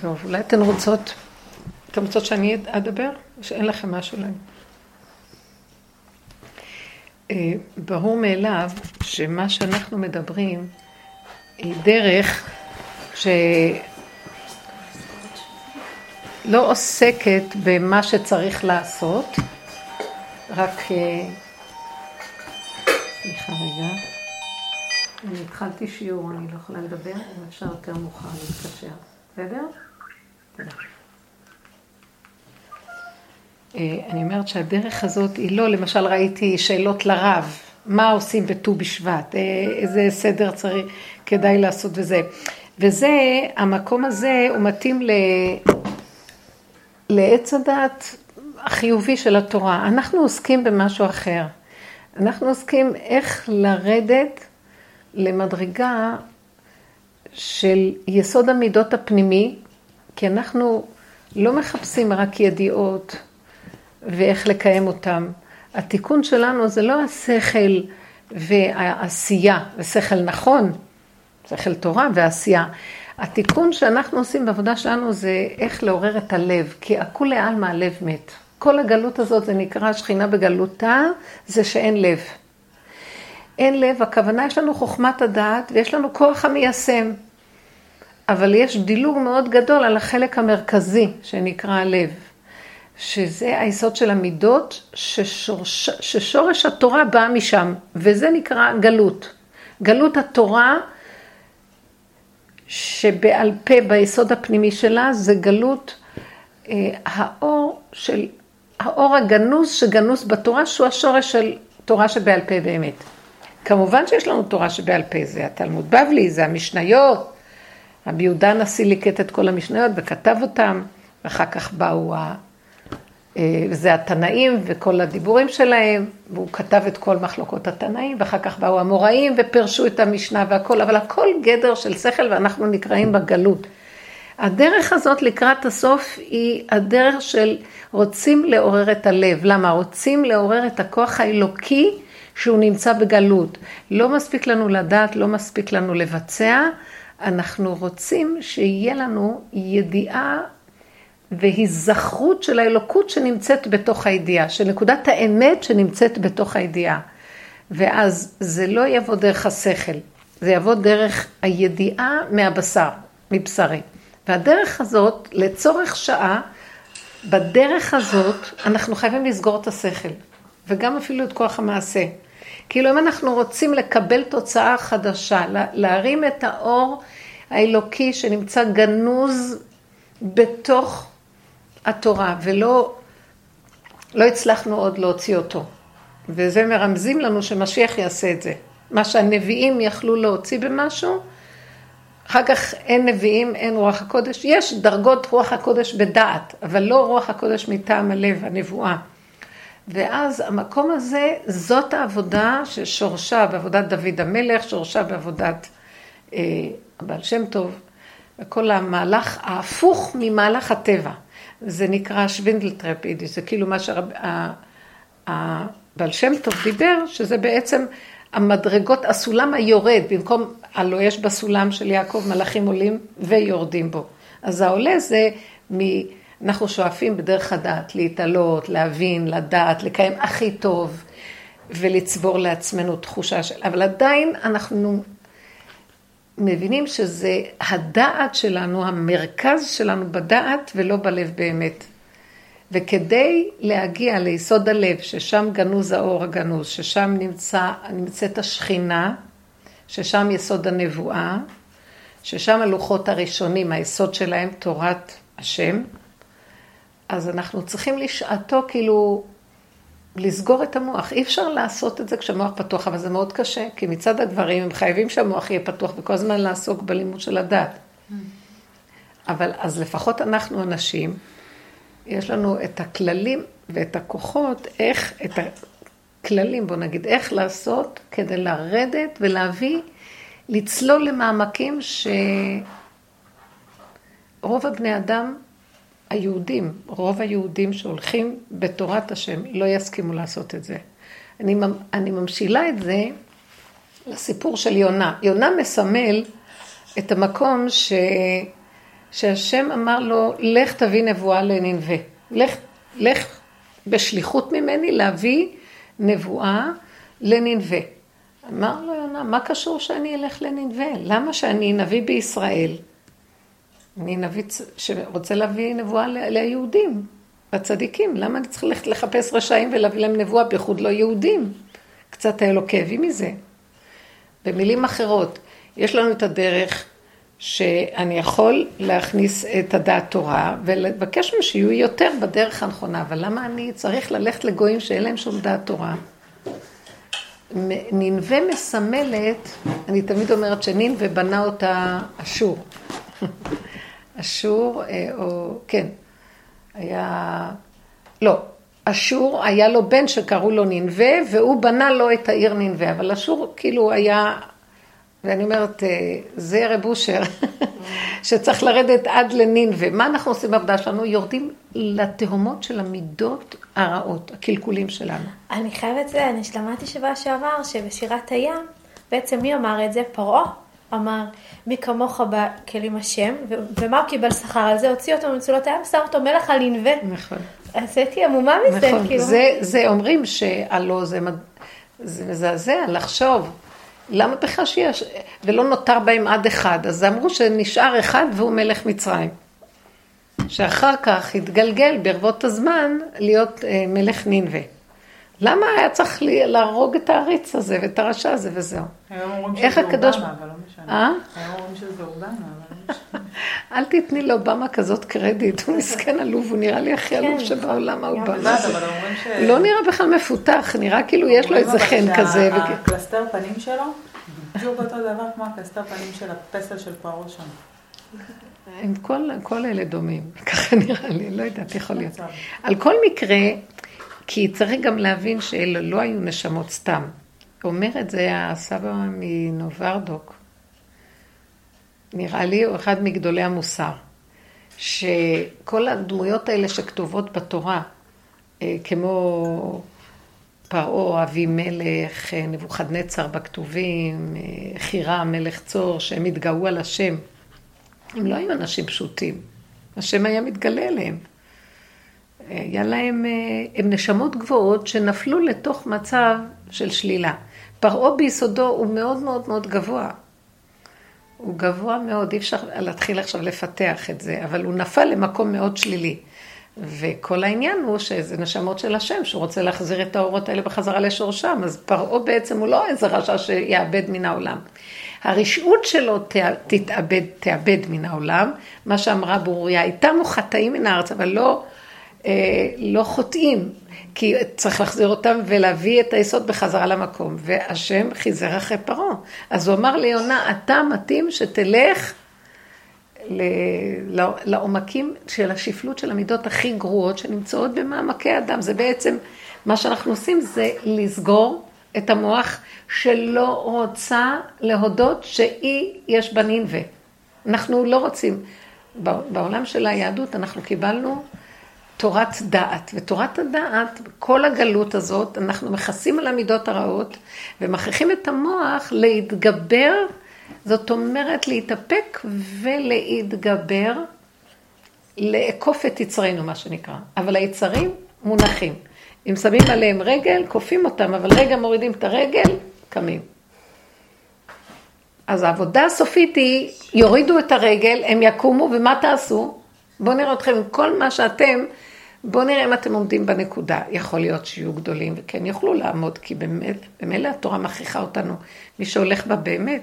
טוב, אולי אתן רוצות, אתן רוצות שאני אדבר? או שאין לכם משהו להם? אה, ברור מאליו שמה שאנחנו מדברים היא דרך שלא עוסקת במה שצריך לעשות, רק... אה, סליחה רגע. אני התחלתי שיעור, אני לא יכולה לדבר, אם אפשר יותר מאוחר להתקשר. בסדר? אה, אני אומרת שהדרך הזאת היא לא, למשל ראיתי שאלות לרב, מה עושים בט"ו בשבט, אה, איזה סדר צריך, כדאי לעשות וזה. וזה, המקום הזה הוא מתאים ל... לעץ הדעת החיובי של התורה. אנחנו עוסקים במשהו אחר. אנחנו עוסקים איך לרדת למדרגה של יסוד המידות הפנימי, כי אנחנו לא מחפשים רק ידיעות ואיך לקיים אותם. התיקון שלנו זה לא השכל והעשייה, זה שכל נכון, שכל תורה ועשייה. התיקון שאנחנו עושים בעבודה שלנו זה איך לעורר את הלב, כי הכולי עלמא הלב מת. כל הגלות הזאת זה נקרא שכינה בגלותה, זה שאין לב. אין לב, הכוונה יש לנו חוכמת הדעת ויש לנו כוח המיישם. אבל יש דילוג מאוד גדול על החלק המרכזי שנקרא הלב, שזה היסוד של המידות, ששורש, ששורש התורה בא משם, וזה נקרא גלות. גלות התורה שבעל פה ביסוד הפנימי שלה זה גלות אה, האור של, האור הגנוז שגנוז בתורה שהוא השורש של תורה שבעל פה באמת. כמובן שיש לנו תורה שבעל פה, זה התלמוד בבלי, זה המשניות, רבי יהודה הנשיא ליקט את כל המשניות וכתב אותם, ואחר כך באו, ה... אה, זה התנאים וכל הדיבורים שלהם, והוא כתב את כל מחלוקות התנאים, ואחר כך באו המוראים ופרשו את המשנה והכל, אבל הכל גדר של שכל ואנחנו נקראים בגלות. הדרך הזאת לקראת הסוף היא הדרך של רוצים לעורר את הלב. למה? רוצים לעורר את הכוח האלוקי שהוא נמצא בגלות. לא מספיק לנו לדעת, לא מספיק לנו לבצע, אנחנו רוצים שיהיה לנו ידיעה והיזכרות של האלוקות שנמצאת בתוך הידיעה, של נקודת האמת שנמצאת בתוך הידיעה. ואז זה לא יבוא דרך השכל, זה יבוא דרך הידיעה מהבשר, מבשרי. והדרך הזאת, לצורך שעה, בדרך הזאת אנחנו חייבים לסגור את השכל, וגם אפילו את כוח המעשה. כאילו אם אנחנו רוצים לקבל תוצאה חדשה, להרים את האור האלוקי שנמצא גנוז בתוך התורה, ולא לא הצלחנו עוד להוציא אותו. וזה מרמזים לנו שמשיח יעשה את זה. מה שהנביאים יכלו להוציא במשהו, אחר כך אין נביאים, אין רוח הקודש. יש דרגות רוח הקודש בדעת, אבל לא רוח הקודש מטעם הלב, הנבואה. ואז המקום הזה, זאת העבודה ששורשה בעבודת דוד המלך, שורשה בעבודת אה, הבעל שם טוב, וכל המהלך ההפוך ממהלך הטבע. זה נקרא שווינדלטרפידי, זה כאילו מה שהבעל שם טוב דיבר, שזה בעצם המדרגות, הסולם היורד, במקום הלא יש בסולם של יעקב מלאכים עולים ויורדים בו. אז העולה זה מ... אנחנו שואפים בדרך הדעת להתעלות, להבין, לדעת, לקיים הכי טוב ולצבור לעצמנו תחושה של... אבל עדיין אנחנו מבינים שזה הדעת שלנו, המרכז שלנו בדעת ולא בלב באמת. וכדי להגיע ליסוד הלב, ששם גנוז האור הגנוז, ששם נמצא, נמצאת השכינה, ששם יסוד הנבואה, ששם הלוחות הראשונים, היסוד שלהם תורת השם, אז אנחנו צריכים לשעתו כאילו לסגור את המוח. אי אפשר לעשות את זה כשהמוח פתוח, אבל זה מאוד קשה, כי מצד הדברים הם חייבים שהמוח יהיה פתוח וכל הזמן לעסוק בלימוד של הדת. אבל אז לפחות אנחנו אנשים, יש לנו את הכללים ואת הכוחות, איך, את הכללים, בוא נגיד, איך לעשות כדי לרדת ולהביא, לצלול למעמקים שרוב הבני אדם היהודים, רוב היהודים שהולכים בתורת השם, לא יסכימו לעשות את זה. אני, אני ממשילה את זה לסיפור של יונה. יונה מסמל את המקום שהשם אמר לו, לך תביא נבואה לננבה. לך, לך בשליחות ממני להביא נבואה לננבה. אמר לו יונה, מה קשור שאני אלך לננבה? למה שאני נביא בישראל? אני נביא שרוצה להביא נבואה ליהודים, לצדיקים. למה אני צריך ללכת לחפש רשעים ולהביא להם נבואה, בייחוד לא יהודים? קצת היה לו כאבים מזה. במילים אחרות, יש לנו את הדרך שאני יכול להכניס את הדעת תורה ולבקש מהם שיהיו יותר בדרך הנכונה, אבל למה אני צריך ללכת לגויים שאין להם שום דעת תורה? ננבה מסמלת, אני תמיד אומרת שננבה בנה אותה אשור. אשור, אה, או כן, היה, לא, אשור היה לו בן שקראו לו ננבה, והוא בנה לו את העיר ננבה, אבל אשור כאילו היה ואני אומרת, אה, זה רב אושר, שצריך לרדת עד לנין, ומה אנחנו עושים בעבודה שלנו? יורדים לתהומות של המידות הרעות, הקלקולים שלנו. אני חייבת זה, אני שמעתי שבוע שעבר, שבשירת הים, בעצם מי אמר את זה? פרעה. אמר, מי כמוך בכלים השם, ומה הוא קיבל שכר על זה? הוציא אותו ממצולות הים, שם אותו מלך על ענווה. נכון. אז הייתי עמומה מזה, נכון. כאילו. זה, זה אומרים שהלא זה, זה מזעזע לחשוב. למה בכלל שיש? ולא נותר בהם עד אחד. אז אמרו שנשאר אחד והוא מלך מצרים. שאחר כך התגלגל ברבות הזמן להיות אה, מלך נינווה. למה היה צריך להרוג את העריץ הזה ואת הרשע הזה וזהו? היום אומרים שזה. אובמה, אבל לא משנה. אה? היום אומרים שזה אובמה, אבל לא. אל תתני לאובמה כזאת קרדיט, הוא מסכן עלוב, הוא נראה לי הכי עלוב כן. שבעולם האובמה. לא נראה בכלל מפותח, נראה כאילו יש לו איזה חן כזה. הקלסתר פנים שלו בדיוק אותו דבר כמו הקסטר פנים של הפסל של פרעה שם. הם כל, כל אלה דומים, ככה נראה לי, לא יודעת, יכול להיות. על כל מקרה, כי צריך גם להבין שאלה לא היו נשמות סתם. אומר את זה הסבא מנוברדוק, נראה לי הוא אחד מגדולי המוסר, שכל הדמויות האלה שכתובות בתורה, אה, כמו פרעה, אבימלך, נבוכדנצר בכתובים, חירם, מלך צור, שהם התגאו על השם. הם לא היו אנשים פשוטים. השם היה מתגלה אליהם. היה להם, הם נשמות גבוהות שנפלו לתוך מצב של שלילה. פרעה ביסודו הוא מאוד מאוד מאוד גבוה. הוא גבוה מאוד, אי אפשר להתחיל עכשיו לפתח את זה, אבל הוא נפל למקום מאוד שלילי. וכל העניין הוא שזה נשמות של השם, שהוא רוצה להחזיר את האורות האלה בחזרה לשורשם, אז פרעה בעצם הוא לא איזה רשע שיאבד מן העולם. הרשעות שלו תתאבד, תאבד מן העולם, מה שאמרה ברוריה, איתנו חטאים מן הארץ, אבל לא, אה, לא חוטאים, כי צריך להחזיר אותם ולהביא את היסוד בחזרה למקום, והשם חיזר אחרי פרעה. אז הוא אמר ליונה, אתה מתאים שתלך לעומקים של השפלות של המידות הכי גרועות שנמצאות במעמקי האדם. זה בעצם, מה שאנחנו עושים זה לסגור את המוח שלא רוצה להודות שהיא, יש בה נינווה. אנחנו לא רוצים. בעולם של היהדות אנחנו קיבלנו תורת דעת, ותורת הדעת, כל הגלות הזאת, אנחנו מכסים על המידות הרעות ומכריחים את המוח להתגבר זאת אומרת להתאפק ולהתגבר, לעקוף את יצרנו, מה שנקרא. אבל היצרים מונחים. אם שמים עליהם רגל, כופים אותם, אבל רגע מורידים את הרגל, קמים. אז העבודה הסופית היא, יורידו את הרגל, הם יקומו, ומה תעשו? בואו נראה אתכם עם כל מה שאתם, בואו נראה אם אתם עומדים בנקודה. יכול להיות שיהיו גדולים וכן יוכלו לעמוד, כי באמת, במילא התורה מכריחה אותנו, מי שהולך בה באמת.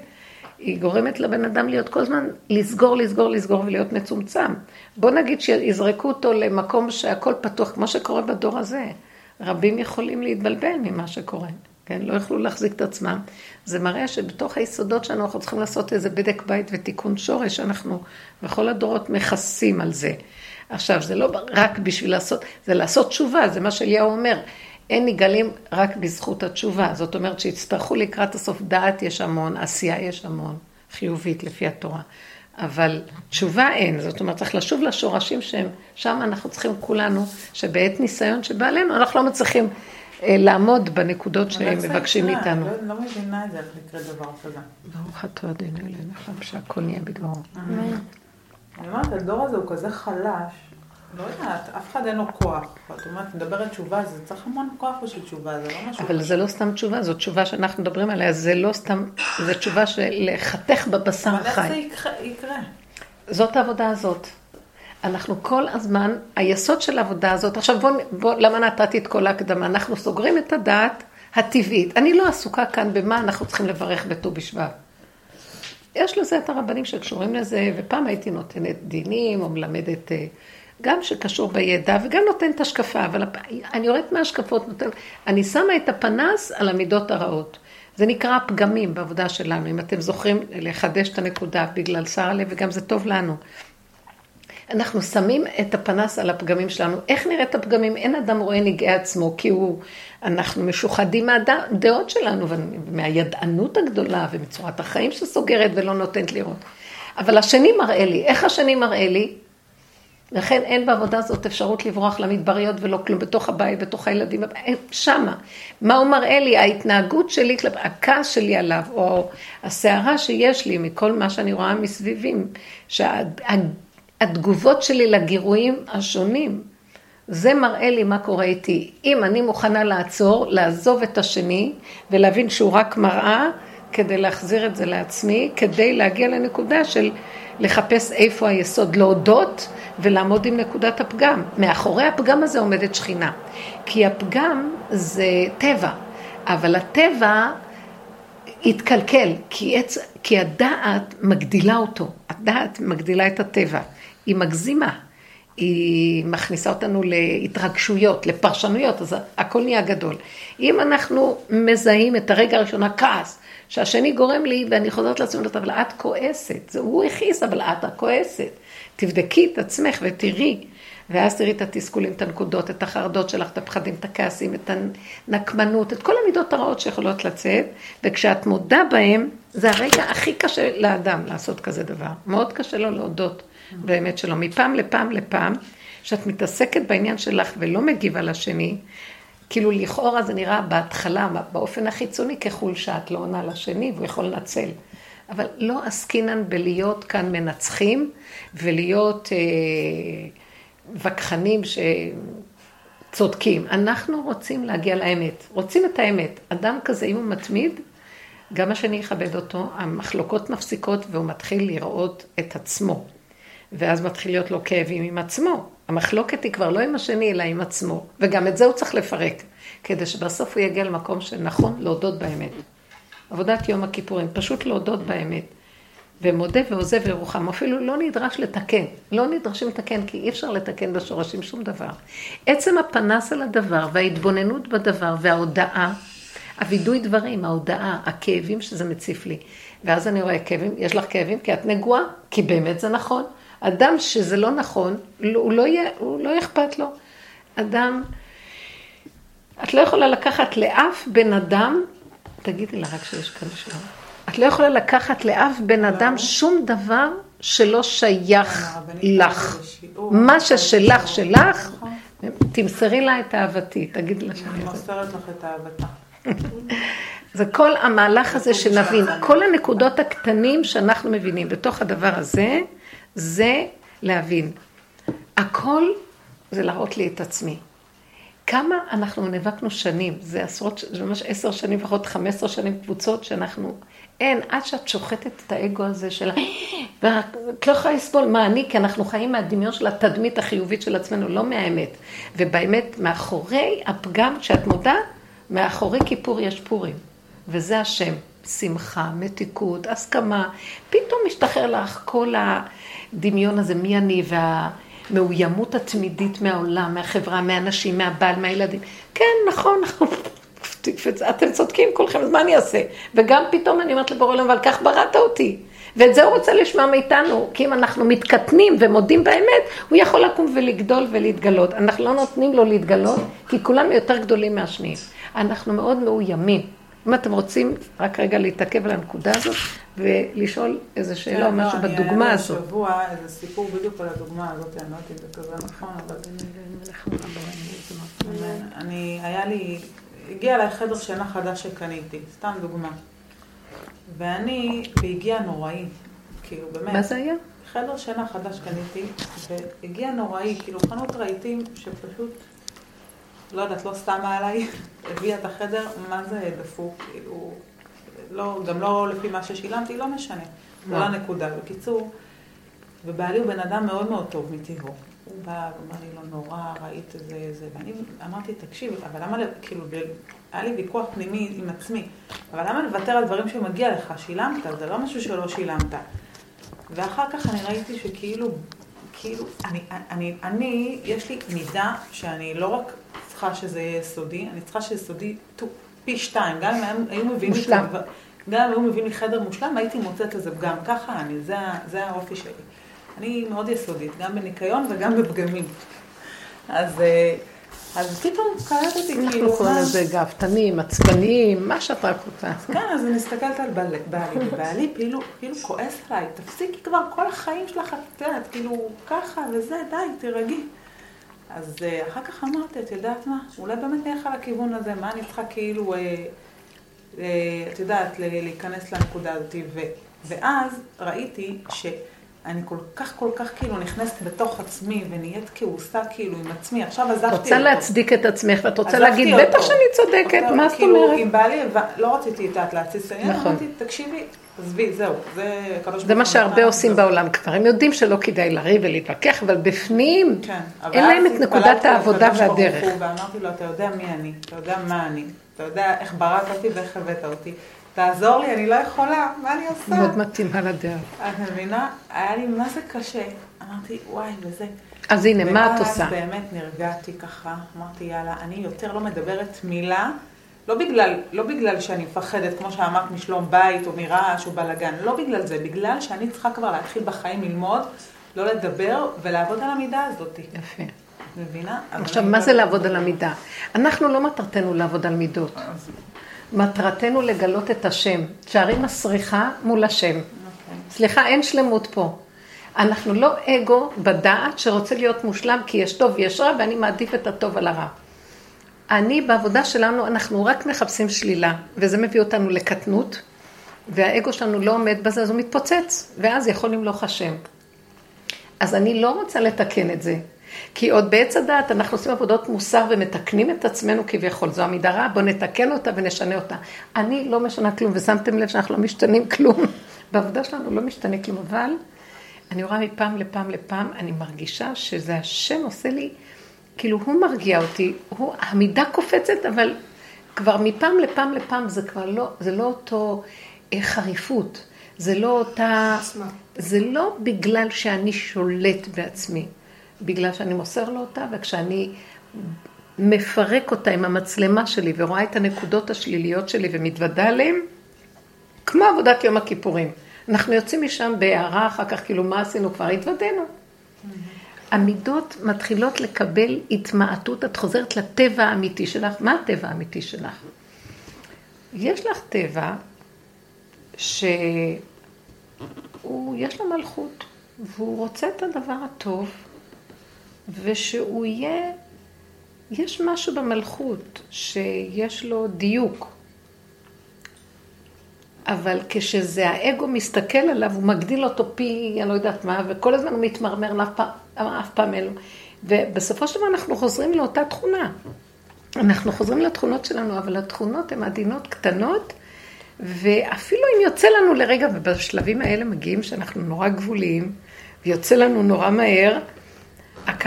היא גורמת לבן אדם להיות כל הזמן לסגור, לסגור, לסגור ולהיות מצומצם. בוא נגיד שיזרקו אותו למקום שהכל פתוח, כמו שקורה בדור הזה. רבים יכולים להתבלבל ממה שקורה, כן? לא יכלו להחזיק את עצמם. זה מראה שבתוך היסודות שלנו אנחנו צריכים לעשות איזה בדק בית ותיקון שורש, שאנחנו בכל הדורות מכסים על זה. עכשיו, זה לא רק בשביל לעשות, זה לעשות תשובה, זה מה שאליהו אומר. אין נגלים רק בזכות התשובה. זאת אומרת שיצטרכו לקראת הסוף דעת יש המון, עשייה יש המון, חיובית לפי התורה. אבל תשובה אין, זאת אומרת, צריך לשוב לשורשים שהם, שם אנחנו צריכים כולנו, שבעת ניסיון שבא עלינו, אנחנו לא מצליחים אה, לעמוד בנקודות שהם מבקשים מאיתנו. לא, לא מבינה את זה, איך לקרוא דבר כזה. ברוך אתה אדוני אלוהינו, שהכל נהיה בדברו. אני אומרת, הדור הזה הוא כזה חלש, לא יודעת, אף אחד אין לו כוח. את אומרת, מדברת תשובה, זה צריך המון כוח בשביל תשובה, זה לא משהו... אבל זה לא סתם תשובה, זו תשובה שאנחנו מדברים עליה, זה לא סתם, זו תשובה של לחתך בבשר אבל איך זה. יקרה-? זאת העבודה הזאת. אנחנו כל הזמן, היסוד של העבודה הזאת, עכשיו בוא, בוא למה נתתי את כל ההקדמה? אנחנו סוגרים את הדעת הטבעית. אני לא עסוקה כאן במה אנחנו צריכים לברך בט"ו בשבט. יש לזה את הרבנים שקשורים לזה, ופעם הייתי נותנת דינים, או מלמדת אה, גם שקשור בידע, וגם נותנת השקפה, אבל אני יורדת מההשקפות, נותנת, אני שמה את הפנס על המידות הרעות. זה נקרא הפגמים בעבודה שלנו, אם אתם זוכרים לחדש את הנקודה בגלל הלב, וגם זה טוב לנו. אנחנו שמים את הפנס על הפגמים שלנו. איך נראית הפגמים? אין אדם רואה נגעי עצמו, כי הוא, אנחנו משוחדים מהדעות שלנו, ומהידענות הגדולה, ומצורת החיים שסוגרת ולא נותנת לראות. אבל השני מראה לי. איך השני מראה לי? לכן אין בעבודה הזאת אפשרות לברוח למדבריות ולא כלום, בתוך הבית, בתוך הילדים, שמה. מה הוא מראה לי? ההתנהגות שלי, הכעס שלי עליו, או הסערה שיש לי מכל מה שאני רואה מסביבי, שהתגובות שלי לגירויים השונים, זה מראה לי מה קורה איתי. אם אני מוכנה לעצור, לעזוב את השני, ולהבין שהוא רק מראה, כדי להחזיר את זה לעצמי, כדי להגיע לנקודה של לחפש איפה היסוד, להודות ולעמוד עם נקודת הפגם. מאחורי הפגם הזה עומדת שכינה. כי הפגם זה טבע, אבל הטבע התקלקל, כי, עץ, כי הדעת מגדילה אותו, הדעת מגדילה את הטבע, היא מגזימה, היא מכניסה אותנו להתרגשויות, לפרשנויות, אז הכל נהיה גדול. אם אנחנו מזהים את הרגע הראשון, הכעס, שהשני גורם לי ואני חוזרת לעצמי, אבל את כועסת, זה הוא הכעיס, אבל את הכועסת. תבדקי את עצמך ותראי, ואז תראי את התסכולים, את הנקודות, את החרדות שלך, את הפחדים, את הכעסים, את הנקמנות, את כל המידות הרעות שיכולות לצאת, וכשאת מודה בהם, זה הרגע הכי קשה לאדם לעשות כזה דבר. מאוד קשה לו להודות באמת שלו. מפעם לפעם לפעם, שאת מתעסקת בעניין שלך ולא מגיבה לשני, כאילו לכאורה זה נראה בהתחלה, באופן החיצוני כחולשה, את לא עונה לשני והוא יכול לנצל. אבל לא עסקינן בלהיות כאן מנצחים ולהיות אה, וכחנים שצודקים. אנחנו רוצים להגיע לאמת, רוצים את האמת. אדם כזה, אם הוא מתמיד, גם השני יכבד אותו, המחלוקות מפסיקות והוא מתחיל לראות את עצמו. ואז מתחיל להיות לו כאבים עם עצמו. המחלוקת היא כבר לא עם השני, אלא עם עצמו. וגם את זה הוא צריך לפרק, כדי שבסוף הוא יגיע למקום שנכון להודות באמת. עבודת יום הכיפורים, פשוט להודות באמת. ומודה ועוזב ירוחם, אפילו לא נדרש לתקן, לא נדרשים לתקן, כי אי אפשר לתקן בשורשים שום דבר. עצם הפנס על הדבר וההתבוננות בדבר וההודעה, הווידוי דברים, ההודעה, הכאבים שזה מציף לי. ואז אני רואה כאבים, יש לך כאבים כי את נגועה, כי באמת זה נכון. אדם שזה לא נכון, הוא לא יהיה, הוא לא אכפת לו. אדם, את לא יכולה לקחת לאף בן אדם, תגידי לה רק שיש כאן שאלה. את לא יכולה לקחת לאף בן אדם שום דבר שלא שייך לך. מה ששלך, שלך, תמסרי לה את אהבתי, תגידי לה שאני... אני מוסרת לך את אהבתה. זה כל המהלך הזה שנבין, כל הנקודות הקטנים שאנחנו מבינים בתוך הדבר הזה, זה להבין. הכל זה להראות לי את עצמי. כמה אנחנו נאבקנו שנים, זה עשרות, זה ממש עשר שנים, לפחות חמש עשרה שנים קבוצות שאנחנו, אין, עד שאת שוחטת את האגו הזה של, ואת לא יכולה לסבול מה אני, כי אנחנו חיים מהדמיון של התדמית החיובית של עצמנו, לא מהאמת. ובאמת, מאחורי הפגם, כשאת מודה, מאחורי כיפור יש פורים, וזה השם. שמחה, מתיקות, הסכמה, פתאום משתחרר לך כל הדמיון הזה, מי אני והמאוימות התמידית מהעולם, מהחברה, מהאנשים, מהבעל, מהילדים. כן, נכון, אתם צודקים כולכם, אז מה אני אעשה? וגם פתאום אני אומרת לבורא עולם, אבל כך בראת אותי. ואת זה הוא רוצה לשמוע מאיתנו, כי אם אנחנו מתקטנים ומודים באמת, הוא יכול לקום ולגדול ולהתגלות. אנחנו לא נותנים לו להתגלות, כי כולנו יותר גדולים מהשניים. אנחנו מאוד מאוימים. אם אתם רוצים רק רגע להתעכב על הנקודה הזאת ולשאול איזה שאלה או משהו בדוגמה הזאת. אני היה לי השבוע איזה סיפור בדיוק על הדוגמה הזאת, אני לא יודעת אם זה כזה נכון, אבל... אני, היה לי, הגיע אליי חדר שינה חדש שקניתי, סתם דוגמה. ואני, והגיע נוראי, כאילו באמת. מה זה היה? חדר שינה חדש קניתי, והגיע נוראי, כאילו חנות רהיטים שפשוט, לא יודעת, לא שמה עליי, הביאה את החדר, מה זה דפוק, כאילו, לא, גם לא לפי מה ששילמתי, לא משנה. לא הנקודה. בקיצור, ובעלי הוא בן אדם מאוד מאוד טוב מטבעו. הוא בא ואמר לי, לא נורא, ראית את זה, זה, ואני אמרתי, תקשיב, אבל למה, כאילו, היה לי ויכוח פנימי עם עצמי, אבל למה לוותר על דברים שמגיע לך? שילמת, זה לא משהו שלא שילמת. ואחר כך אני ראיתי שכאילו, כאילו, אני, אני, אני, יש לי מידה שאני לא רק צריכה שזה יהיה סודי, אני צריכה שזה סודי פי שתיים, גם אם הם היו מביאים לי, גם אם היו מביאים לי חדר מושלם, הייתי מוצאת איזה פגם. ככה אני, זה, זה האופי שלי. אני מאוד יסודית, גם בניקיון וגם בפגמים. אז, אה, אז פתאום קלטתי כאילו... אנחנו קוראים לזה גאוותנים, עצבניים, מה שאת רק רוצה. כן, אז אני מסתכלת על בעלי, ובעלי כאילו, כאילו כועס עליי, תפסיקי כבר כל החיים שלך, את יודעת, כאילו ככה וזה, די, תירגעי. אז אה, אחר כך אמרתי, את יודעת מה, אולי באמת נלך על הכיוון הזה, מה אני צריכה כאילו, אה, אה, את יודעת, להיכנס לנקודה הזאת. ואז ראיתי ש... אני כל כך כל כך כאילו נכנסת בתוך עצמי ונהיית כעוסה כאילו עם עצמי, עכשיו עזבתי אותו. רוצה להצדיק את עצמך ואת רוצה להגיד, בטח שאני צודקת, מה זאת כאילו, אומרת? כאילו, עם בעלי, לא רציתי את להתסיס העניין, נכון. אמרתי, תקשיבי, עזבי, זהו, זה קדוש זה מה שהרבה עושים בעולם כבר, הם יודעים שלא כדאי לריב ולהתווכח, אבל בפנים, כן, אין להם את נקודת העבודה והדרך. ואמרתי לו, אתה יודע מי אני, אתה יודע מה אני, אתה יודע איך בראת אותי ואיך הבאת אותי. תעזור לי, אני לא יכולה, מה אני עושה? מאוד מתאימה לדרך. את מבינה? היה לי מה זה קשה. אמרתי, וואי, וזה. אז הנה, מה את עושה? ואז באמת נרגעתי ככה, אמרתי, יאללה, אני יותר לא מדברת מילה, לא בגלל, לא בגלל שאני מפחדת, כמו שאמרת, משלום בית או מרעש או בלאגן, לא בגלל זה, בגלל שאני צריכה כבר להתחיל בחיים ללמוד, לא לדבר ולעבוד על המידה הזאת. יפה. מבינה? עכשיו, מה זה לעבוד על המידה? אנחנו לא מטרתנו לעבוד על מידות. מטרתנו לגלות את השם. שערי מסריחה מול השם. Okay. סליחה, אין שלמות פה. אנחנו לא אגו בדעת שרוצה להיות מושלם כי יש טוב ויש רע ואני מעדיף את הטוב על הרע. אני, בעבודה שלנו, אנחנו רק מחפשים שלילה, וזה מביא אותנו לקטנות, והאגו שלנו לא עומד בזה, אז הוא מתפוצץ, ואז יכול למלוך השם. אז אני לא רוצה לתקן את זה. כי עוד בעץ הדעת אנחנו עושים עבודות מוסר ומתקנים את עצמנו כביכול. זו עמידה רעה, בואו נתקן אותה ונשנה אותה. אני לא משנה כלום, ושמתם לב שאנחנו לא משתנים כלום. בעבודה שלנו לא משתנה כלום, אבל אני רואה מפעם לפעם לפעם, אני מרגישה שזה השם עושה לי, כאילו הוא מרגיע אותי, הוא, המידה קופצת, אבל כבר מפעם לפעם לפעם זה כבר לא, זה לא אותו אה, חריפות, זה לא אותה, זה לא בגלל שאני שולט בעצמי. בגלל שאני מוסר לו אותה, וכשאני מפרק אותה עם המצלמה שלי ורואה את הנקודות השליליות שלי ומתוודה עליהן, כמו עבודת יום הכיפורים. אנחנו יוצאים משם בהערה אחר כך, כאילו, מה עשינו? כבר התוודענו. המידות מתחילות לקבל התמעטות, את חוזרת לטבע האמיתי שלך. מה הטבע האמיתי שלך? יש לך טבע שיש לו מלכות, והוא רוצה את הדבר הטוב, ושהוא יהיה, יש משהו במלכות שיש לו דיוק. אבל כשזה האגו מסתכל עליו, הוא מגדיל אותו פי, אני לא יודעת מה, וכל הזמן הוא מתמרמר, אף פעם, אף פעם אין לו. ובסופו של דבר אנחנו חוזרים לאותה תכונה. אנחנו חוזרים לתכונות שלנו, אבל התכונות הן עדינות קטנות, ואפילו אם יוצא לנו לרגע, ובשלבים האלה מגיעים שאנחנו נורא גבוליים, ויוצא לנו נורא מהר,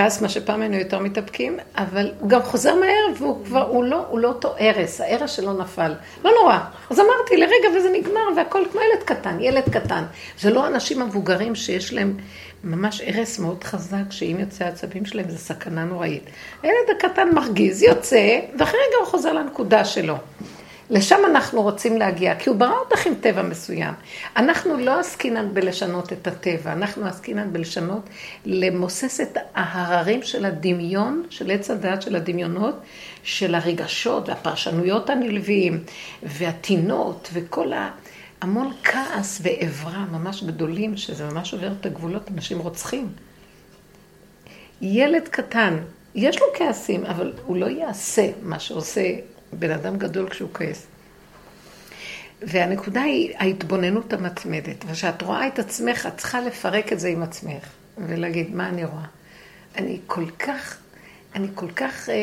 הכעס, מה שפעם היינו יותר מתאפקים, אבל הוא גם חוזר מהר והוא כבר, הוא לא, הוא לא אותו הרס, ההרס שלו נפל. לא נורא. אז אמרתי לרגע וזה נגמר והכל כמו ילד קטן, ילד קטן. זה לא אנשים מבוגרים שיש להם ממש הרס מאוד חזק, שאם יוצא העצבים שלהם זה סכנה נוראית. הילד הקטן מרגיז, יוצא, ואחרי רגע הוא חוזר לנקודה שלו. לשם אנחנו רוצים להגיע, כי הוא ברא אותך עם טבע מסוים. אנחנו לא עסקינן בלשנות את הטבע, אנחנו עסקינן בלשנות, למוסס את ההררים של הדמיון, של עץ הדעת של הדמיונות, של הרגשות והפרשנויות הנלווים, והטינות, וכל ה... המון כעס ועברה ממש גדולים, שזה ממש עובר את הגבולות, אנשים רוצחים. ילד קטן, יש לו כעסים, אבל הוא לא יעשה מה שעושה בן אדם גדול כשהוא כועס. והנקודה היא ההתבוננות המתמדת. וכשאת רואה את עצמך, את צריכה לפרק את זה עם עצמך, ולהגיד, מה אני רואה? אני כל כך, אני כל כך אה,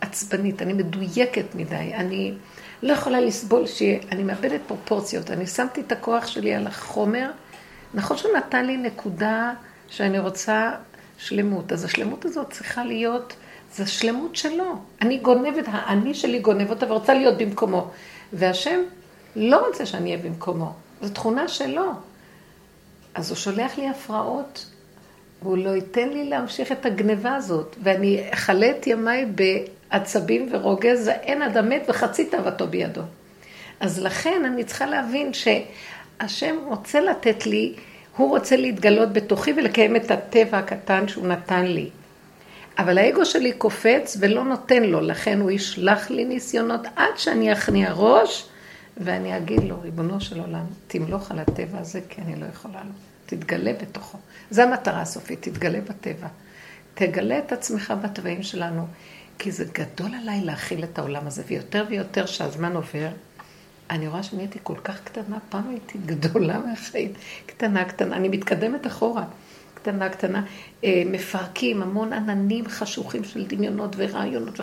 עצבנית, אני מדויקת מדי, אני לא יכולה לסבול שאני מאבדת פרופורציות. אני שמתי את הכוח שלי על החומר, נכון שהוא נתן לי נקודה שאני רוצה שלמות, אז השלמות הזאת צריכה להיות, זו שלמות שלו. אני גונבת, האני שלי גונב אותה ורוצה להיות במקומו. והשם לא רוצה שאני אהיה במקומו, זו תכונה שלו. אז הוא שולח לי הפרעות, והוא לא ייתן לי להמשיך את הגניבה הזאת, ואני אכלה את ימיי בעצבים ורוגז, אין אדם מת וחצי תאוותו בידו. אז לכן אני צריכה להבין שהשם רוצה לתת לי, הוא רוצה להתגלות בתוכי ולקיים את הטבע הקטן שהוא נתן לי. אבל האגו שלי קופץ ולא נותן לו, לכן הוא ישלח לי ניסיונות עד שאני אכניע ראש ואני אגיד לו, ריבונו של עולם, תמלוך על הטבע הזה, כי אני לא יכולה לו. תתגלה בתוכו. זו המטרה הסופית, תתגלה בטבע. תגלה את עצמך בטבעים שלנו, כי זה גדול עליי להכיל את העולם הזה, ויותר ויותר שהזמן עובר, אני רואה שאני הייתי כל כך קטנה, פעם הייתי גדולה מהחיים, קטנה, קטנה, אני מתקדמת אחורה, קטנה, קטנה, אה, מפרקים המון עננים חשוכים של דמיונות ורעיונות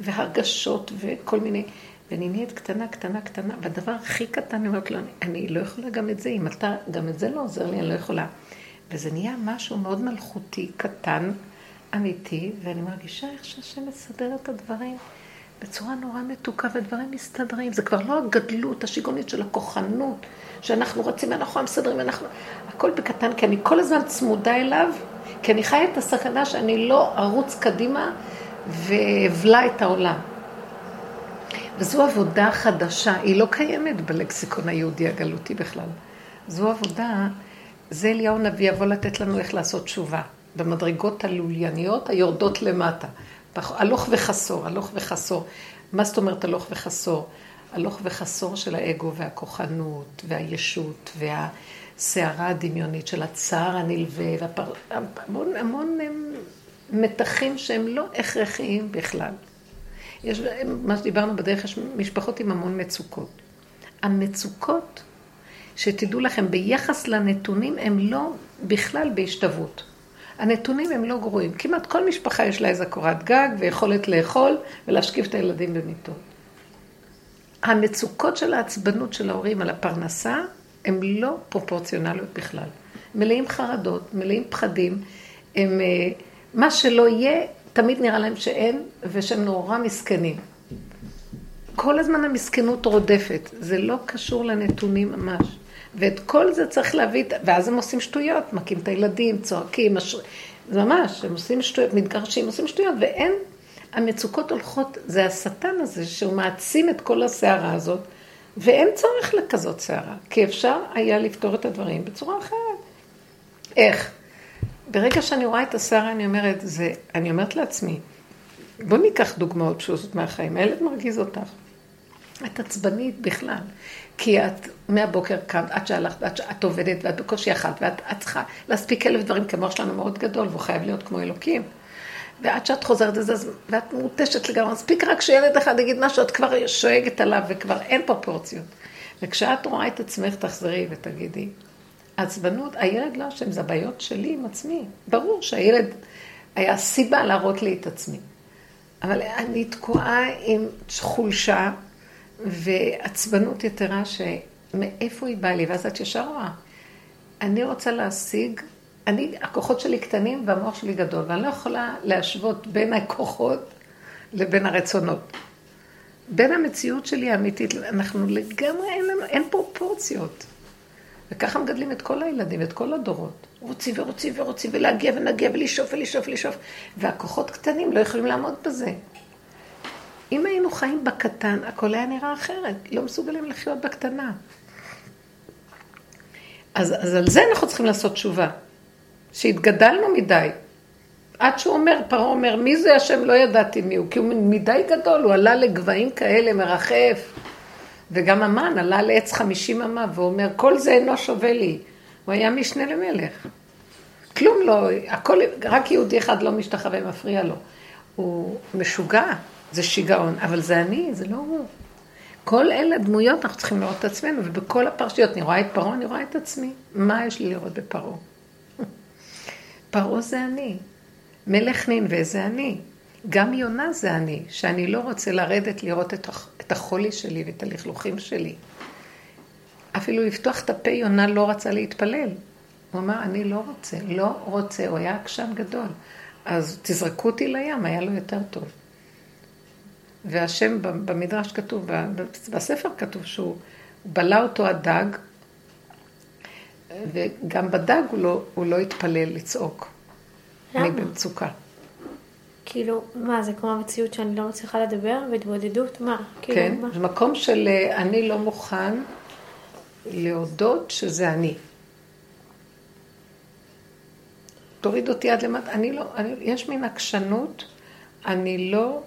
והרגשות וכל מיני, ואני נהיית קטנה, קטנה, קטנה, והדבר הכי קטן, אני אומרת לו, אני, לא יכולה גם את זה, אם אתה, גם את זה לא עוזר לי, אני לא יכולה. וזה נהיה משהו מאוד מלכותי, קטן, אמיתי, ואני מרגישה איך שהשם מסדר את הדברים בצורה נורא מתוקה, ודברים מסתדרים. זה כבר לא הגדלות השיגונית של הכוחנות, שאנחנו רוצים, אנחנו המסדרים, אנחנו... הכל בקטן, כי אני כל הזמן צמודה אליו, כי אני חיה את הסכנה שאני לא ארוץ קדימה ואבלע את העולם. וזו עבודה חדשה, היא לא קיימת בלקסיקון היהודי הגלותי בכלל. זו עבודה, זה אליהו נביא יבוא לתת לנו איך לעשות תשובה. במדרגות הלולייניות היורדות למטה. הלוך וחסור, הלוך וחסור. מה זאת אומרת הלוך וחסור? הלוך וחסור של האגו והכוחנות והישות והסערה הדמיונית של הצער הנלווה, והפר... המון, המון מתחים שהם לא הכרחיים בכלל. יש, מה שדיברנו בדרך, יש משפחות עם המון מצוקות. המצוקות, שתדעו לכם, ביחס לנתונים, הם לא בכלל בהשתוות. הנתונים הם לא גרועים. כמעט כל משפחה יש לה איזה קורת גג ויכולת לאכול ולהשקיף את הילדים במיטות. המצוקות של העצבנות של ההורים על הפרנסה, הן לא פרופורציונליות בכלל. מלאים חרדות, מלאים פחדים, הם, אה, מה שלא יהיה, תמיד נראה להם שאין, ושהם נורא מסכנים. כל הזמן המסכנות רודפת, זה לא קשור לנתונים ממש. ואת כל זה צריך להביא, ואז הם עושים שטויות, מכים את הילדים, צועקים, מש... זה ממש, הם עושים שטויות, מתגרשים, עושים שטויות, ואין, המצוקות הולכות, זה השטן הזה שהוא מעצים את כל הסערה הזאת, ואין צורך לכזאת סערה, כי אפשר היה לפתור את הדברים בצורה אחרת. איך? ברגע שאני רואה את הסערה, אני אומרת, זה, אני אומרת לעצמי, בוא ניקח דוגמאות פשוטות מהחיים, הילד מרגיז אותך. את עצבנית בכלל, כי את מהבוקר קמת, עד שהלכת, עד שאת עובדת, ואת בקושי אחת, ואת צריכה להספיק אלף דברים, כי המוח שלנו מאוד גדול, והוא חייב להיות כמו אלוקים. ועד שאת חוזרת לזה, ואת מותשת לגמרי, מספיק רק שילד אחד יגיד משהו, את כבר שואגת עליו, וכבר אין פרופורציות. וכשאת רואה את עצמך, תחזרי ותגידי, עצבנות, הילד לא אשם, זה הבעיות שלי עם עצמי. ברור שהילד היה סיבה להראות לי את עצמי. אבל אני תקועה עם חולשה ועצבנות יתרה שמאיפה היא באה לי, ואז את ישר רואה. אני רוצה להשיג, אני, הכוחות שלי קטנים והמוח שלי גדול, ואני לא יכולה להשוות בין הכוחות לבין הרצונות. בין המציאות שלי האמיתית, אנחנו לגמרי, אין לנו, אין פרופורציות. וככה מגדלים את כל הילדים, את כל הדורות. רוצים ורוצים ורוצים ולהגיע ונגיע ולשאוף ולשאוף ולשאוף. והכוחות קטנים לא יכולים לעמוד בזה. אם היינו חיים בקטן, הכל היה נראה אחרת. לא מסוגלים לחיות בקטנה. אז, אז על זה אנחנו צריכים לעשות תשובה. שהתגדלנו מדי. עד שהוא אומר, פרעה אומר, מי זה השם? לא ידעתי מי הוא. כי הוא מדי גדול, הוא עלה לגבהים כאלה, מרחף. וגם המן עלה לעץ חמישים אמה, והוא אומר, כל זה אינו שווה לי. הוא היה משנה למלך. כלום לא, הכל, רק יהודי אחד לא משתחווה, מפריע לו. הוא משוגע, זה שיגעון, אבל זה אני, זה לא הוא. כל אלה דמויות, אנחנו צריכים לראות את עצמנו, ובכל הפרשיות, אני רואה את פרעה, אני רואה את עצמי. מה יש לי לראות בפרעה? פרעה זה אני. מלך נינווה זה אני. גם יונה זה אני, שאני לא רוצה לרדת לראות את החולי שלי ואת הלכלוכים שלי. אפילו לפתוח את הפה יונה לא רצה להתפלל. הוא אמר, אני לא רוצה, לא רוצה, הוא היה עקשן גדול. אז תזרקו אותי לים, היה לו יותר טוב. והשם במדרש כתוב, בספר כתוב שהוא בלע אותו הדג, וגם בדג הוא לא, הוא לא התפלל לצעוק. אני במצוקה. כאילו, מה, זה כמו המציאות שאני לא מצליחה לדבר, והתבודדות, מה? כאילו, כן, זה מקום של אה, אני לא מוכן להודות שזה אני. תוריד אותי עד למטה, אני לא, אני, יש מין עקשנות, אני לא,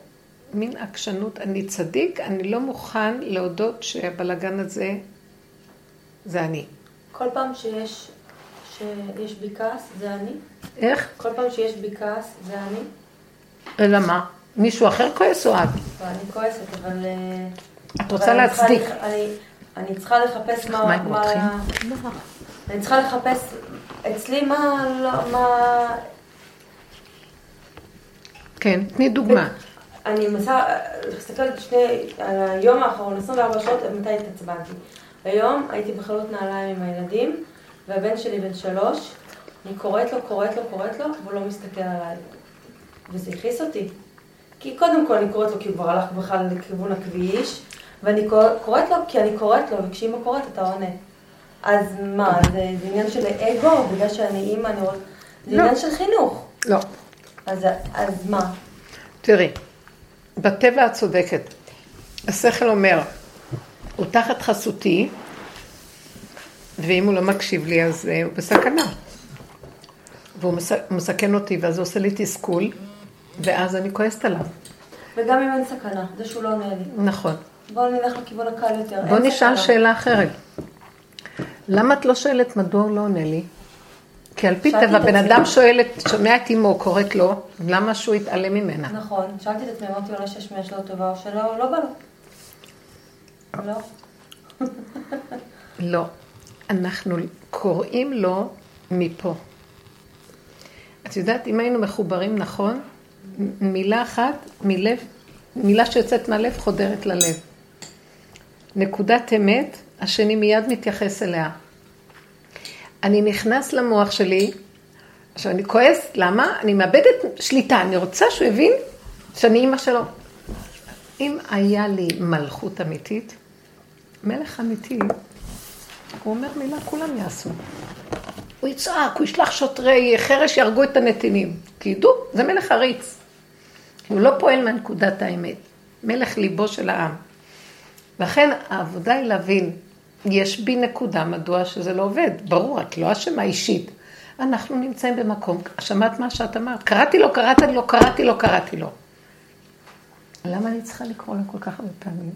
מין עקשנות, אני צדיק, אני לא מוכן להודות שהבלגן הזה זה אני. כל פעם שיש, שיש בי כעס, זה אני? איך? כל פעם שיש בי כעס, זה אני? אלא מה? מישהו אחר כועס או את? אני כועסת, אבל... אה, את רוצה להצדיק. אני צריכה לחפש מה... אני צריכה לחפש אצלי מה... לא, מה... כן, תני דוגמה. אני מנסה להסתכל על שני... על היום האחרון, 24 שעות, מתי התעצבנתי. היום הייתי בחלות נעליים עם הילדים, והבן שלי בן שלוש, אני קוראת לו, קוראת לו, קוראת לו, והוא לא מסתכל עליי. וזה הכעיס אותי. כי קודם כל אני קוראת לו כי הוא כבר הלך בכלל לכיוון הכביש, ואני קוראת לו כי אני קוראת לו, וכשאימא קוראת אתה עונה. אז מה, זה, זה עניין של אגו, בגלל שאני אימא, אני רואה... זה לא. עניין של חינוך. לא. אז, אז מה? תראי, בטבע את צודקת. השכל אומר, הוא תחת חסותי, ואם הוא לא מקשיב לי אז uh, הוא בסכנה. והוא מסכן אותי, ואז הוא עושה לי תסכול, ואז אני כועסת עליו. וגם אם אין סכנה, זה שהוא לא עונה לי. נכון. בואו נלך לכיוון הקל יותר. בואו נשאל שאלה אחרת. למה את לא שואלת מדוע הוא לא עונה לי? כי על פי טבע, בן אדם שואל, שומע את אמו, קוראת לו, למה שהוא יתעלם ממנה? נכון, שאלתי את עצמי, אמרתי אולי שיש שלו טובה או שלא, לא בא לו. לא. לא. אנחנו קוראים לו מפה. את יודעת, אם היינו מחוברים נכון, מילה אחת מלב, מילה שיוצאת מהלב חודרת ללב. נקודת אמת, השני מיד מתייחס אליה. אני נכנס למוח שלי, עכשיו אני כועס, למה? אני מאבדת שליטה, אני רוצה שהוא יבין שאני אימא שלו. אם היה לי מלכות אמיתית, מלך אמיתי, הוא אומר מילה, כולם יעשו. הוא יצעק, הוא ישלח שוטרי חרש, יהרגו את הנתינים. כי ידעו, זה מלך עריץ. הוא לא פועל מנקודת האמת. מלך ליבו של העם. לכן העבודה היא להבין, יש בי נקודה מדוע שזה לא עובד. ברור, את לא אשמה אישית. אנחנו נמצאים במקום, שמעת מה שאת אמרת? קראתי לו, קראתי לו, קראתי לו, קראתי לו. למה אני צריכה לקרוא לו כל כך הרבה פעמים?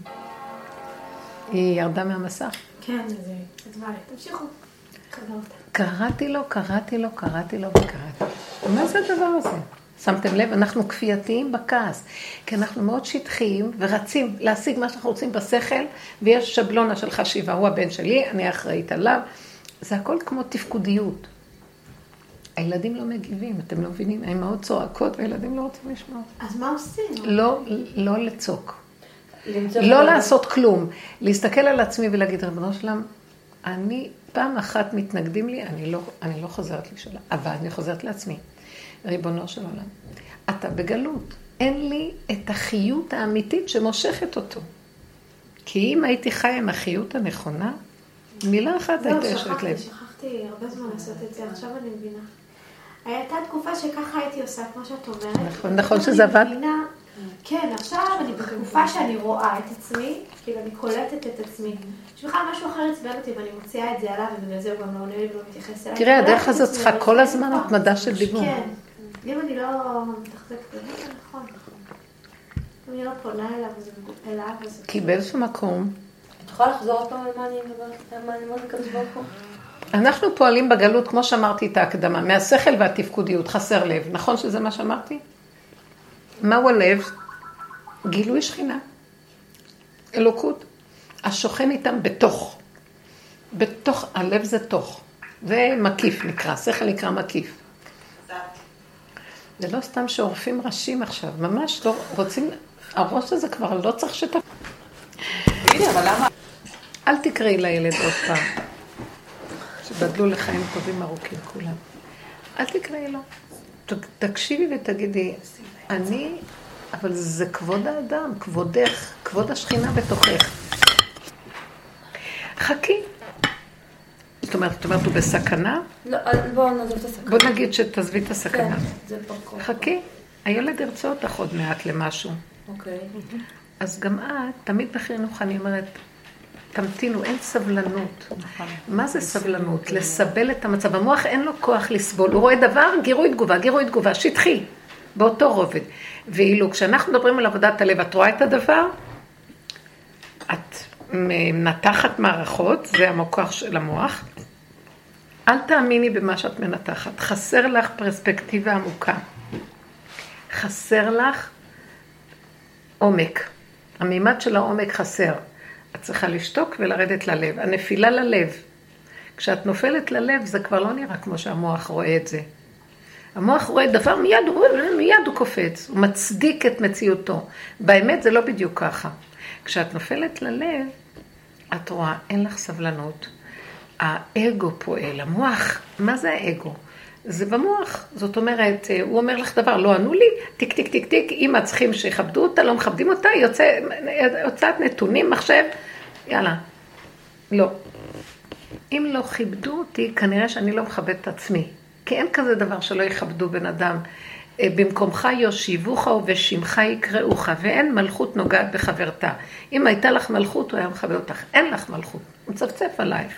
היא ירדה מהמסך? כן, זה כתבה תמשיכו. קראתי לו, קראתי לו, קראתי לו וקראתי. מה זה הדבר הזה? שמתם לב? אנחנו כפייתיים בכעס, כי אנחנו מאוד שטחיים ורצים להשיג מה שאנחנו רוצים בשכל, ויש שבלונה של חשיבה, הוא הבן שלי, אני אחראית עליו. זה הכל כמו תפקודיות. הילדים לא מגיבים, אתם לא מבינים? האמהות צועקות והילדים לא רוצים לשמוע. אז מה עושים? לא, לא לצעוק. לא לעשות כלום. להסתכל על עצמי ולהגיד, ריבונו שלם, אני פעם אחת מתנגדים לי, אני לא, אני לא חוזרת לשאלה, אבל אני חוזרת לעצמי. ריבונו של עולם, אתה בגלות. אין לי את החיות האמיתית שמושכת אותו. כי אם הייתי חיה עם החיות הנכונה, מילה אחת הייתה יושבת לב. שכחתי הרבה זמן לעשות את זה, עכשיו אני מבינה. הייתה תקופה שככה הייתי עושה, כמו שאת אומרת. נכון, נכון שזה עבד. כן, עכשיו אני בתקופה שאני רואה את עצמי, כאילו אני קולטת את עצמי. שבכלל משהו אחר עצבן אותי ואני מוציאה את זה עליו, ובגלל זה הוא גם לא עונה לי ולא מתייחס אליי. תראה, הדרך הזאת צריכה כל הזמן התמדה של דיבור. כן, אם אני לא מתחזקת בזה, נכון. אם אני לא פונה אליו, אז... כי באיזשהו מקום... את יכולה לחזור עוד פעם על מה אני מדברת, מה אני אומרת לקדוש ברוך הוא? אנחנו פועלים בגלות, כמו שאמרתי את ההקדמה, מהשכל והתפקודיות, חסר לב. נכון שזה מה שאמרתי? מהו הלב? גילוי שכינה. אלוקות. השוכן איתם בתוך. בתוך, הלב זה תוך. זה מקיף נקרא, שכל נקרא מקיף. זה לא סתם שעורפים ראשים עכשיו, ממש לא רוצים, הראש הזה כבר לא צריך שת... תגידי, אבל למה? אל תקראי לילד עוד פעם, שבדלו לחיים טובים ארוכים כולם. אל תקראי לו. תקשיבי ותגידי, אני, אבל זה כבוד האדם, כבודך, כבוד השכינה בתוכך. חכי. זאת אומרת, זאת אומרת, הוא בסכנה? לא, אז בואו נעזוב את הסכנה. בוא נגיד שתעזבי את כן, הסכנה. זה פרקור. חכי, הילד ירצה אותך עוד מעט למשהו. אוקיי. אז גם את, תמיד בחינוך אני אומרת, תמתינו, אין סבלנות. נכון. מה זה סבלנות? לסבל את המצב. המוח אין לו כוח לסבול. הוא רואה דבר, גירוי תגובה, גירוי תגובה, שטחי, באותו רובד. ואילו כשאנחנו מדברים על עבודת הלב, את רואה את הדבר? את מנתחת מערכות, זה הכוח של המוח. אל תאמיני במה שאת מנתחת. חסר לך פרספקטיבה עמוקה. חסר לך עומק. המימד של העומק חסר. את צריכה לשתוק ולרדת ללב. הנפילה ללב. כשאת נופלת ללב זה כבר לא נראה כמו שהמוח רואה את זה. המוח רואה דבר מיד, הוא, מיד הוא קופץ, הוא מצדיק את מציאותו. באמת זה לא בדיוק ככה. כשאת נופלת ללב, את רואה, אין לך סבלנות. האגו פועל, המוח, מה זה האגו? זה במוח, זאת אומרת, הוא אומר לך דבר, לא ענו לי, טיק טיק טיק טיק, אמא צריכים שיכבדו אותה, לא מכבדים אותה, יוצא, הוצאת נתונים, מחשב, יאללה, לא. אם לא כיבדו אותי, כנראה שאני לא מכבד את עצמי. כי אין כזה דבר שלא יכבדו בן אדם. אה, במקומך יושיבוך ובשמך יקראוך, ואין מלכות נוגעת בחברתה. אם הייתה לך מלכות, הוא היה מכבד אותך. אין לך מלכות, הוא מצפצף עלייך.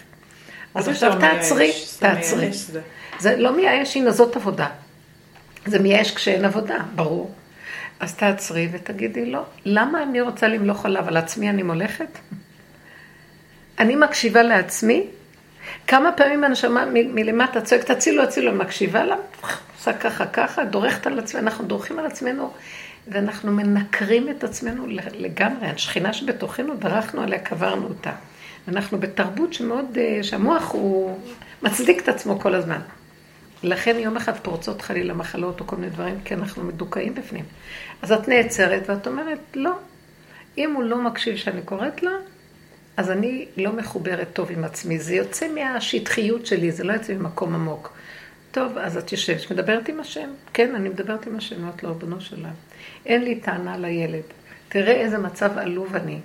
אז עכשיו תעצרי, תעצרי. זה. לא מייאש, הנה זאת עבודה. זה מייאש כשאין עבודה, ברור. אז תעצרי ותגידי לא. למה אני רוצה למלוך עליו? על עצמי אני מולכת? אני מקשיבה לעצמי? כמה פעמים הנשמה מ- מלמטה צועקת, הצילו, הצילו, מקשיבה לה, עושה ככה, ככה, דורכת על עצמנו, אנחנו דורכים על עצמנו, ואנחנו מנקרים את עצמנו לגמרי. השכינה שבתוכנו, דרכנו עליה, קברנו אותה. אנחנו בתרבות שמאוד, אה, שהמוח הוא מצדיק את עצמו כל הזמן. לכן יום אחד פורצות חלילה מחלות או כל מיני דברים, כי אנחנו מדוכאים בפנים. אז את נעצרת ואת אומרת, לא. אם הוא לא מקשיב שאני קוראת לה, אז אני לא מחוברת טוב עם עצמי. זה יוצא מהשטחיות שלי, זה לא יוצא ממקום עמוק. טוב, אז את יושבת, מדברת עם השם. כן, אני מדברת עם השם, אמרת לו, ריבונו שלה. אין לי טענה לילד. תראה איזה מצב עלוב אני.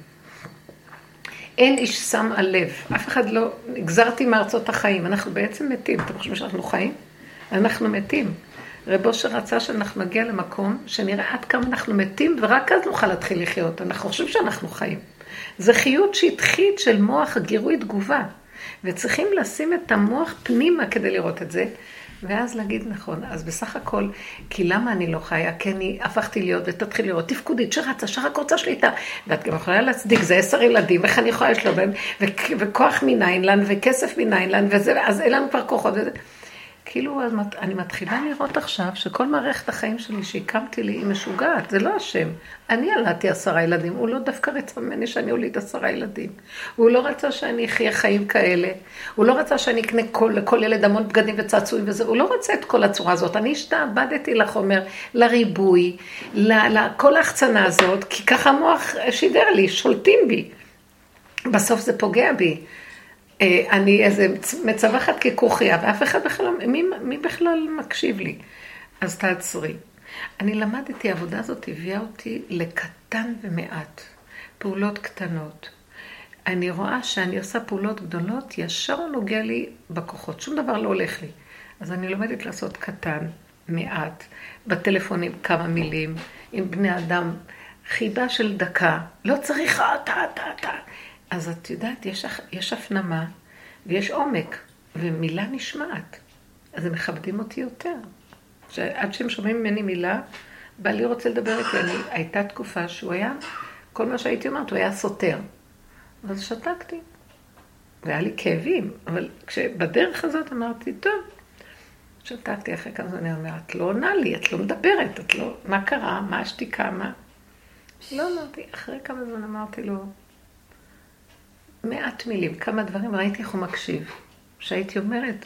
אין איש שם על לב. אף אחד לא... נגזרתי מארצות החיים. אנחנו בעצם מתים. אתם חושבים שאנחנו חיים? אנחנו מתים. רב אושר רצה שאנחנו נגיע למקום שנראה עד כמה אנחנו מתים, ורק אז נוכל להתחיל לחיות. אנחנו חושבים שאנחנו חיים. זה חיות שטחית של מוח גירוי תגובה. וצריכים לשים את המוח פנימה כדי לראות את זה, ואז להגיד נכון. אז בסך הכל, כי למה אני לא חיה? כי אני הפכתי להיות, ותתחיל לראות תפקודית שרצה, שרק רוצה שליטה. ואת גם יכולה להצדיק, זה עשר ילדים, איך אני יכולה לשלום בהם, וכ- וכוח מניין לן, וכסף מניין לן, וזה, אז אין לנו כבר כוחות. וזה. כאילו, אני מתחילה לראות עכשיו שכל מערכת החיים שלי שהקמתי לי היא משוגעת, זה לא השם. אני ילדתי עשרה ילדים, הוא לא דווקא רצה ממני שאני אוליד עשרה ילדים. הוא לא רצה שאני אחיה חיים כאלה. הוא לא רצה שאני אקנה כל, לכל ילד המון בגדים וצעצועים וזה, הוא לא רצה את כל הצורה הזאת. אני השתעבדתי לחומר, לריבוי, לכל ההחצנה הזאת, כי ככה המוח שידר לי, שולטים בי. בסוף זה פוגע בי. אה, אני איזה מצווחת ככוכיה, ואף אחד בכלל, לא- מי, מי בכלל מקשיב לי? אז תעצרי. אני למדתי, העבודה הזאת הביאה אותי לקטן ומעט, פעולות קטנות. אני רואה שאני עושה פעולות גדולות, ישר נוגע לי בכוחות, שום דבר לא הולך לי. אז אני לומדת לעשות קטן, מעט, בטלפונים כמה מילים, עם בני אדם, חיבה של דקה, לא צריך אתה, אתה, אתה. אז את יודעת, יש, יש הפנמה ויש עומק, ומילה נשמעת. אז הם מכבדים אותי יותר. שעד שהם שומעים ממני מילה, בעלי רוצה לדבר איתי. אני, הייתה תקופה שהוא היה, כל מה שהייתי אומרת, הוא היה סותר. אז שתקתי. והיה לי כאבים, אבל כשבדרך הזאת אמרתי, טוב, שתקתי אחרי כמה זמן, אני אומרת, את לא עונה לי, את לא מדברת, את לא, מה קרה, מה השתיקה, מה... לא אמרתי, אחרי כמה זמן אמרתי לו, מעט מילים, כמה דברים, ראיתי איך הוא מקשיב. שהייתי אומרת,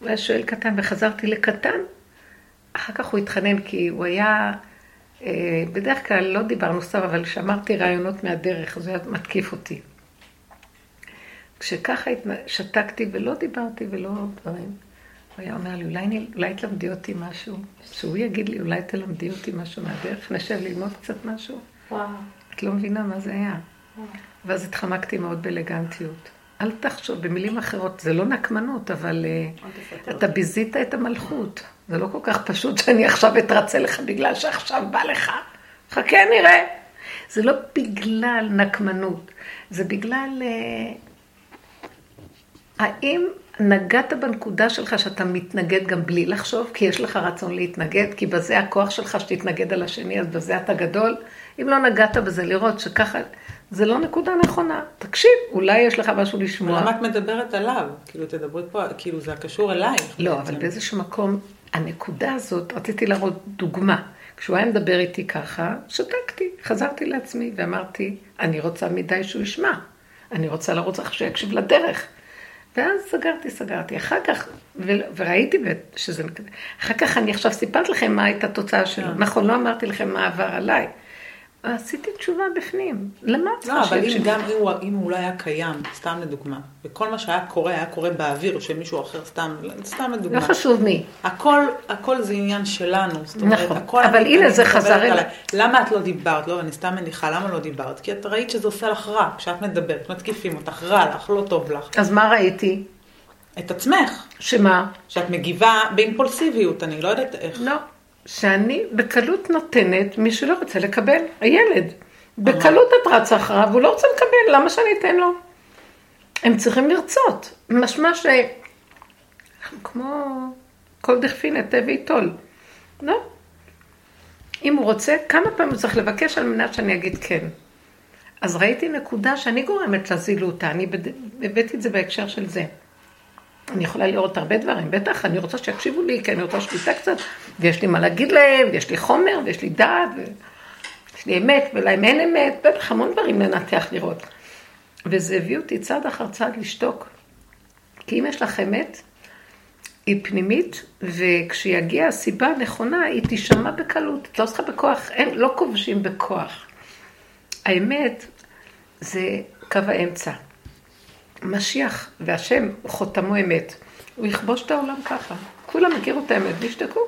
הוא היה שואל קטן וחזרתי לקטן, אחר כך הוא התחנן כי הוא היה, אה, בדרך כלל לא דיברנו סתם, אבל שמרתי רעיונות מהדרך, אז הוא היה מתקיף אותי. כשככה שתקתי ולא דיברתי ולא דברים, הוא היה אומר לי, אולי, אולי תלמדי אותי משהו? שהוא יגיד לי, אולי תלמדי אותי משהו מהדרך, נשב ללמוד קצת משהו? וואו. את לא מבינה מה זה היה. וואו. ואז התחמקתי מאוד באלגנטיות. אל תחשוב, במילים אחרות, זה לא נקמנות, אבל uh, אתה ביזית את המלכות. זה לא כל כך פשוט שאני עכשיו אתרצה לך בגלל שעכשיו בא לך. חכה נראה. זה לא בגלל נקמנות, זה בגלל... Uh, האם נגעת בנקודה שלך שאתה מתנגד גם בלי לחשוב, כי יש לך רצון להתנגד, כי בזה הכוח שלך שתתנגד על השני, אז בזה אתה גדול? אם לא נגעת בזה, לראות שככה, זה לא נקודה נכונה. תקשיב, אולי יש לך משהו לשמוע. למה את מדברת עליו? כאילו, תדברי פה, כאילו, זה קשור אלייך. לא, בעצם. אבל באיזשהו מקום, הנקודה הזאת, רציתי להראות דוגמה. כשהוא היה מדבר איתי ככה, שתקתי, חזרתי לעצמי ואמרתי, אני רוצה מדי שהוא ישמע. אני רוצה לרוץ אחרי שיקשיב לדרך. ואז סגרתי, סגרתי. אחר כך, וראיתי שזה... אחר כך אני עכשיו סיפרת לכם מה הייתה התוצאה שלו. אה. נכון, לא אמרתי לכם מה עבר עליי. עשיתי תשובה בפנים. למה את לא, אבל אם גם אם הוא, אם הוא לא היה קיים, סתם לדוגמה, וכל מה שהיה קורה, היה קורה באוויר של מישהו אחר, סתם, סתם לדוגמה. לא חשוב מי. הכל, הכל זה עניין שלנו. זאת אומרת, נכון, הכל אבל אני, הנה אני זה חזר אליי. למה את לא דיברת? לא, אני סתם מניחה, למה לא דיברת? כי את ראית שזה עושה לך רע, כשאת מדברת, מתקיפים אותך, רע לך, לא טוב לך. אז מה ראיתי? את עצמך. שמה? שאת מגיבה באימפולסיביות, אני לא יודעת איך. לא. שאני בקלות נותנת מי שלא רוצה לקבל, הילד. בקלות את רצה אחריו, הוא לא רוצה לקבל, למה שאני אתן לו? הם צריכים לרצות. משמע ש... כמו כל דכפין היטב ויטול. לא. אם הוא רוצה, כמה פעמים הוא צריך לבקש על מנת שאני אגיד כן. אז ראיתי נקודה שאני גורמת לזילותה, אני הבאתי את זה בהקשר של זה. אני יכולה לראות הרבה דברים, בטח, אני רוצה שיקשיבו לי, כי אני רוצה שליטה קצת, ויש לי מה להגיד להם, ויש לי חומר, ויש לי דעת, ויש לי אמת, ולהם אין אמת, בטח המון דברים לנתח לראות. וזה הביא אותי צעד אחר צעד לשתוק. כי אם יש לך אמת, היא פנימית, וכשיגיע הסיבה הנכונה, היא תישמע בקלות. את לא צריכה בכוח, אין, לא כובשים בכוח. האמת זה קו האמצע. משיח והשם חותמו אמת. הוא יכבוש את העולם ככה. כולם יכירו את האמת וישתקו.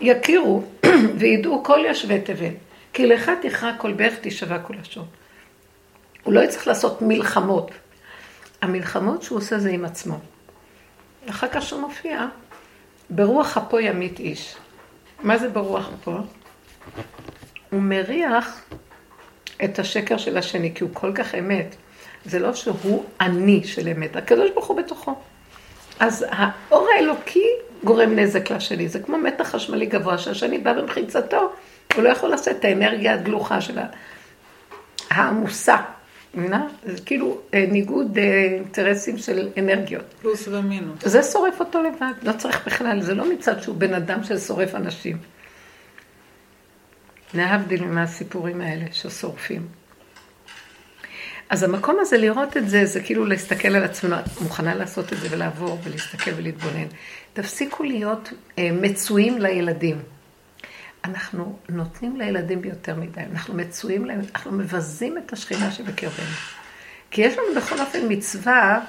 יכירו וידעו כל יושבי תבל. כי לך תכרע כל ברך תשבע כל לשון. הוא לא יצטרך לעשות מלחמות. המלחמות שהוא עושה זה עם עצמו. אחר כך שהוא מופיע, ברוח אפו ימית איש. מה זה ברוח אפו? הוא מריח את השקר של השני, כי הוא כל כך אמת. זה לא שהוא אני של אמת, הקדוש ברוך הוא בתוכו. אז האור האלוקי גורם נזק לשני, זה כמו מתח חשמלי גבוה שהשני בא במחיצתו, הוא לא יכול לעשות את האנרגיה הגלוחה שלה, העמוסה, מבינה? זה כאילו אה, ניגוד אה, אינטרסים של אנרגיות. פלוס ומינוס. זה שורף אותו לבד, לא צריך בכלל, זה לא מצד שהוא בן אדם ששורף אנשים. להבדיל מהסיפורים האלה ששורפים. אז המקום הזה, לראות את זה, זה כאילו להסתכל על עצמנו, את מוכנה לעשות את זה ולעבור ולהסתכל ולהתבונן. תפסיקו להיות אה, מצויים לילדים. אנחנו נותנים לילדים ביותר מדי, אנחנו מצויים להם, אנחנו מבזים את השכינה שבקרבנו. כי יש לנו בכל אופן מצווה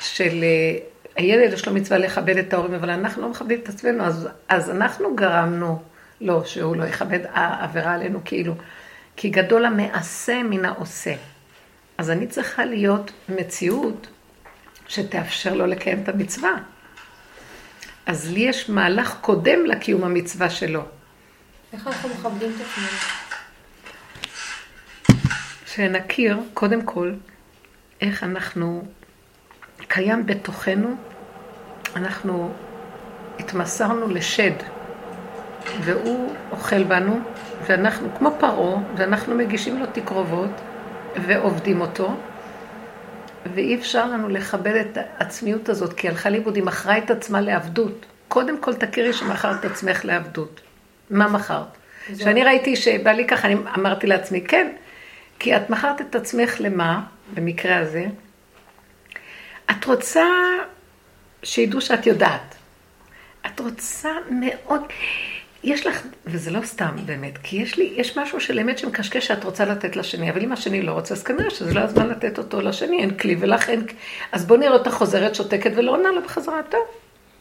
של, אה, הילד יש לו מצווה לכבד את ההורים, אבל אנחנו לא מכבדים את עצמנו, אז, אז אנחנו גרמנו לו שהוא לא יכבד העבירה עלינו כאילו, כי גדול המעשה מן העושה. אז אני צריכה להיות מציאות שתאפשר לו לקיים את המצווה. אז לי יש מהלך קודם לקיום המצווה שלו. איך אנחנו מכבדים את עצמנו? שנכיר, קודם כל, איך אנחנו, קיים בתוכנו, אנחנו התמסרנו לשד, והוא אוכל בנו, ואנחנו, כמו פרעה, ואנחנו מגישים לו תקרובות, ועובדים אותו, ואי אפשר לנו לכבד את העצמיות הזאת, כי הלכה לאיבוד, היא מכרה את עצמה לעבדות. קודם כל תכירי שמכרת את עצמך לעבדות. מה מכרת? כשאני ראיתי שבא לי ככה, אני אמרתי לעצמי, כן, כי את מכרת את עצמך למה, במקרה הזה? את רוצה שידעו שאת יודעת. את רוצה מאוד, יש לך, וזה לא סתם באמת, כי יש לי, יש משהו של אמת שמקשקש שאת רוצה לתת לשני, אבל אם השני לא רוצה, אז כנראה שזה לא הזמן לתת אותו לשני, אין כלי ולך אין, אז בוא נראה אותה חוזרת, שותקת ולא עונה לה בחזרה, טוב,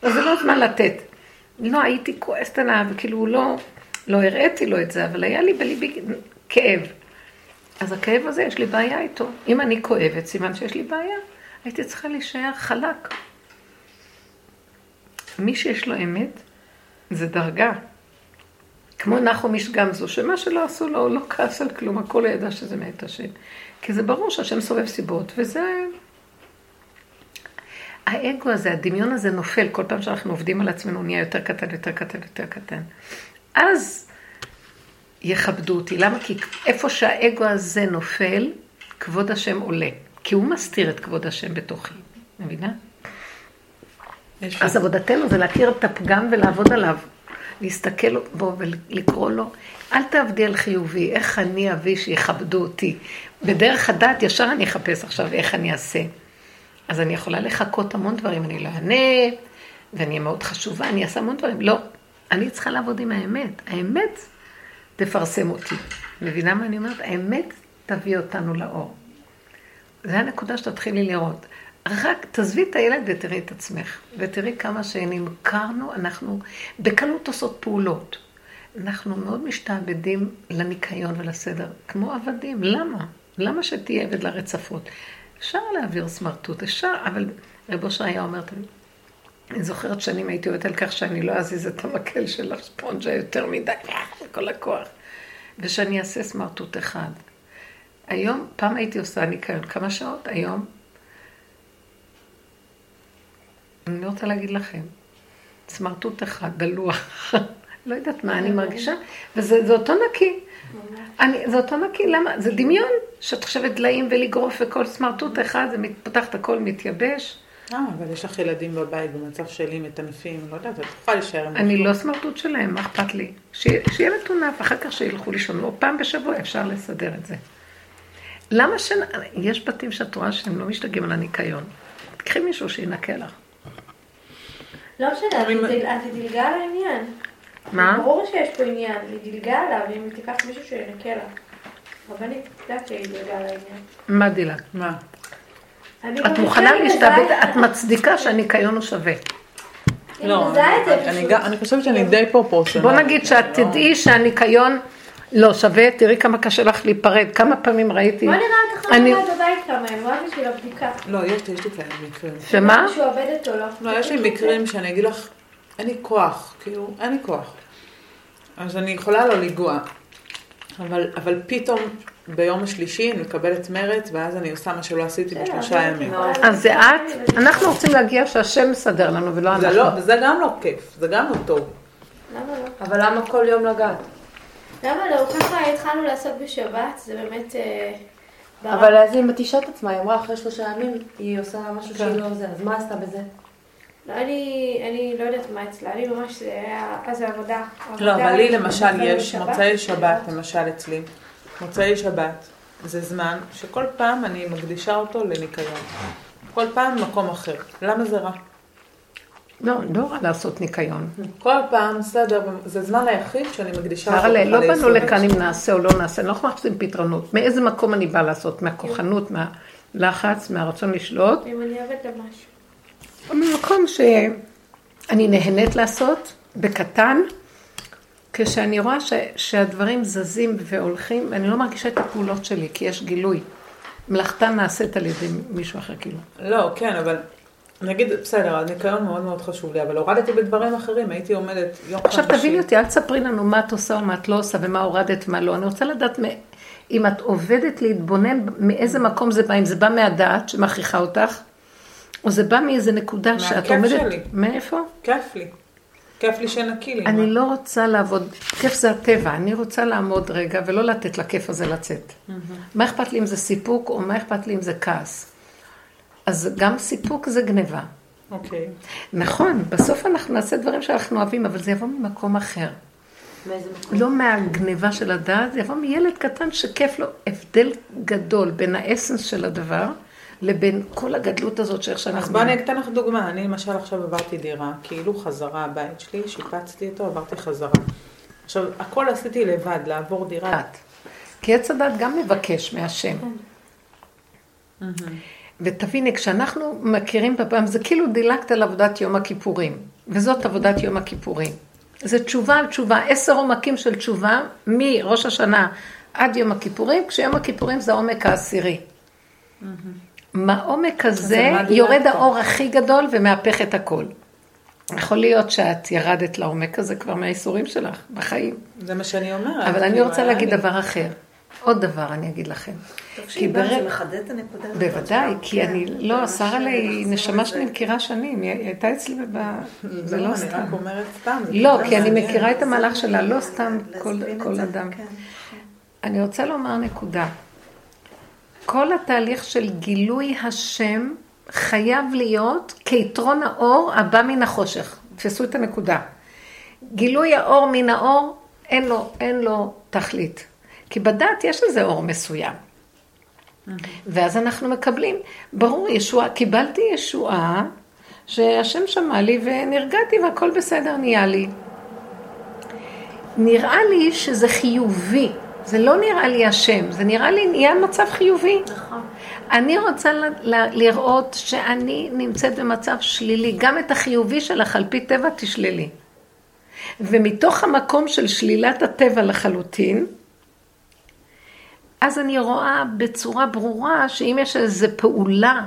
אז זה לא הזמן לתת. לא, הייתי כועסת עליו, וכאילו לא, לא הראיתי לו את זה, אבל היה לי בליבי כאב. אז הכאב הזה, יש לי בעיה איתו. אם אני כואבת, סימן שיש לי בעיה. הייתי צריכה להישאר חלק. מי שיש לו אמת, זה דרגה. כמו נחום איש גמזו, שמה שלא עשו לו, הוא לא כעס על כלום, הכל ידע שזה מאת השם. כי זה ברור שהשם סובב סיבות, וזה... האגו הזה, הדמיון הזה נופל כל פעם שאנחנו עובדים על עצמנו, נהיה יותר קטן, יותר קטן, יותר קטן. אז יכבדו אותי. למה? כי איפה שהאגו הזה נופל, כבוד השם עולה. כי הוא מסתיר את כבוד השם בתוכי. מבינה? אז עבודתנו זה להכיר את הפגם ולעבוד עליו. להסתכל בו ולקרוא לו, אל תעבדי על חיובי, איך אני אביא שיכבדו אותי. בדרך הדת ישר אני אחפש עכשיו איך אני אעשה. אז אני יכולה לחכות המון דברים, אני לא אענה, ואני אהיה מאוד חשובה, אני אעשה המון דברים. לא, אני צריכה לעבוד עם האמת. האמת תפרסם אותי. מבינה מה אני אומרת? האמת תביא אותנו לאור. זה הנקודה שתתחילי לראות. רק תעזבי את הילד ותראי את עצמך, ותראי כמה שנמכרנו, אנחנו בקלות עושות פעולות. אנחנו מאוד משתעבדים לניקיון ולסדר, כמו עבדים. למה? למה שתהיה עבד לרצפות? אפשר להעביר סמרטוט, אפשר, אבל רבו אושר היה אומר, אני זוכרת שנים הייתי עובדת על כך שאני לא אזיז את המקל של הספונג'ה יותר מדי, כל הכוח, ושאני אעשה סמרטוט אחד. היום, פעם הייתי עושה ניקיון כמה שעות, היום אני רוצה להגיד לכם, סמרטוט אחד, דלוח, לא יודעת מה אני מרגישה, וזה אותו נקי. אני, זה אותו נקי, למה? זה דמיון, שאת חושבת דליים ולגרוף וכל סמרטוט אחד, זה מתפתח, את הכל מתייבש. אה, אבל יש לך ילדים בבית במצב שלי מטנפים, לא יודעת, את יכולה להישאר עם אני לא סמרטוט שלהם, מה אכפת לי? שיהיה מטונף, אחר כך שילכו לישון, או פעם בשבוע אפשר לסדר את זה. למה ש... יש בתים שאת רואה שהם לא משתגעים על הניקיון. תקחי מישהו שינקה לך. לא משנה, את דילגה על העניין. מה? ברור שיש פה עניין, היא דילגה עליו, אם תיקח מישהו שינקה לה. רבנית, את יודעת שהיא דילגה על העניין. מה דילג? מה? את מוכנה להשתעבד, את מצדיקה שהניקיון הוא שווה. לא, אני חושבת שאני די פרופורציונלית. בוא נגיד שאת תדעי שהניקיון לא שווה, תראי כמה קשה לך להיפרד, כמה פעמים ראיתי. בוא נראה אותך אני- בבית כמה ימים, רק בשביל הבדיקה. לא, יש לי, יש לי כאלה מקרים. שמה? שהוא עובד אותו, לא? לא, יש לי מקרים שאני אגיד לך, אין לי כוח, כאילו, אין לי כוח. אז אני יכולה לא לנגוע, אבל, אבל פתאום ביום השלישי אני מקבלת מרץ, ואז אני עושה מה שלא עשיתי בסדר, בשלושה ימים. אז זה את, אנחנו רוצים להגיע שהשם מסדר לנו ולא זה אנחנו. לא, וזה גם לא כיף, זה גם לא טוב. למה לא? אבל למה כל יום לגעת? למה לא? ככה התחלנו לעשות בשבת, זה באמת... אה. אבל אז היא מתישה את עצמה, היא אמרה אחרי שלושה ימים היא עושה משהו שהיא לא זה, אז מה עשתה בזה? לא, אני, אני לא יודעת מה אצלה, אני ממש, זה היה, אז עבודה. לא, אבל לי למשל יש. מוצאי שבת, למשל אצלי, מוצאי שבת זה זמן שכל פעם אני מקדישה אותו לניקיון. כל פעם מקום אחר. למה זה רע? לא, לא רע לעשות ניקיון. כל פעם, בסדר, זה הזמן היחיד שאני מקדישה הרי לא באנו. לכאן אם נעשה או לא נעשה, אנחנו מחפשים פתרונות. מאיזה מקום אני באה לעשות? מהכוחנות, מהלחץ, מהרצון לשלוט? אם אני אוהבת למשהו. או ממקום שאני נהנית לעשות, בקטן, כשאני רואה ש, שהדברים זזים והולכים, ואני לא מרגישה את הפעולות שלי, כי יש גילוי. מלאכתה נעשית על ידי מישהו אחר, כאילו. לא, כן, אבל נגיד, בסדר, הניקיון מאוד מאוד חשוב לי, אבל הורדתי בדברים אחרים, הייתי עומדת יום אחד עכשיו תביני אותי, אל תספרי לנו מה את עושה או מה את לא עושה ומה הורדת ומה לא. אני רוצה לדעת אם את עובדת להתבונן מאיזה מקום זה בא, אם זה בא מהדעת שמכריחה אותך, או זה בא מאיזה נקודה שאת מהכיף עומדת... שלי. מאיפה? כיף לי. כיף לי שנקי לי. אני מה? לא רוצה לעבוד, כיף זה הטבע, אני רוצה לעמוד רגע ולא לתת לכיף הזה לצאת. מה אכפת לי אם זה סיפוק או מה אכפת לי אם זה כעס? אז גם סיפוק זה גניבה. אוקיי. נכון, בסוף אנחנו נעשה דברים שאנחנו אוהבים, אבל זה יבוא ממקום אחר. מאיזה מקום? לא מהגניבה של הדעת, זה יבוא מילד קטן שכיף לו הבדל גדול בין האסנס של הדבר לבין כל הגדלות הזאת שאיך שאנחנו... אז בואי אני אתן לך דוגמה. אני למשל עכשיו עברתי דירה, כאילו חזרה הבית שלי, שיפצתי אותו, עברתי חזרה. עכשיו, הכל עשיתי לבד, לעבור דירה. כי עץ הדת גם מבקש מהשם. ותביני, כשאנחנו מכירים בפעם, זה כאילו דילגת על עבודת יום הכיפורים, וזאת עבודת יום הכיפורים. זה תשובה על תשובה, עשר עומקים של תשובה מראש השנה עד יום הכיפורים, כשיום הכיפורים זה העומק העשירי. מהעומק הזה? יורד האור הכי גדול ומהפך את הכל. יכול להיות שאת ירדת לעומק הזה כבר מהאיסורים שלך בחיים. זה מה שאני אומרת. אבל אני כאילו, רוצה להגיד דבר אחר. עוד דבר אני אגיד לכם. טוב ברגע- זה מחדד את הנקודה הזאת. בוודאי, כי כן, אני, זה לא, שרה לי, נשמה. שאני מכירה שנים, היא הייתה אצלי, ב... זה לא, לא אני סתם. רק אומרת סתם. לא, כי אני. מכירה את המהלך שלה, לא סתם כל אדם. כן. אני רוצה לומר נקודה. כל התהליך של גילוי השם חייב להיות כיתרון האור הבא מן החושך. תפסו את הנקודה. גילוי האור מן האור, אין לו, אין לו תכלית. כי בדת יש לזה אור מסוים. ואז אנחנו מקבלים, ברור, ישועה, קיבלתי ישועה, שהשם שמע לי ונרגעתי והכל בסדר נהיה לי. נראה לי שזה חיובי, זה לא נראה לי השם, זה נראה לי נהיה מצב חיובי. נכון. אני רוצה ל- ל- לראות שאני נמצאת במצב שלילי, גם את החיובי שלך על פי טבע תשללי. ומתוך המקום של שלילת הטבע לחלוטין, אז אני רואה בצורה ברורה שאם יש איזו פעולה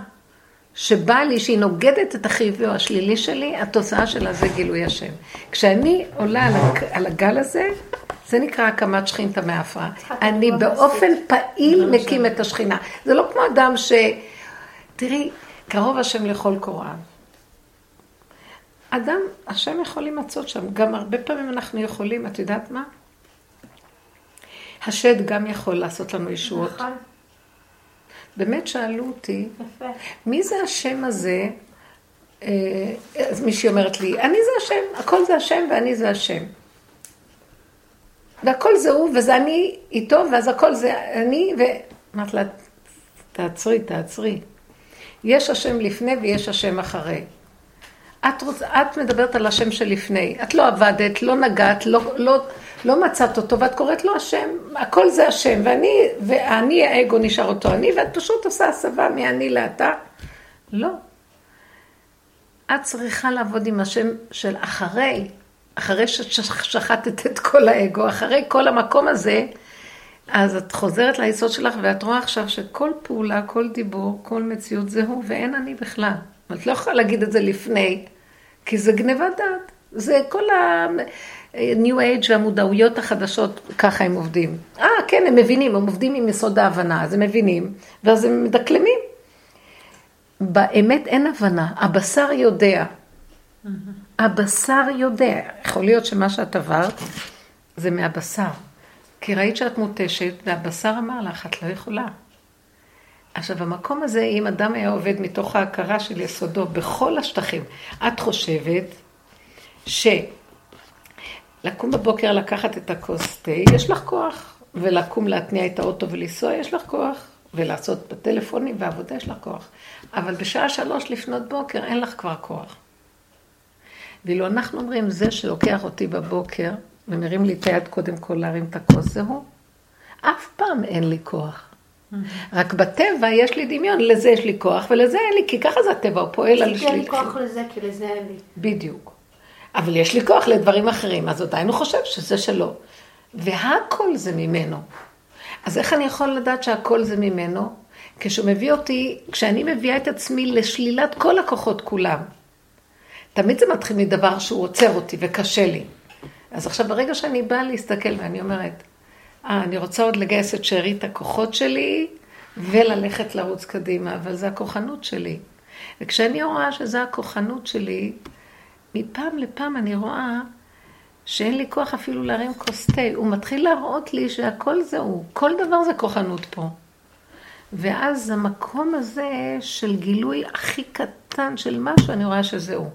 שבאה לי, שהיא נוגדת את החיובי או השלילי שלי, התוצאה שלה זה גילוי השם. כשאני עולה על, הג- על הגל הזה, זה נקרא הקמת שכינתא מעפרה. אני באופן פעיל מקים את השכינה. זה לא כמו אדם ש... תראי, קרוב השם לכל קוראיו. אדם, השם יכול להימצאות שם. גם הרבה פעמים אנחנו יכולים, את יודעת מה? השד גם יכול לעשות לנו ישועות. נכון, באמת שאלו אותי, יפה. מי זה השם הזה? אה, אז מישהי אומרת לי, אני זה השם, הכל זה השם ואני זה השם. והכל זה הוא, וזה אני איתו, ואז הכל זה אני, ואמרת לה, תעצרי, תעצרי. יש השם לפני ויש השם אחרי. את, רוצ... את מדברת על השם שלפני, את לא עבדת, לא נגעת, לא, לא, לא מצאת אותו, ואת קוראת לו השם, הכל זה השם, ואני, ואני האגו נשאר אותו אני, ואת פשוט עושה הסבה מאני לאתה. לא. את צריכה לעבוד עם השם של אחרי, אחרי ששחטת את כל האגו, אחרי כל המקום הזה, אז את חוזרת ליסוד שלך ואת רואה עכשיו שכל פעולה, כל דיבור, כל מציאות זה הוא, ואין אני בכלל. את לא יכולה להגיד את זה לפני, כי זה גניבת דעת. זה כל ה-new age והמודעויות החדשות, ככה הם עובדים. אה, כן, הם מבינים, הם עובדים עם יסוד ההבנה, אז הם מבינים, ואז הם מדקלמים. באמת אין הבנה, הבשר יודע. הבשר יודע. יכול להיות שמה שאת עברת זה מהבשר. כי ראית שאת מותשת, והבשר אמר לך, את לא יכולה. עכשיו, המקום הזה, אם אדם היה עובד מתוך ההכרה של יסודו בכל השטחים, את חושבת שלקום בבוקר לקחת את הכוס תה, יש לך כוח, ולקום להתניע את האוטו ולנסוע, יש לך כוח, ולעשות בטלפונים ועבודה, יש לך כוח. אבל בשעה שלוש לפנות בוקר, אין לך כבר כוח. ואילו אנחנו אומרים, זה שלוקח אותי בבוקר, ומרים לי את היד קודם כל להרים את הכוס, זה הוא. אף פעם אין לי כוח. רק בטבע יש לי דמיון, לזה יש לי כוח ולזה אין לי, כי ככה זה הטבע, הוא פועל על כי אין לי שלי. כוח לזה, כי לזה אין לי. בדיוק. אבל יש לי כוח לדברים אחרים, אז עדיין הוא חושב שזה שלו. והכל זה ממנו. אז איך אני יכול לדעת שהכל זה ממנו? כשהוא מביא אותי, כשאני מביאה את עצמי לשלילת כל הכוחות כולם. תמיד זה מתחיל מדבר שהוא עוצר אותי וקשה לי. אז עכשיו ברגע שאני באה להסתכל ואני אומרת, אה, אני רוצה עוד לגייס את שארית הכוחות שלי וללכת לרוץ קדימה, אבל זה הכוחנות שלי. וכשאני רואה שזה הכוחנות שלי, מפעם לפעם אני רואה שאין לי כוח אפילו להרים כוס תה. הוא מתחיל להראות לי שהכל זה הוא, כל דבר זה כוחנות פה. ואז המקום הזה של גילוי הכי קטן של משהו, אני רואה שזה הוא.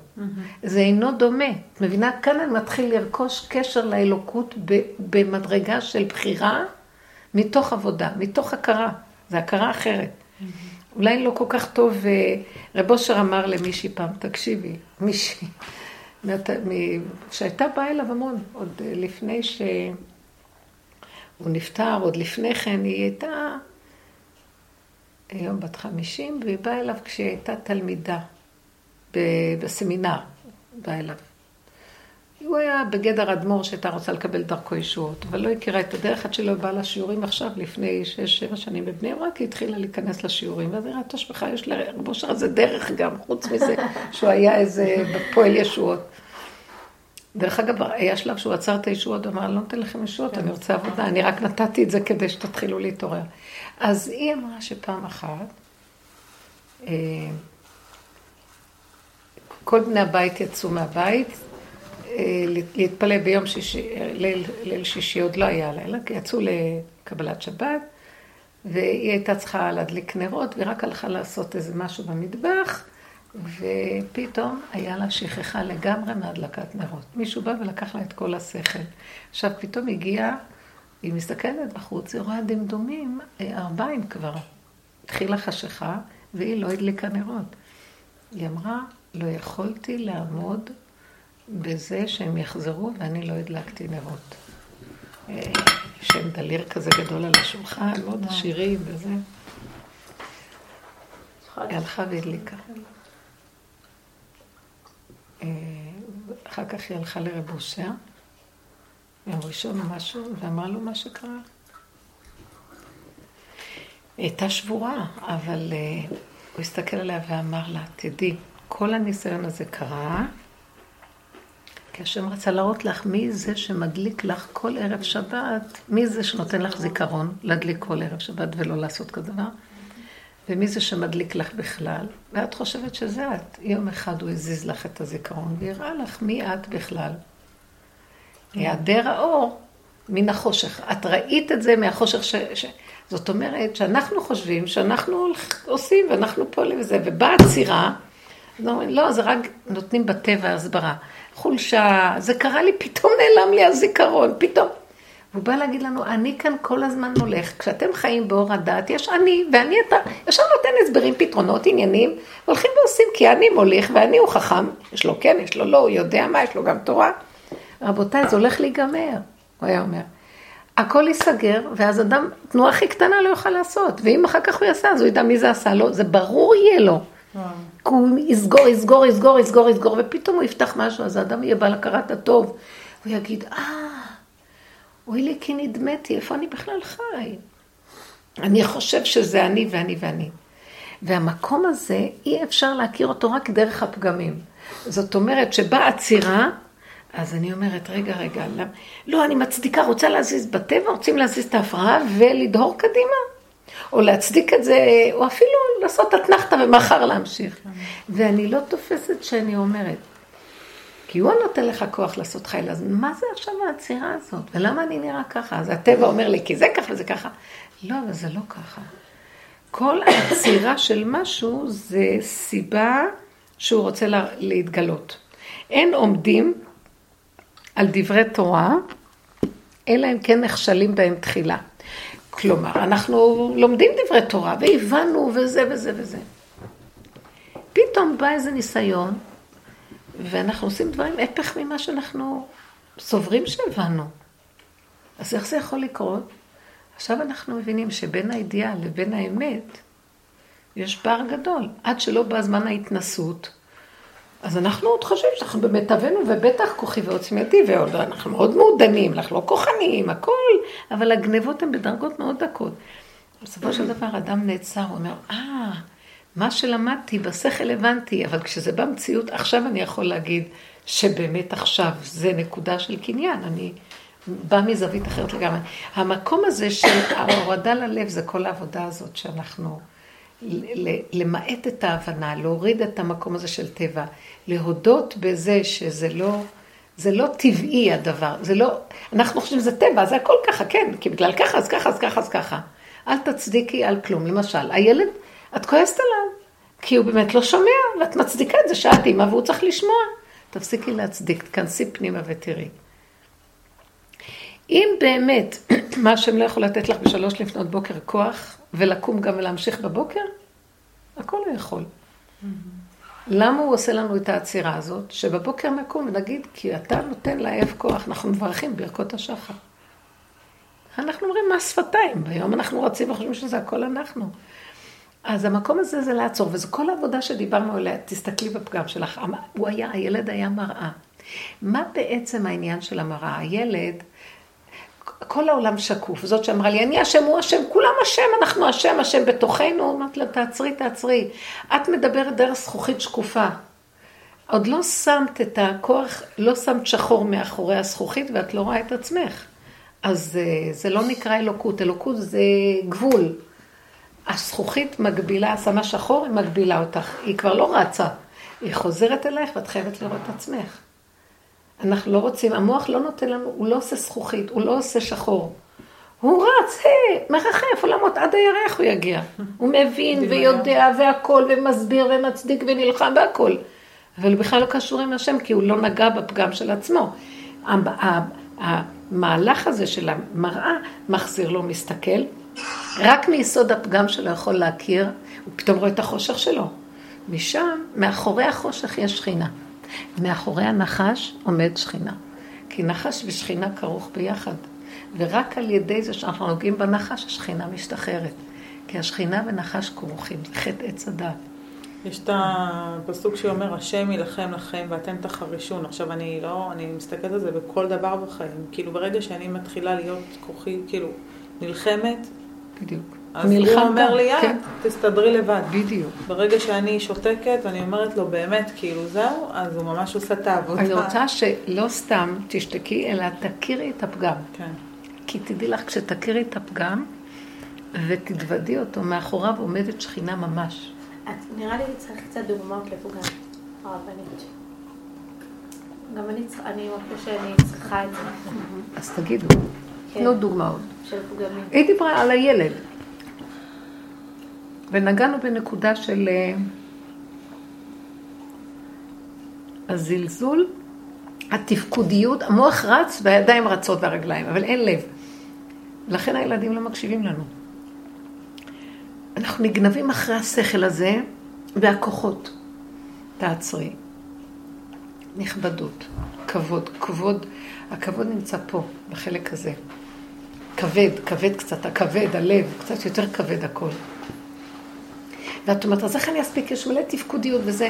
זה אינו דומה. את מבינה? כאן אני מתחיל לרכוש קשר לאלוקות במדרגה של בחירה מתוך עבודה, מתוך הכרה. זה הכרה אחרת. אולי לא כל כך טוב, אה, רב אושר אמר למישהי פעם, תקשיבי, מישהי, שהייתה באה אליו המון, עוד אה, לפני שהוא נפטר, עוד לפני כן היא הייתה היום בת חמישים, והיא באה אליו כשהיא הייתה תלמידה בסמינר, באה אליו. הוא היה בגדר אדמו"ר שהייתה רוצה לקבל דרכו ישועות, אבל לא הכירה את הדרך עד שלא באה לשיעורים עכשיו, לפני שש, שבע שנים בבני ברק, היא התחילה להיכנס לשיעורים, ואז היא ראתה שבכלל יש לרב אושר הזה דרך גם, חוץ מזה שהוא היה איזה פועל ישועות. דרך אגב, היה שלב שהוא עצר את הישועות, אמר, אני לא נותן לכם ישועות, אני רוצה עבודה, אני רק נתתי את זה כדי שתתחילו להתעורר. אז היא אמרה שפעם אחת, אה, כל בני הבית יצאו מהבית, להתפלל ביום שישי, ליל, ליל שישי עוד לא היה לילה, כי יצאו לקבלת שבת, והיא הייתה צריכה להדליק נרות, והיא רק הלכה לעשות איזה משהו במטבח, ופתאום היה לה שכחה לגמרי מהדלקת נרות. מישהו בא ולקח לה את כל השכל. עכשיו, פתאום הגיעה, היא מסתכלת בחוץ, היא רואה דמדומים, אה, ארבעים כבר. התחילה חשיכה, והיא לא הדליקה נרות. היא אמרה, לא יכולתי לעמוד בזה שהם יחזרו ואני לא הדלקתי נרות. אה, שם דליר כזה גדול על השולחן, מאוד עשירים וזה. היא הלכה והדליקה. אה, אחר כך היא הלכה לרב אושר, יום ראשון או משהו, ואמרה לו מה שקרה. היא הייתה שבורה, אבל uh, הוא הסתכל עליה ואמר לה, תדעי, כל הניסיון הזה קרה, כי השם רצה להראות לך מי זה שמדליק לך כל ערב שבת, מי זה שנותן לך זיכרון להדליק כל ערב שבת ולא לעשות כזה דבר, ומי זה שמדליק לך בכלל, ואת חושבת שזה את. יום אחד הוא הזיז לך את הזיכרון והראה לך מי את בכלל. היעדר האור מן החושך. את ראית את זה מהחושך ש... ש... זאת אומרת שאנחנו חושבים שאנחנו עושים ואנחנו פועלים וזה, ובאה עצירה, לא, זה רק נותנים בטבע הסברה. חולשה, זה קרה לי, פתאום נעלם לי הזיכרון, פתאום. והוא בא להגיד לנו, אני כאן כל הזמן הולך, כשאתם חיים באור הדת, יש אני, ואני אתה, ישר נותן הסברים, פתרונות, עניינים, הולכים ועושים, כי אני מוליך, ואני הוא חכם, יש לו כן, יש לו לא, הוא יודע מה, יש לו גם תורה. רבותיי, זה הולך להיגמר, הוא היה אומר. הכל ייסגר, ואז אדם, תנועה הכי קטנה לא יוכל לעשות, ואם אחר כך הוא יעשה, אז הוא ידע מי זה עשה לו, זה ברור יהיה לו. כי הוא יסגור, יסגור, יסגור, יסגור, יסגור, ופתאום הוא יפתח משהו, אז האדם יהיה בעל הכרת הטוב. הוא יגיד, אה, אוי לי כי נדמתי, איפה אני בכלל חי? אני חושב שזה אני ואני ואני. והמקום הזה, אי אפשר להכיר אותו רק דרך הפגמים. זאת אומרת שבאה עצירה, אז אני אומרת, רגע, רגע, לא, אני מצדיקה, רוצה להזיז בטבע, רוצים להזיז את ההפרעה ולדהור קדימה. או להצדיק את זה, או אפילו לעשות אתנחתא ומחר להמשיך. ואני לא תופסת שאני אומרת, כי הוא נותן לך כוח לעשות חיל, אז מה זה עכשיו העצירה הזאת? ולמה אני נראה ככה? אז הטבע אומר לי, כי זה ככה וזה ככה. לא, אבל זה לא ככה. כל העצירה של משהו זה סיבה שהוא רוצה לה, להתגלות. אין עומדים על דברי תורה, אלא אם כן נכשלים בהם תחילה. כלומר, אנחנו לומדים דברי תורה, והבנו, וזה וזה וזה. פתאום בא איזה ניסיון, ואנחנו עושים דברים הפך ממה שאנחנו סוברים שהבנו. אז איך זה יכול לקרות? עכשיו אנחנו מבינים שבין הידיעה לבין האמת יש פער גדול. עד שלא בא זמן ההתנסות, אז אנחנו עוד חושבים שאנחנו במיטבנו, ובטח כוחי ועוצמתי, ועוד אנחנו מאוד מעודנים, אנחנו לא כוחניים, הכל, אבל הגנבות הן בדרגות מאוד דקות. בסופו של דבר אדם נעצר, הוא אומר, אה, מה שלמדתי בשכל הבנתי, אבל כשזה במציאות, עכשיו אני יכול להגיד שבאמת עכשיו זה נקודה של קניין, אני בא מזווית אחרת לגמרי. המקום הזה של ההורדה ללב זה כל העבודה הזאת שאנחנו... למעט את ההבנה, להוריד את המקום הזה של טבע, להודות בזה שזה לא, זה לא טבעי הדבר, זה לא, אנחנו חושבים שזה טבע, זה הכל ככה, כן, כי בגלל ככה, אז ככה, אז ככה, אז ככה. אל תצדיקי על כלום. למשל, הילד, את כועסת עליו, כי הוא באמת לא שומע, ואת מצדיקה את זה שאת אימא והוא צריך לשמוע. תפסיקי להצדיק, תכנסי פנימה ותראי. אם באמת מה השם לא יכול לתת לך בשלוש לפנות בוקר כוח, ולקום גם ולהמשיך בבוקר, הכל הוא יכול. למה הוא עושה לנו את העצירה הזאת? שבבוקר נקום ונגיד, כי אתה נותן לאב כוח, אנחנו מברכים ברכות השחר. אנחנו אומרים מס שפתיים, ביום אנחנו רצים וחושבים שזה הכל אנחנו. אז המקום הזה זה לעצור, וזו כל העבודה שדיברנו עליה, תסתכלי בפגם שלך, הוא היה, הילד היה מראה. מה בעצם העניין של המראה? הילד, כל העולם שקוף, זאת שאמרה לי, אני אשם, הוא אשם, כולם אשם, אנחנו אשם, אשם בתוכנו, אמרתי לה, תעצרי, תעצרי. את מדברת דרך זכוכית שקופה. עוד לא שמת את הכוח, לא שמת שחור מאחורי הזכוכית ואת לא רואה את עצמך. אז אה, זה לא נקרא אלוקות, אלוקות זה גבול. הזכוכית מגבילה, שמה שחור, היא מגבילה אותך. היא כבר לא רצה. היא חוזרת אלייך ואת חייבת לראות את עצמך. אנחנו לא רוצים, המוח לא נותן לנו, הוא לא עושה זכוכית, הוא לא עושה שחור. הוא רץ, היי, מרחף עולמות, עד הירח הוא יגיע. הוא מבין ויודע והכל, ומסביר ומצדיק ונלחם והכל. אבל הוא בכלל לא קשור עם השם, כי הוא לא נגע בפגם של עצמו. המהלך הזה של המראה מחזיר לו, מסתכל, רק מיסוד הפגם שלו יכול להכיר, הוא פתאום רואה את החושך שלו. משם, מאחורי החושך יש שכינה. מאחורי הנחש עומד שכינה. כי נחש ושכינה כרוך ביחד. ורק על ידי זה שאנחנו נוגעים בנחש, השכינה משתחררת. כי השכינה ונחש כרוכים, זה חטא עץ הדת. יש את הפסוק שאומר, השם יילחם לכם ואתם תחרישון. עכשיו, אני לא, אני מסתכלת על זה בכל דבר בחיים. כאילו, ברגע שאני מתחילה להיות כוחי, כאילו, נלחמת, בדיוק. אז הוא אומר לי, יאללה, כן. תסתדרי לבד. בדיוק. ברגע שאני שותקת, אני אומרת לו, באמת, כאילו, זהו, אז הוא ממש עושה את העבודה. אני רוצה שלא סתם תשתקי, אלא תכירי את הפגם. כן. כי תדעי לך, כשתכירי את הפגם ותתוודי אותו, מאחוריו עומדת שכינה ממש. את, נראה לי צריך קצת דוגמאות לפגם, הרבנית. גם אני, צריכה- אני מרגישה שאני צריכה את זה, אז תגידו, כן. תנו דוגמאות. היא דיברה על הילד. ונגענו בנקודה של אה, הזלזול, התפקודיות, המוח רץ והידיים רצות והרגליים, אבל אין לב. לכן הילדים לא מקשיבים לנו. אנחנו נגנבים אחרי השכל הזה והכוחות. תעצרי. נכבדות, כבוד, כבוד, הכבוד נמצא פה, בחלק הזה. כבד, כבד קצת, הכבד, הלב, קצת יותר כבד הכל. ואת אומרת, אז איך אני אספיק? יש מלא תפקודיות וזה.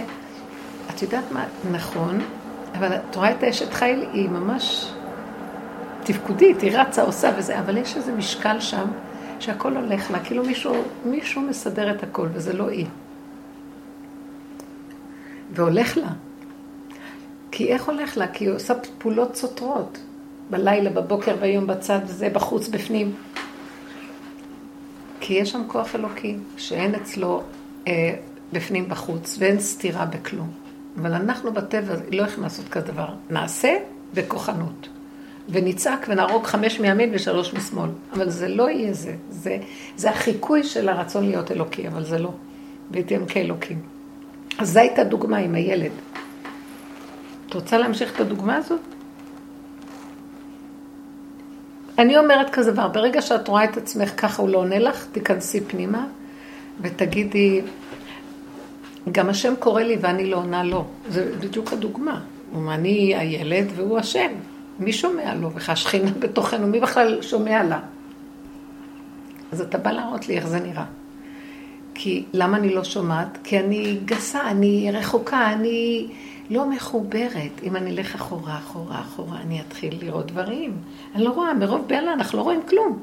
את יודעת מה? נכון, אבל את רואה את האשת חיל, היא ממש תפקודית, היא רצה, עושה וזה, אבל יש איזה משקל שם, שהכל הולך לה, כאילו מישהו, מישהו מסדר את הכל, וזה לא היא. והולך לה. כי איך הולך לה? כי היא עושה פעולות סותרות. בלילה, בבוקר, ביום בצד, וזה בחוץ, בפנים. כי יש שם כוח אלוקי, שאין אצלו אה, בפנים בחוץ, ואין סתירה בכלום. אבל אנחנו בטבע לא יכולים לעשות כזה דבר. נעשה בכוחנות. ונצעק ונהרוג חמש מימין ושלוש משמאל. אבל זה לא יהיה זה. זה, זה החיקוי של הרצון להיות אלוקי, אבל זה לא. והייתם כאלוקים. אז זו הייתה דוגמה עם הילד. את רוצה להמשיך את הדוגמה הזאת? אני אומרת כזה דבר, ברגע שאת רואה את עצמך ככה הוא לא עונה לך, תיכנסי פנימה ותגידי, גם השם קורא לי ואני לא עונה לו. זה בדיוק הדוגמה. הוא אני הילד והוא השם. מי שומע לו? וכי השכינה בתוכנו, מי בכלל שומע לה? אז אתה בא להראות לי איך זה נראה. כי למה אני לא שומעת? כי אני גסה, אני רחוקה, אני לא מחוברת. אם אני אלך אחורה, אחורה, אחורה, אני אתחיל לראות דברים. אני לא רואה, מרוב בהלה אנחנו לא רואים כלום.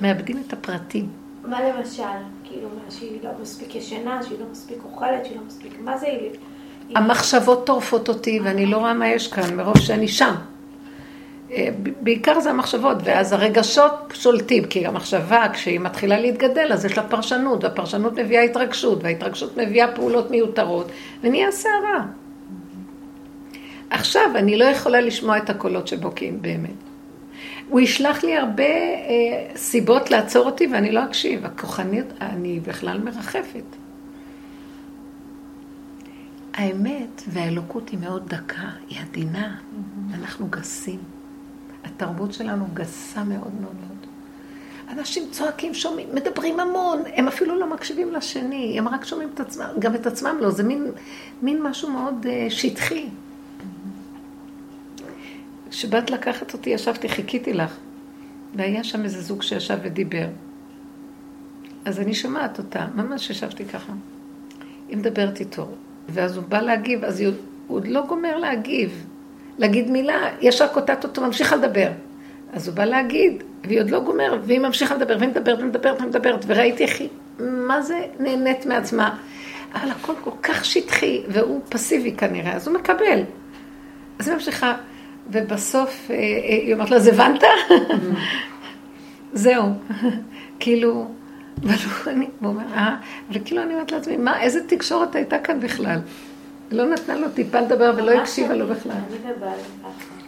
מאבדים את הפרטים. מה למשל? כאילו, מה שהיא לא מספיק ישנה, שהיא לא מספיק אוכלת, שהיא לא מספיק... מה זה היא? המחשבות טורפות אותי ואני לא רואה מה יש כאן, מרוב שאני שם. אה, בעיקר זה המחשבות, ואז הרגשות שולטים, כי המחשבה, כשהיא מתחילה להתגדל, אז יש לה פרשנות, והפרשנות מביאה התרגשות, וההתרגשות מביאה פעולות מיותרות, ונהיה סערה. עכשיו, אני לא יכולה לשמוע את הקולות שבוקעים באמת. הוא ישלח לי הרבה אה, סיבות לעצור אותי ואני לא אקשיב. הכוחנית, אני בכלל מרחפת. האמת והאלוקות היא מאוד דקה, היא עדינה. אנחנו גסים. התרבות שלנו גסה מאוד מאוד מאוד. אנשים צועקים, שומעים, מדברים המון, הם אפילו לא מקשיבים לשני, הם רק שומעים את עצמם, גם את עצמם לא, זה מין, מין משהו מאוד uh, שטחי. כשבאת לקחת אותי, ישבתי, חיכיתי לך, והיה שם איזה זוג שישב ודיבר. אז אני שומעת אותה, ממש ישבתי ככה. היא מדברת איתו, ואז הוא בא להגיב, אז הוא עוד לא גומר להגיב, להגיד מילה, ישר קוטעת אותו, ממשיכה לדבר. אז הוא בא להגיד, והיא עוד לא גומרת, והיא ממשיכה לדבר, והיא מדברת ומדברת ומדברת, וראיתי איך היא, מה זה נהנית מעצמה. אבל הכל כל כך שטחי, והוא פסיבי כנראה, אז הוא מקבל. אז היא ממשיכה, ובסוף אה, אה, היא אומרת לו, אז הבנת? זהו. כאילו, והוא אומר, אה, וכאילו אני אומרת לעצמי, מה, איזה תקשורת הייתה כאן בכלל? לא נתנה לו טיפה לדבר ולא הקשיבה לו בכלל.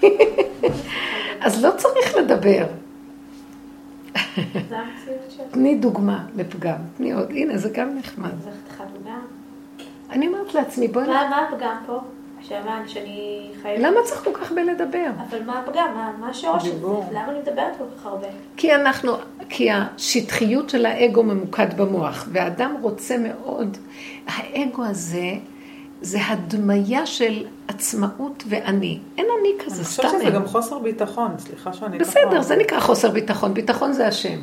אז לא צריך לדבר. תני דוגמה לפגם, תני עוד, הנה זה גם נחמד. אני אומרת לעצמי, בואי... מה הפגם פה? שהבנת שאני חייבת... למה צריך כל כך בלדבר? אבל מה הפגם? מה השורש של זה? למה אני מדברת כל כך הרבה? כי אנחנו, כי השטחיות של האגו ממוקד במוח, והאדם רוצה מאוד, האגו הזה זה הדמיה של עצמאות ואני. אין אני כזה, סתם אני חושבת שזה גם חוסר ביטחון, סליחה שאני ככה... בסדר, זה נקרא חוסר ביטחון. ביטחון זה השם.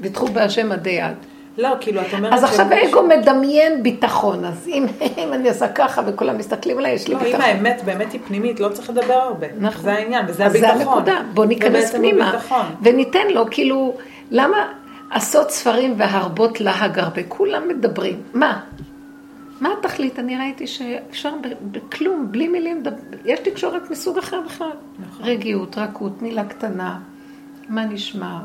ביטחו בהשם עדי יד. לא, כאילו, את אומרת... אז עכשיו האגו מדמיין ביטחון, אז אם, אם אני עושה ככה וכולם מסתכלים עליי, יש לי לא, ביטחון. אם האמת באמת היא פנימית, לא צריך לדבר הרבה. נכון. זה העניין, וזה אז הביטחון. זה הנקודה, בוא ניכנס פנימה, וניתן לו, כאילו, למה עשות ספרים והרבות להג הרבה? כולם מדברים. מה? מה התכלית? אני ראיתי שאפשר בכלום, בלי מילים, יש תקשורת מסוג אחר בכלל. נכון. רגיעות, רכות, מילה קטנה, מה נשמע?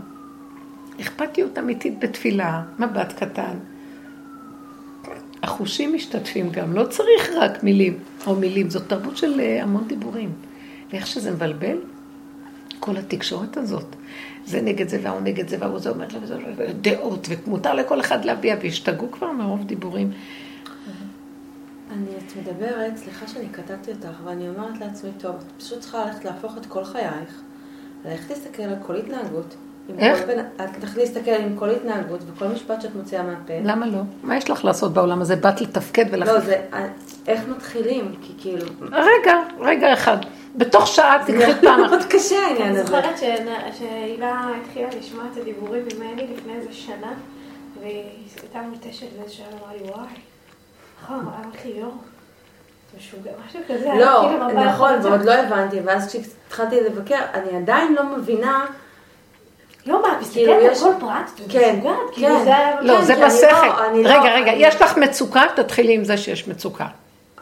אכפתיות אמיתית בתפילה, מבט קטן. החושים משתתפים גם, לא צריך רק מילים או מילים, זאת תרבות של אה, המון דיבורים. ואיך שזה מבלבל, כל התקשורת הזאת. זה נגד זה והוא נגד זה והוא זה אומר לזה, דעות, ומותר לכל אחד להביע, והשתגעו כבר מרוב דיבורים. אני, את מדברת, סליחה שאני קטעתי אותך, ואני אומרת לעצמי, טוב, את פשוט צריכה ללכת להפוך את כל חייך, ללכת להסתכל על כל התנהגות. איך? את תלכי להסתכל עם כל התנהגות וכל משפט שאת מוציאה מהפה. למה לא? מה יש לך לעשות בעולם הזה? באת לתפקד ולכן... לא, זה, איך מתחילים? כי כאילו... רגע, רגע אחד. בתוך שעה תקחי פעם אחת. מאוד קשה העניין אני הזה. זוכרת שהילה התחילה לשמוע את הדיבורים ממני לפני איזה שנה, והיא הייתה מותשת לאיזה שעה, אמרה לי, וואי, נכון, אמרתי יואו, משוגע, משהו כזה. לא, כאילו, נכון. ועוד לא הבנתי, ואז כשהתחלתי לבקר, אני עדיין לא מבינה... לא, מה, את כאילו, מסתכלת על יש- כל פרט? כן? כן. כאילו. לא, כן, זה אני בשכל. לא- לא- רגע, רגע, יש לך מצוקה, תתחילי עם זה שיש מצוקה.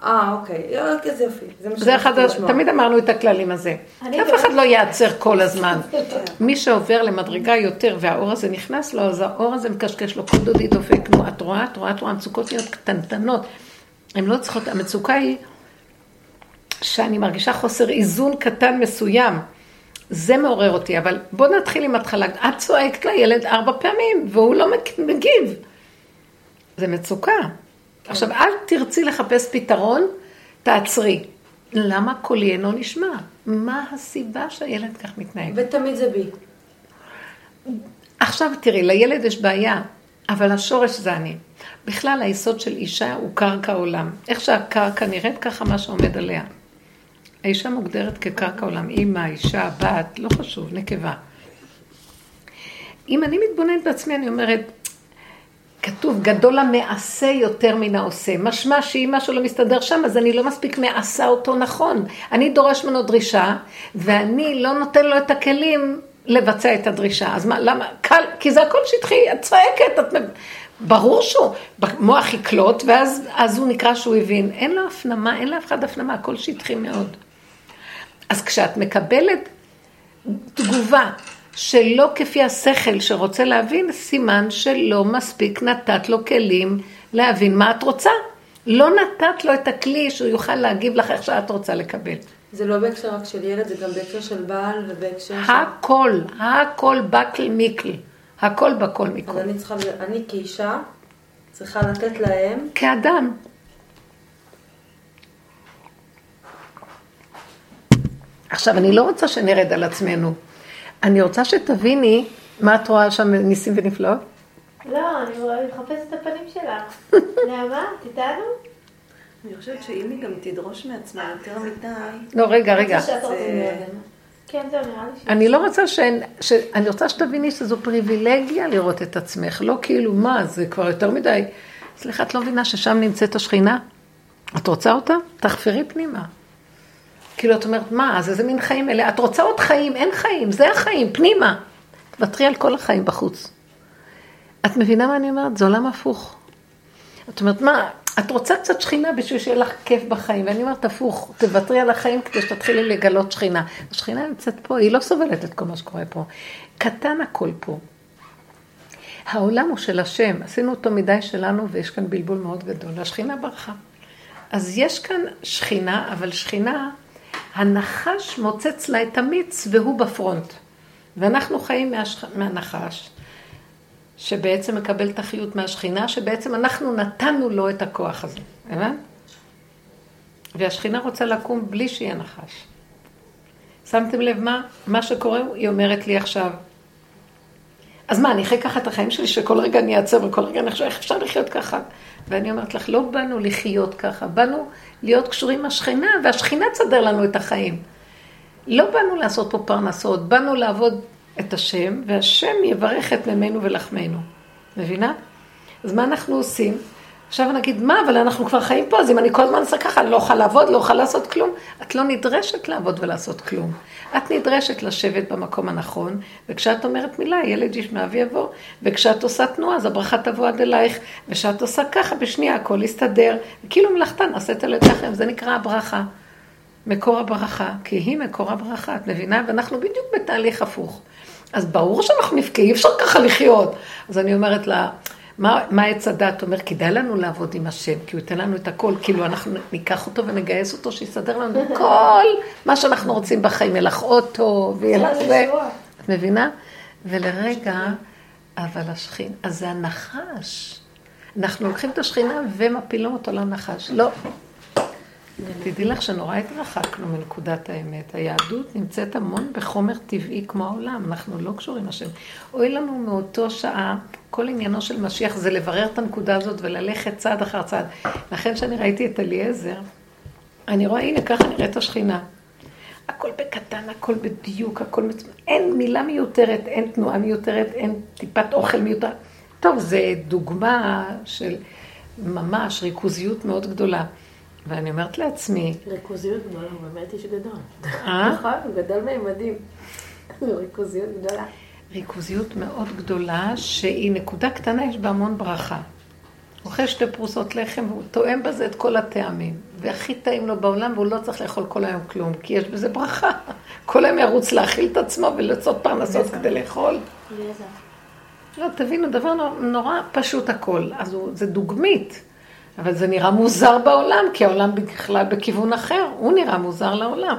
אה, אוקיי, לא, איזה יופי. מה זה אחד, שרציתי לשמוע. תמיד אמרנו את הכללים הזה. אף אחד לא ייעצר כל הזמן. מי שעובר למדרגה יותר והאור הזה נכנס לו, אז האור הזה מקשקש לו, כל דודי דופק. נו, את רואה, את רואה, את רואה, המצוקות נהיות קטנטנות. הן לא צריכות, המצוקה היא שאני מרגישה חוסר איזון קטן מסוים. זה מעורר אותי, אבל בוא נתחיל עם התחלה. את צועקת לילד ארבע פעמים, והוא לא מגיב. זה מצוקה. עכשיו, אל תרצי לחפש פתרון, תעצרי. למה קולי אינו נשמע? מה הסיבה שהילד כך מתנהג? ותמיד זה בי. עכשיו תראי, לילד יש בעיה, אבל השורש זה אני. בכלל, היסוד של אישה הוא קרקע עולם. איך שהקרקע נראית, ככה מה שעומד עליה. האישה מוגדרת כקרקע עולם, אימא, אישה, בת, לא חשוב, נקבה. אם אני מתבוננת בעצמי, אני אומרת, כתוב, גדול המעשה יותר מן העושה. משמע שאם משהו לא מסתדר שם, אז אני לא מספיק מעשה אותו נכון. אני דורש ממנו דרישה, ואני לא נותן לו את הכלים לבצע את הדרישה. אז מה, למה? קל, כי זה הכל שטחי, את צועקת, את... ברור שהוא, במוח יקלוט, ואז אז הוא נקרא שהוא הבין. אין לו הפנמה, אין לאף אחד הפנמה, הכל שטחי מאוד. אז כשאת מקבלת תגובה שלא כפי השכל שרוצה להבין, סימן שלא מספיק נתת לו כלים להבין מה את רוצה. לא נתת לו את הכלי שהוא יוכל להגיב לך איך שאת רוצה לקבל. זה לא בהקשר רק של ילד, זה גם בהקשר של בעל ובהקשר של... הכל, הכל בקל מיקל. הכל בכל אז מכל. אני צריכה, אני כאישה צריכה לתת להם, כאדם. עכשיו, אני לא רוצה שנרד על עצמנו. אני רוצה שתביני מה את רואה שם ניסים ונפלאות. לא, אני מחפשת את הפנים שלך. נעמה, את איתנו? אני חושבת שאם היא גם תדרוש מעצמה יותר מדי, לא, רגע, רגע. זה-. כן, זהו, נראה לי ש... אני לא רוצה ש... ש... אני רוצה שתביני שזו פריבילגיה לראות את עצמך, לא כאילו, מה, זה כבר יותר מדי. סליחה, את לא מבינה ששם נמצאת השכינה? את רוצה אותה? תחפרי פנימה. כאילו, את אומרת, מה, אז איזה מין חיים אלה? את רוצה עוד חיים? אין חיים, זה החיים, פנימה. תוותרי על כל החיים בחוץ. את מבינה מה אני אומרת? זה עולם הפוך. את אומרת, מה, את רוצה קצת שכינה בשביל שיהיה לך כיף בחיים, ואני אומרת, הפוך, תוותרי על החיים כדי שתתחילי לגלות שכינה. השכינה נמצאת פה, היא לא סובלת את כל מה שקורה פה. קטן הכל פה. העולם הוא של השם, עשינו אותו מדי שלנו, ויש כאן בלבול מאוד גדול. השכינה ברחה. אז יש כאן שכינה, אבל שכינה, הנחש מוצץ לה את המיץ והוא בפרונט. ואנחנו חיים מהשכ... מהנחש, שבעצם מקבל את החיות מהשכינה, שבעצם אנחנו נתנו לו את הכוח הזה, הבנת? והשכינה רוצה לקום בלי שיהיה נחש. שמתם לב מה? מה שקורה, היא אומרת לי עכשיו, אז מה, אני אחרי ככה את החיים שלי, שכל רגע אני אעצר וכל רגע אני חושב, איך אפשר לחיות ככה? ואני אומרת לך, לא באנו לחיות ככה, באנו להיות קשורים עם השכינה, והשכינה תסדר לנו את החיים. לא באנו לעשות פה פרנסות, באנו לעבוד את השם, והשם יברך את מימינו ולחמנו. מבינה? אז מה אנחנו עושים? עכשיו נגיד, מה, אבל אנחנו כבר חיים פה, אז אם אני כל הזמן עושה ככה, אני לא אוכל לעבוד, לא אוכל לעשות כלום. את לא נדרשת לעבוד ולעשות כלום. את נדרשת לשבת במקום הנכון, וכשאת אומרת מילה, ילד ישמע ויבוא, וכשאת עושה תנועה, אז הברכה תבוא עד אלייך, וכשאת עושה ככה, בשנייה הכל יסתדר, וכאילו מלאכתה נעשית על ידיכם, זה נקרא הברכה. מקור הברכה, כי היא מקור הברכה, את מבינה? ואנחנו בדיוק בתהליך הפוך. אז ברור שאנחנו נבכה, אי אפשר ככה לחיות. אז אני אומרת לה, מה, עץ הדת אומר? כדאי לנו לעבוד עם השם, כי הוא ייתן לנו את הכל, כאילו אנחנו ניקח אותו ונגייס אותו, שיסדר לנו כל מה שאנחנו רוצים בחיים, יהיה לך אוטו, ויהיה לך זה. את מבינה? ולרגע, אבל השכין, אז זה הנחש. אנחנו לוקחים את השכינה ומפילים אותו לנחש. לא. תדעי לך שנורא התרחקנו מנקודת האמת. היהדות נמצאת המון בחומר טבעי כמו העולם, אנחנו לא קשורים לשם. אוי לנו מאותו שעה, כל עניינו של משיח זה לברר את הנקודה הזאת וללכת צעד אחר צעד. לכן כשאני ראיתי את אליעזר, אני רואה, הנה ככה נראית השכינה. הכל בקטן, הכל בדיוק, הכל. אין מילה מיותרת, אין תנועה מיותרת, אין טיפת אוכל מיותר. טוב, זה דוגמה של ממש ריכוזיות מאוד גדולה. ואני אומרת לעצמי, ריכוזיות גדולה, הוא באמת איש גדול. אה? נכון, הוא גדול מימדים. ריכוזיות גדולה. ריכוזיות מאוד גדולה, שהיא נקודה קטנה, יש בה המון ברכה. הוא אוכל שתי פרוסות לחם והוא תואם בזה את כל הטעמים. והכי טעים לו בעולם, והוא לא צריך לאכול כל היום כלום, כי יש בזה ברכה. כל היום ירוץ להאכיל את עצמו ולעשות פרנסות כדי לאכול. לא, תבינו, דבר נורא, נורא פשוט הכל. אז הוא, זה דוגמית, אבל זה נראה מוזר בעולם, כי העולם בכלל בכיוון אחר, הוא נראה מוזר לעולם.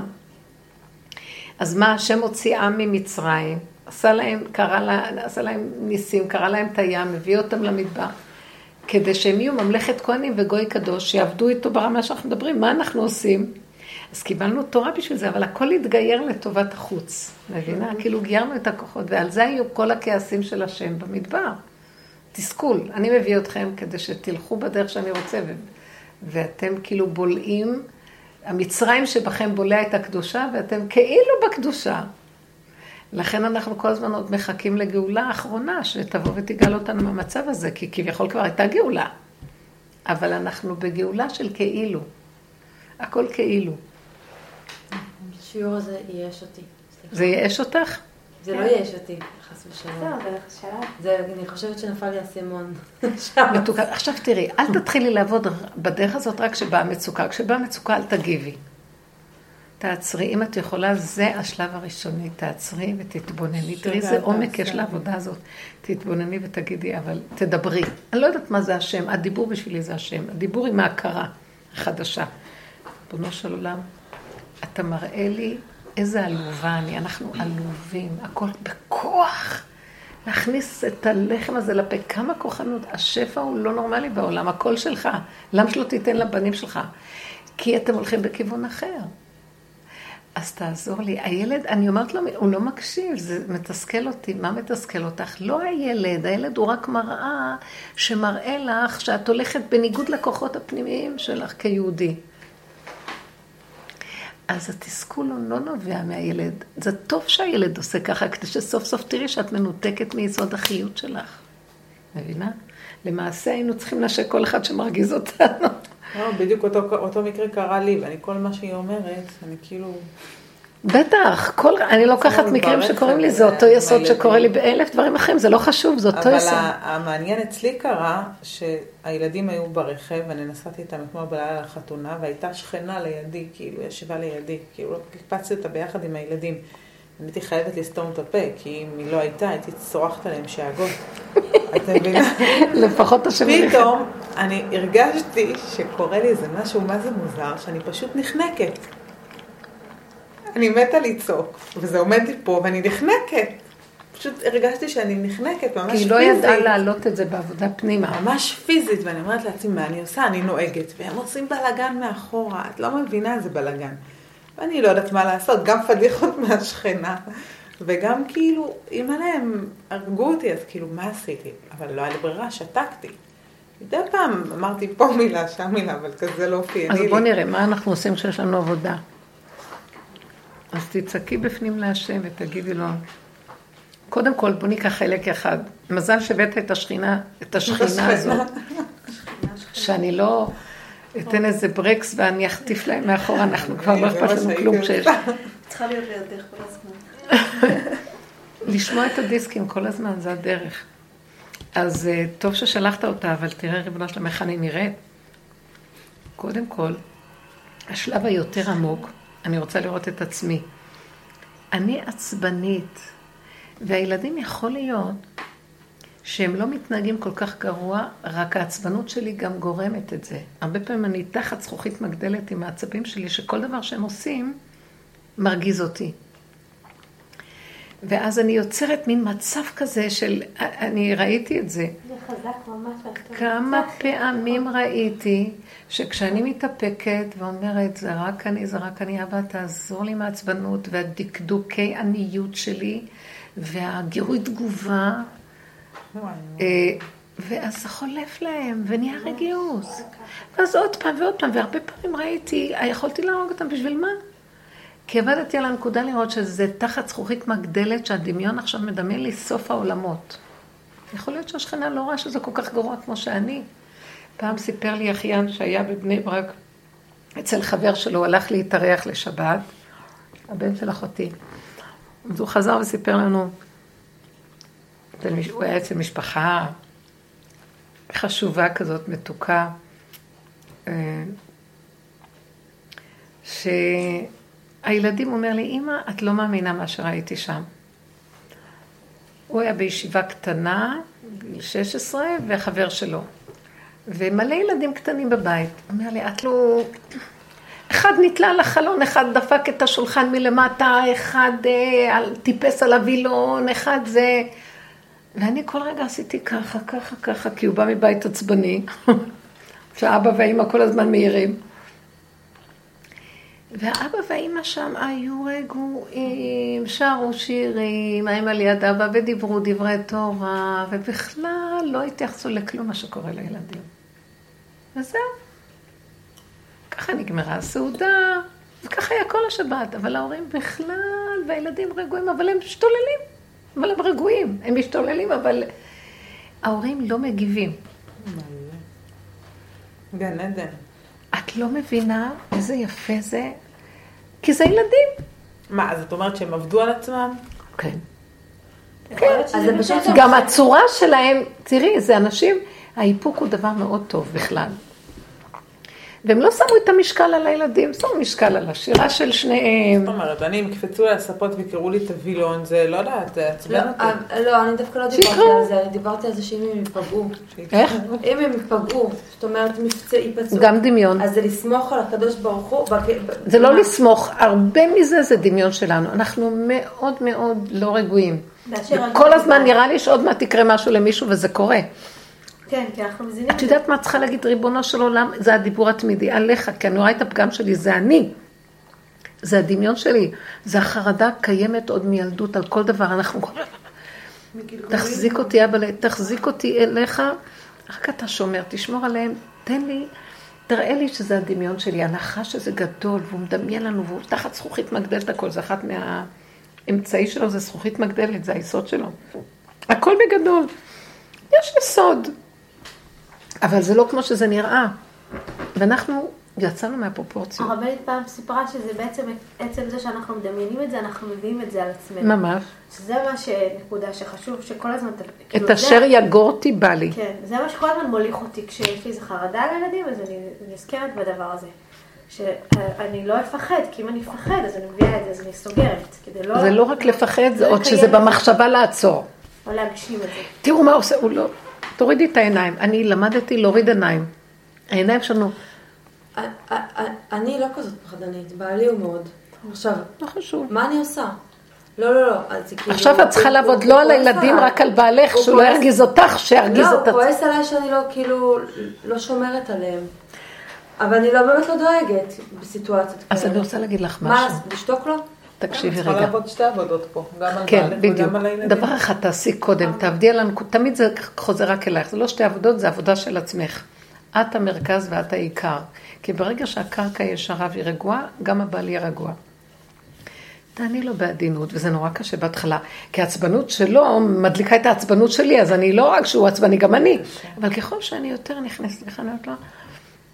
אז מה, השם הוציא עם ממצרים, עשה להם, קרא לה, עשה להם ניסים, קרא להם את הים, הביא אותם למדבר, כדי שהם יהיו ממלכת כהנים וגוי קדוש, שיעבדו איתו ברמה שאנחנו מדברים, מה אנחנו עושים? אז קיבלנו תורה בשביל זה, אבל הכל התגייר לטובת החוץ, מבינה? כאילו גיירנו את הכוחות, ועל זה היו כל הכעסים של השם במדבר. תסכול, אני מביא אתכם כדי שתלכו בדרך שאני רוצה, ו- ואתם כאילו בולעים, המצרים שבכם בולע את הקדושה, ואתם כאילו בקדושה. לכן אנחנו כל הזמן עוד מחכים לגאולה האחרונה, שתבוא ותגאל אותנו מהמצב הזה, כי כביכול כבר הייתה גאולה. אבל אנחנו בגאולה של כאילו. הכל כאילו. השיעור הזה ייאש אותי. זה ייאש אותך? זה לא ייאש אותי, חס ושלום. בסדר, זה אני חושבת שנפל לי האסימון. מתוקה. עכשיו תראי, אל תתחילי לעבוד בדרך הזאת רק כשבאה מצוקה. כשבאה מצוקה אל תגיבי. תעצרי, אם את יכולה, זה השלב הראשוני. תעצרי ותתבונני. תראי איזה עומק יש לעבודה הזאת. תתבונני ותגידי, אבל תדברי. אני לא יודעת מה זה השם, הדיבור בשבילי זה השם. הדיבור עם ההכרה החדשה. ריבונו של עולם, אתה מראה לי איזה עלובה אני, אנחנו עלובים, הכל בכוח. להכניס את הלחם הזה לפה, כמה כוחנות. השפע הוא לא נורמלי בעולם, הכל שלך. למה שלא תיתן לבנים שלך? כי אתם הולכים בכיוון אחר. אז תעזור לי. הילד, אני אומרת לו, הוא לא מקשיב, זה מתסכל אותי. מה מתסכל אותך? לא הילד, הילד הוא רק מראה שמראה לך שאת הולכת בניגוד לכוחות הפנימיים שלך כיהודי. אז התסכול לא נובע מהילד. זה טוב שהילד עושה ככה, כדי שסוף סוף תראי שאת מנותקת מיסוד החיות שלך. מבינה? למעשה היינו צריכים לנשק כל אחד שמרגיז אותנו. לא, בדיוק אותו, אותו מקרה קרה לי, ואני כל מה שהיא אומרת, אני כאילו... בטח, כל, אני לוקחת מקרים שקורים לי, זה אותו יסוד שקורה לי באלף דברים אחרים, זה לא חשוב, זה אותו יסוד. אבל המעניין אצלי קרה, שהילדים היו ברכב, ואני נסעתי איתם אתמול בלילה לחתונה, והייתה שכנה לידי, כאילו, ישבה לידי, כאילו, לא הקפצתי אותה ביחד עם הילדים. הייתי חייבת לסתום את הפה, כי אם היא לא הייתה, הייתי צורחת עליהם שאגות. את מבינה? לפחות השם פתאום אני הרגשתי שקורה לי איזה משהו, מה זה מוזר, שאני פשוט נחנקת. אני מתה לצעוק, וזה עומד לי פה, ואני נחנקת. פשוט הרגשתי שאני נחנקת, ממש פיזית. כי היא לא ידעה להעלות את זה בעבודה פנימה. ממש פיזית, ואני אומרת לעצמי, מה אני עושה? אני נוהגת, והם עושים בלאגן מאחורה, את לא מבינה איזה בלאגן. ואני לא יודעת מה לעשות, גם פדיחות מהשכנה, וגם כאילו, אם עליהם הרגו אותי, אז כאילו, מה עשיתי? אבל לא היה לי ברירה, שתקתי. מדי פעם אמרתי פה מילה, שם מילה, אבל כזה לא אופייני לי. אז בוא נראה, מה אנחנו עושים כשיש לנו עבודה? אז תצעקי בפנים להשם ותגידי לו, קודם כל בוא ניקח חלק אחד. מזל שהבאת את השכינה, את השכינה הזאת, שאני לא אתן איזה ברקס ואני אחטיף להם מאחור, אנחנו כבר לא אכפת לנו כלום כשיש. צריכה להיות לידך כל הזמן. לשמוע את הדיסקים כל הזמן, זה הדרך. אז אה, טוב ששלחת אותה, אבל תראה ריבונו שלום איך אני נראית. קודם כל, השלב היותר עמוק, אני רוצה לראות את עצמי. אני עצבנית, והילדים יכול להיות שהם לא מתנהגים כל כך גרוע, רק העצבנות שלי גם גורמת את זה. הרבה פעמים אני תחת זכוכית מגדלת עם העצבים שלי, שכל דבר שהם עושים מרגיז אותי. ואז אני יוצרת מין מצב כזה של, אני ראיתי את זה. זה חזק ממש. כמה פעמים ראיתי שכשאני מתאפקת ואומרת, זה רק אני, זה רק אני, אבא, תעזור לי מהעצבנות והדקדוקי עניות שלי והגירוי תגובה, אה, ואז זה חולף להם ונהיה רגיעות. ואז עוד פעם ועוד פעם, והרבה פעמים ראיתי, יכולתי להרוג אותם, בשביל מה? כי עבדתי על הנקודה לראות שזה תחת זכוכית מגדלת שהדמיון עכשיו מדמיין לי סוף העולמות. יכול להיות שהשכנה לא רואה שזה כל כך גרוע כמו שאני. פעם סיפר לי אחיין שהיה בבני ברק אצל חבר שלו, הלך להתארח לשבת, הבן של אחותי. אז הוא חזר וסיפר לנו, הוא היה אצל משפחה חשובה כזאת, מתוקה, אה, ש... הילדים אומר לי, אמא, את לא מאמינה מה שראיתי שם. הוא היה בישיבה קטנה, גיל 16, וחבר שלו. ומלא ילדים קטנים בבית. אומר לי, את לא... אחד נתלה על החלון, אחד דפק את השולחן מלמטה, אחד אה, טיפס על הווילון, אחד זה... ואני כל רגע עשיתי ככה, ככה, ככה, כי הוא בא מבית עצבני, שהאבא והאימא כל הזמן מעירים. והאבא והאימא שם היו רגועים, שרו שירים, האמא ליד אבא ודיברו דברי תורה, ובכלל לא התייחסו לכלום מה שקורה לילדים. וזהו. ככה נגמרה הסעודה, וככה היה כל השבת, אבל ההורים בכלל, והילדים רגועים, אבל הם משתוללים. אבל הם רגועים, הם משתוללים, אבל ההורים לא מגיבים. גן עדן. את לא מבינה איזה יפה זה כי זה ילדים. מה, אז את אומרת שהם עבדו על עצמם? כן. כן, גם הצורה שלהם, תראי, זה אנשים, האיפוק הוא דבר מאוד טוב בכלל. והם לא שמו את המשקל על הילדים, שמו משקל על השירה של שניהם. זאת אומרת, אני, אם יקפצו על הספות ויקראו לי את הווילון, זה לא יודעת, זה לא, עצבן אותי. אה, לא, אני דווקא לא דיברתי. על זה, אני דיברתי על זה שאם הם ייפגעו. איך? אם הם ייפגעו, זאת אומרת, ייפצעו. גם דמיון. אז זה לסמוך על הקדוש ברוך הוא. זה לא? לסמוך, הרבה מזה זה דמיון שלנו. אנחנו מאוד מאוד לא רגועים. כל הזמן. נראה לי שעוד מעט יקרה משהו למישהו וזה קורה. כן, כי אנחנו מזינים את יודעת מה צריכה להגיד, ריבונו של עולם, זה הדיבור התמידי עליך, כי אני רואה את הפגם שלי, זה אני. זה הדמיון שלי. זה החרדה קיימת עוד מילדות על כל דבר. אנחנו... תחזיק אותי, אבא, תחזיק אותי אליך, רק אתה שומר, תשמור עליהם, תן לי, תראה לי שזה הדמיון שלי, הנחש שזה גדול, והוא מדמיין לנו, והוא תחת זכוכית מגדלת הכל, זה אחת מהאמצעי שלו, זה זכוכית מגדלת, זה היסוד שלו. הכל בגדול. יש יסוד, אבל זה לא כמו שזה נראה. ואנחנו יצאנו מהפרופורציות. הרבנית פעם סיפרה שזה בעצם עצם זה שאנחנו מדמיינים את זה, אנחנו מביאים את זה על עצמנו. ממש. שזה מה שנקודה שחשוב שכל הזמן... כאילו את זה- אשר יגורתי בא לי. כן, זה מה שכל הזמן מוליך אותי כשיש לי איזה חרדה על הילדים, אז אני נזכרת בדבר הזה. שאני לא אפחד, כי אם אני אפחד, אז אני מביאה את זה, אז אני סוגרת. כדי לא... זה לא רק לפחד, זה עוד שזה זה, במחשבה לעצור. או להגשים את זה. תראו מה עושה, הוא לא... תורידי את העיניים. אני למדתי להוריד עיניים. העיניים שלנו, אני לא כזאת פחדנית, בעלי הוא מאוד. עכשיו, לא חשוב. מה אני עושה? לא, לא, לא, כאילו... עכשיו את צריכה לעבוד לא על הילדים. רק על בעלך, הוא שהוא לא ירגיז אותך, שירגיז לא, את הוא. כועס עליי שאני לא, כאילו, לא שומרת עליהם. אבל אני לא באמת לא דואגת בסיטואציות כאלה. אז אני רוצה להגיד לך מה, משהו. לעשות? לשתוק לו? תקשיבי צריכה רגע. לעבוד שתי עבודות פה, גם על כן, בעלך בדיוק. וגם על הילדים. דבר אחד תעשי קודם, תעבדי על הנקודה, תמיד זה חוזר רק אלייך, זה לא שתי עבודות, זה עבודה של עצמך. את המרכז ואת העיקר. כי ברגע שהקרקע ישרה והיא רגועה, גם הבעל יהיה רגוע. תעני לו בעדינות, וזה נורא קשה בהתחלה, כי העצבנות שלו מדליקה את העצבנות שלי, אז אני לא רק שהוא עצבני, גם אני. אבל ככל שאני יותר נכנסת לך, אני אומרת לו,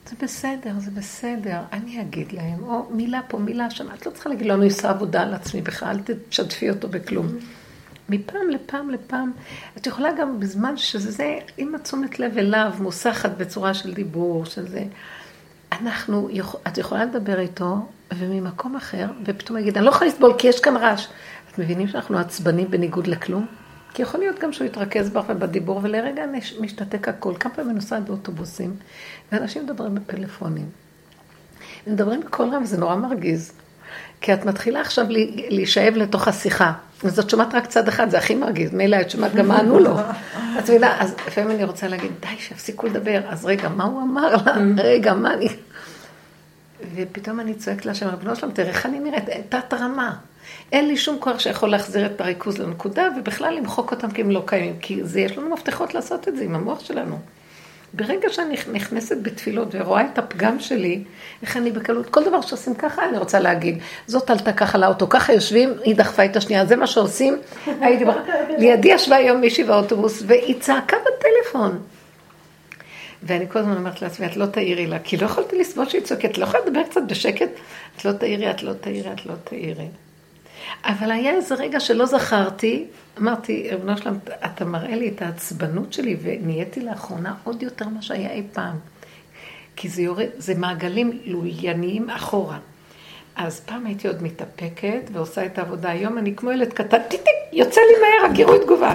זה בסדר, זה בסדר, אני אגיד להם, או מילה פה, מילה שם, את לא צריכה להגיד לו, אני עושה עבודה על עצמי בכלל, אל תשתפי אותו בכלום. מפעם לפעם לפעם, את יכולה גם בזמן שזה, עם התשומת לב אליו, מוסחת בצורה של דיבור, של זה, אנחנו, את יכולה לדבר איתו, וממקום אחר, ופתאום יגיד, אני לא יכולה לסבול כי יש כאן רעש. את מבינים שאנחנו עצבנים בניגוד לכלום? כי יכול להיות גם שהוא יתרכז בך ובדיבור, ולרגע משתתק הכל. כמה פעמים נוסעת באוטובוסים, ואנשים מדברים בפלאפונים. מדברים בקול רם, וזה נורא מרגיז. כי את מתחילה עכשיו להישאב לתוך השיחה. אז את שומעת רק צד אחד, זה הכי מרגיז. מילא את שומעת גם מה ענו לו. את מבינה, אז לפעמים אני רוצה להגיד, די, שיפסיקו לדבר. אז רגע, מה הוא אמר לה? רגע, מה אני... ופתאום אני צועקת להשם, ריבונו שלום, תראה איך אני נראית, תת רמה. אין לי שום כוח שיכול להחזיר את הריכוז לנקודה, ובכלל למחוק אותם כי הם לא קיימים. כי זה, יש לנו מפתחות לעשות את זה עם המוח שלנו. ברגע שאני נכנסת בתפילות ורואה את הפגם שלי, איך אני בקלות, כל דבר שעושים ככה, אני רוצה להגיד, זאת עלתה ככה לאוטו, ככה יושבים, היא דחפה את השנייה, זה מה שעושים. הייתי בר... לידי ישבה היום מישהי באוטובוס, והיא צעקה בטלפון. ואני כל הזמן אומרת לעצמי, את לא תעירי לה, כי לא יכולתי לסבול שהיא צועקת, לא יכולה לדבר קצת בשקט? את לא תעירי, את לא תעירי, את לא תעירי. אבל היה איזה רגע שלא זכרתי, אמרתי, ריבונו שלם, אתה מראה לי את העצבנות שלי, ונהייתי לאחרונה עוד יותר ממה שהיה אי פעם. כי זה יורד, זה מעגלים לולייניים אחורה. אז פעם הייתי עוד מתאפקת ועושה את העבודה. היום אני כמו ילד קטן, טיטיק, יוצא לי מהר הגירוי תגובה.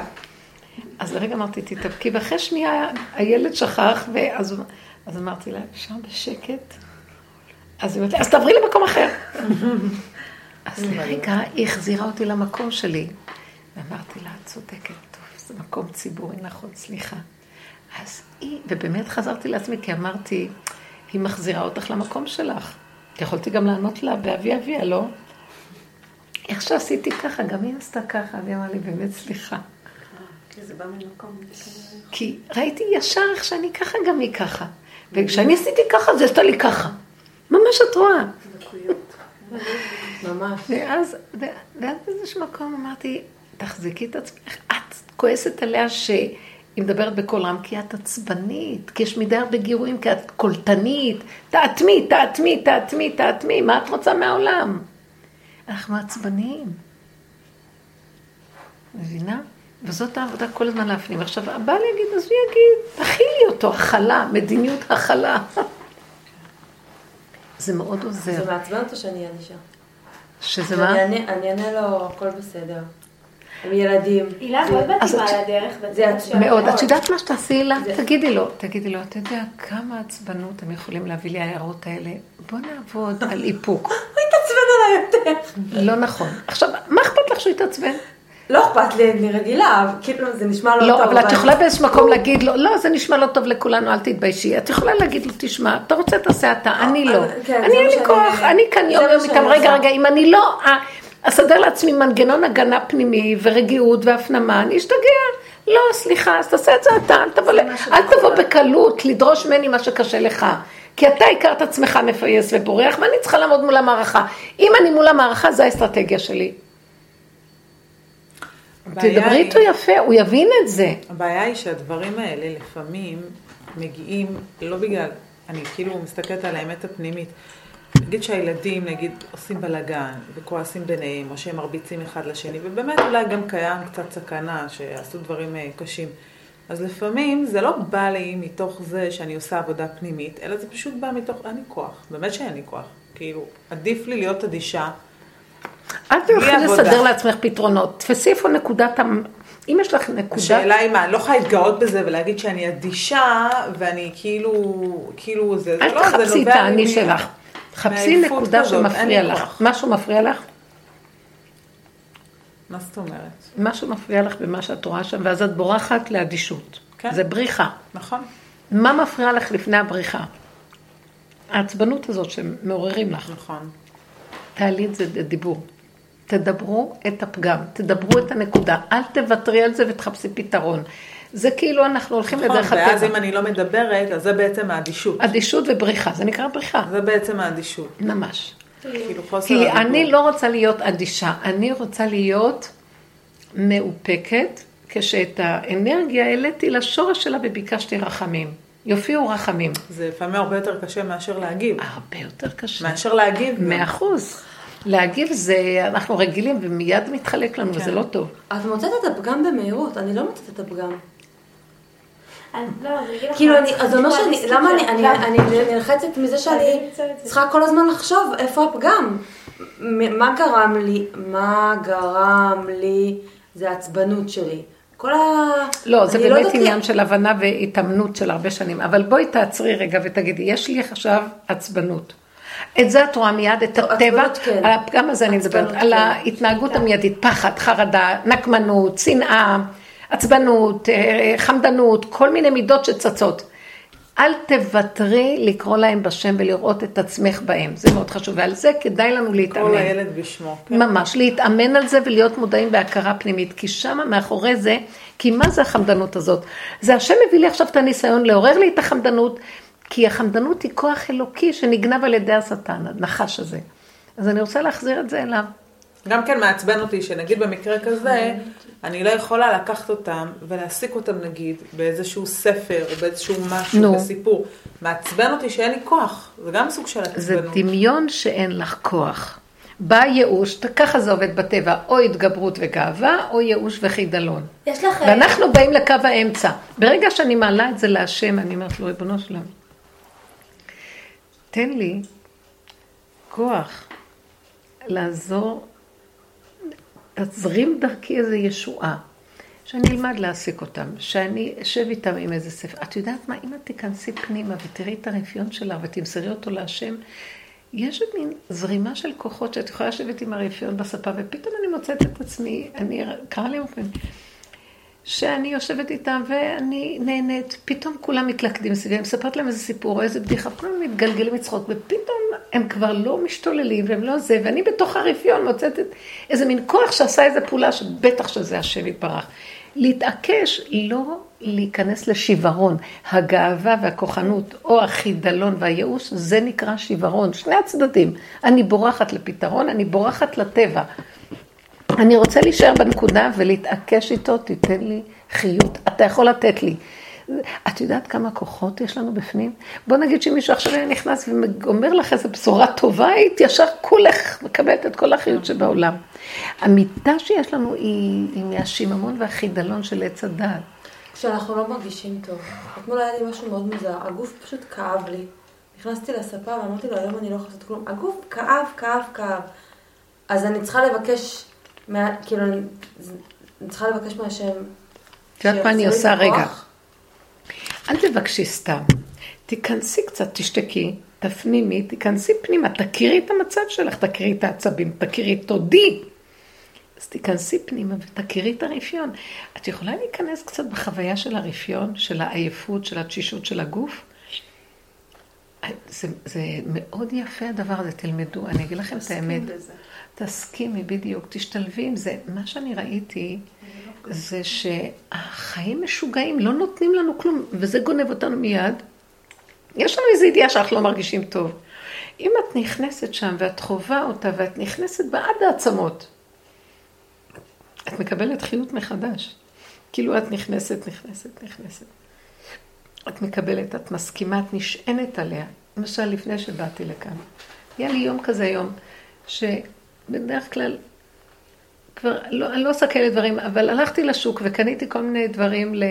אז לרגע אמרתי, תתאפקי, ואחרי שנייה הילד שכח, ואז אז אמרתי לה, אפשר בשקט? אז היא אומרת לי, אז תעברי למקום אחר. אז לרגע היא החזירה אותי למקום שלי. ואמרתי לה, את צודקת, טוב, זה מקום ציבורי, נכון, סליחה. אז היא, ובאמת חזרתי לעצמי, כי אמרתי, היא מחזירה אותך למקום שלך. יכולתי גם לענות לה באבי אביה, לא? איך שעשיתי ככה, גם היא עשתה ככה, והיא אמרה לי, באמת סליחה. כי זה בא ממקום. כי ראיתי ישר איך שאני ככה, גם היא ככה. וכשאני עשיתי ככה, זה עשתה לי ככה. ממש את רואה. ממש. ואז, באיזשהו מקום אמרתי, תחזיקי את עצמך. את כועסת עליה שהיא מדברת בקול רם, כי את עצבנית, כי יש מדי הרבה גירויים, כי את קולטנית. תאטמי, תאטמי, תאטמי, תאטמי, מה את רוצה מהעולם? אנחנו עצבניים. מבינה? וזאת העבודה כל הזמן להפנים. עכשיו, הבעל יגיד, אז הוא יגיד, תכילי אותו, הכלה, מדיניות הכלה. זה מאוד עוזר. זה מעצבן אותו שאני אהיה אדישה. שזה אני מה? אני אענה לו, הכל בסדר. עם ילדים. הילה מאוד מתאימה את- לדרך. מאוד. את יודעת מה שתעשי לה? זה- תגידי לו, תגידי לו, אתה יודע כמה עצבנות הם יכולים להביא לי ההערות האלה? בוא נעבוד על איפוק. הוא התעצבן עליי יותר. לא נכון. עכשיו, מה אכפת לך שהוא יתעצבן? לא אכפת לי, אני רגילה, כאילו זה נשמע לא טוב. לא, אבל את יכולה באיזשהו מקום להגיד לו, לא, זה נשמע לא טוב לכולנו, אל תתביישי. את יכולה להגיד לו, תשמע, אתה רוצה תעשה אתה, אני לא. כן, אני זה אין לי כוח, אני כאן יום יום איתם, רגע. רגע, אם אני לא, אה, אסדר לעצמי מנגנון הגנה פנימי ורגיעות והפנמה, אני אשתגע. לא, סליחה, אז תעשה את זה אתה, אל תבוא, אל תבוא בקלות לדרוש ממני מה שקשה לך. כי אתה הכרת עצמך מפייס ובורח, ואני צריכה לעמוד מול המערכה. אם אני מול המערכה, זו האסטרטגיה שלי. תדברי איתו יפה, הוא יבין את זה. הבעיה היא שהדברים האלה לפעמים מגיעים, לא בגלל, אני כאילו מסתכלת על האמת הפנימית. נגיד שהילדים, נגיד, עושים בלאגן וכועסים ביניהם, או שהם מרביצים אחד לשני, ובאמת אולי גם קיים קצת סכנה שעשו דברים אה, קשים. אז לפעמים זה לא בא לי מתוך זה שאני עושה עבודה פנימית, אלא זה פשוט בא מתוך, אין לי כוח, באמת שאין לי כוח. כאילו, עדיף לי להיות אדישה. אל תלכי. לסדר לעצמך פתרונות. תפסי איפה נקודת. אם יש לך נקודה... השאלה היא מה, אני לא יכולה להתגאות בזה ולהגיד שאני אדישה, ואני כאילו, כאילו זה, אל זה לא, זה תחפשי את נובע האני שלך. חפשי נקודה שמפריע לך. משהו מפריע לך? מה זאת אומרת? משהו מפריע לך במה שאת רואה שם, ואז את בורחת לאדישות. כן. זה בריחה. נכון. מה מפריע לך לפני הבריחה? העצבנות הזאת שמעוררים לך. נכון. תעלי את זה בדיבור. תדברו את הפגם, תדברו את הנקודה, אל תוותרי על זה ותחפשי פתרון. זה כאילו אנחנו הולכים נכון, לדרך ואז אם הטבע. אני לא מדברת, אז זה בעצם האדישות. אדישות ובריחה, זה נקרא בריחה, זה בעצם האדישות. ממש. כאילו חוסר כי הדיבור. אני לא רוצה להיות אדישה, אני רוצה להיות מאופקת, כשאת האנרגיה העליתי לשורש שלה וביקשתי רחמים. יופיעו רחמים. זה לפעמים הרבה יותר קשה מאשר להגיב. הרבה יותר קשה. מאשר להגיב. מאה אחוז. להגיב זה, אנחנו רגילים ומיד מתחלק לנו, כן. וזה לא טוב. את מוצאת את הפגם במהירות, אני לא מוצאת את הפגם. לא, כאילו, זה אומר שאני, למה אני, אני, הפגם. אני נלחצת מזה שאני. צריכה כל הזמן לחשוב איפה הפגם. מה גרם לי, מה גרם לי, זה העצבנות שלי. כל ה... לא, זה אני באמת עניין של הבנה והתאמנות של הרבה שנים. אבל בואי תעצרי רגע ותגידי, יש לי עכשיו עצבנות. את זה את רואה מיד, את טוב, הטבע, כן. על הפגם הזה אני מדברת, על כן. ההתנהגות המיידית, פחד, חרדה, נקמנות, שנאה, עצבנות, אה, חמדנות, כל מיני מידות שצצות. אל תוותרי לקרוא להם בשם ולראות את עצמך בהם, זה מאוד חשוב, ועל זה כדאי לנו להתאמן. הילד בשמו. כן. ממש, להתאמן על זה ולהיות מודעים בהכרה פנימית, כי שם מאחורי זה, כי מה זה החמדנות הזאת? זה השם מביא לי עכשיו את הניסיון לעורר לי את החמדנות, כי החמדנות היא כוח אלוקי שנגנב על ידי השטן, הנחש הזה. אז אני רוצה להחזיר את זה אליו. גם כן מעצבן אותי שנגיד במקרה כזה, אני לא יכולה לקחת אותם ולהעסיק אותם נגיד באיזשהו ספר או באיזשהו משהו, נו. בסיפור. מעצבן אותי שאין לי כוח, זה גם סוג של זה עצבנות. דמיון שאין לך כוח. בא ייאוש, ככה זה עובד בטבע, או התגברות וגאווה, או ייאוש וחידלון. יש לך... אה, ואנחנו באים לקו האמצע. ברגע שאני מעלה את זה להשם, אני אומרת לו, ריבונו שלם, תן לי כוח לעזור, תזרים דרכי איזו ישועה, שאני אלמד להעסיק אותם, שאני אשב איתם עם איזה ספר. את יודעת מה, אם את תיכנסי פנימה ותראי את הרפיון שלה ותמסרי אותו להשם, יש מין זרימה של כוחות שאת יכולה לשבת עם הרפיון בספה, ופתאום אני מוצאת את עצמי, אני, קרה לי אופן, שאני יושבת איתם ואני נהנית, פתאום כולם מתלכדים סביבי, אני מספרת להם איזה סיפור או איזה בדיחה, כולם מתגלגלים מצחוק, ופתאום הם כבר לא משתוללים והם לא זה, ואני בתוך הרפיון מוצאת את איזה מין כוח שעשה איזה פעולה שבטח שזה השם יתברך. להתעקש, לא להיכנס לשיוורון. הגאווה והכוחנות, או החידלון והייאוש, זה נקרא שיוורון. שני הצדדים. אני בורחת לפתרון, אני בורחת לטבע. אני רוצה להישאר בנקודה ולהתעקש איתו, תיתן לי חיות. אתה יכול לתת לי. את יודעת כמה כוחות יש לנו בפנים? בוא נגיד שמישהו עכשיו היה נכנס ואומר לך איזו בשורה טובה, היית ישר כולך מקבלת את כל החיות שבעולם. המיטה שיש לנו היא, היא מהשיממון והחידלון של עץ הדעת. כשאנחנו לא מרגישים טוב. אתמול היה לי משהו מאוד מוזר, הגוף פשוט כאב לי. נכנסתי לספה ואמרתי לו, היום אני לא יכולה לעשות כלום. הגוף כאב, כאב, כאב. אז אני צריכה לבקש, מה, כאילו, אני, אני צריכה לבקש מהשם. את יודעת מה אני עושה? רגע. אל תבקשי סתם. תיכנסי קצת, תשתקי, תפנימי, תיכנסי פנימה, תכירי את המצב שלך, תכירי את העצבים, תכירי, תודי. אז תיכנסי פנימה ותכירי את הרפיון. את יכולה להיכנס קצת בחוויה של הרפיון, של העייפות, של התשישות של הגוף? זה, זה מאוד יפה הדבר הזה, תלמדו, אני אגיד לכם את האמת. בזה. תסכימי בדיוק, תשתלבי עם זה. מה שאני ראיתי זה שהחיים משוגעים, לא נותנים לנו כלום, וזה גונב אותנו מיד. יש לנו איזו ידיעה שאנחנו לא מרגישים טוב. אם את נכנסת שם ואת חווה אותה ואת נכנסת בעד העצמות, את מקבלת חיות מחדש. כאילו את נכנסת, נכנסת, נכנסת. את מקבלת, את מסכימה, את נשענת עליה. למשל, לפני שבאתי לכאן, היה לי יום כזה יום, שבדרך כלל, כבר, לא, אני לא עושה כאלה דברים, אבל הלכתי לשוק וקניתי כל מיני דברים ל...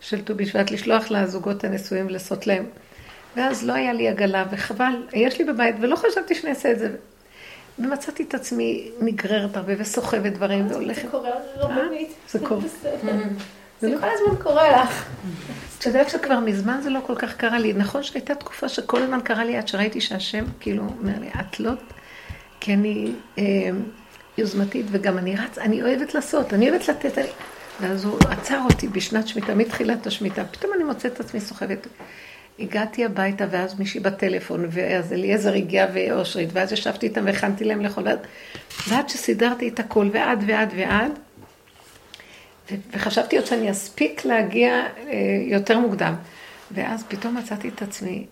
של ט"ו בשבט, לשלוח לזוגות הנשואים ולעשות להם. ואז לא היה לי עגלה, וחבל, יש לי בבית, ולא חשבתי שאני אעשה את זה. ומצאתי את עצמי נגררת הרבה וסוחבת דברים והולכת. זה קורה רבנית. זה קורה. זה כל הזמן קורה לך. את יודעת שכבר מזמן זה לא כל כך קרה לי. נכון שהייתה תקופה שכל הזמן קרה לי עד שראיתי שהשם כאילו אומר לי, את לא... כי אני אה, יוזמתית וגם אני רץ, אני אוהבת לעשות, אני אוהבת לתת. אני... ואז הוא עצר אותי בשנת שמיטה, מתחילת השמיטה. פתאום אני מוצאת את עצמי סוחבת. הגעתי הביתה ואז מישהי בטלפון, ואז אליעזר הגיע ואושרית, ואז ישבתי איתם והכנתי להם. ואז- ועד שסידרתי את הכל, ועד ועד ועד, וחשבתי עוד שאני אספיק להגיע אה, יותר מוקדם. ואז פתאום מצאתי את עצמי,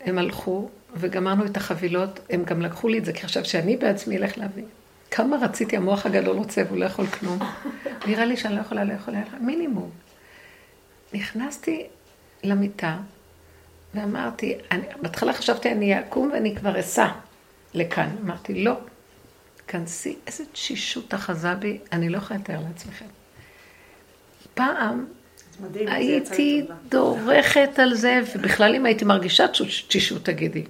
הם הלכו וגמרנו את החבילות, הם גם לקחו לי את זה, כי חשבתי שאני בעצמי אלך להביא. כמה רציתי, המוח הגדול רוצה והוא לא יכול כלום. נראה לי שאני לא יכולה לאכול, מינימום. נכנסתי למיטה ואמרתי, אני, בהתחלה חשבתי אני אקום ואני כבר אסע לכאן. אמרתי, לא, כנסי, איזה תשישות אחזה בי, אני לא יכולה לתאר לעצמכם. פעם מדהים, הייתי. דורכת על זה, ובכלל אם הייתי מרגישה תשישות, תגידי.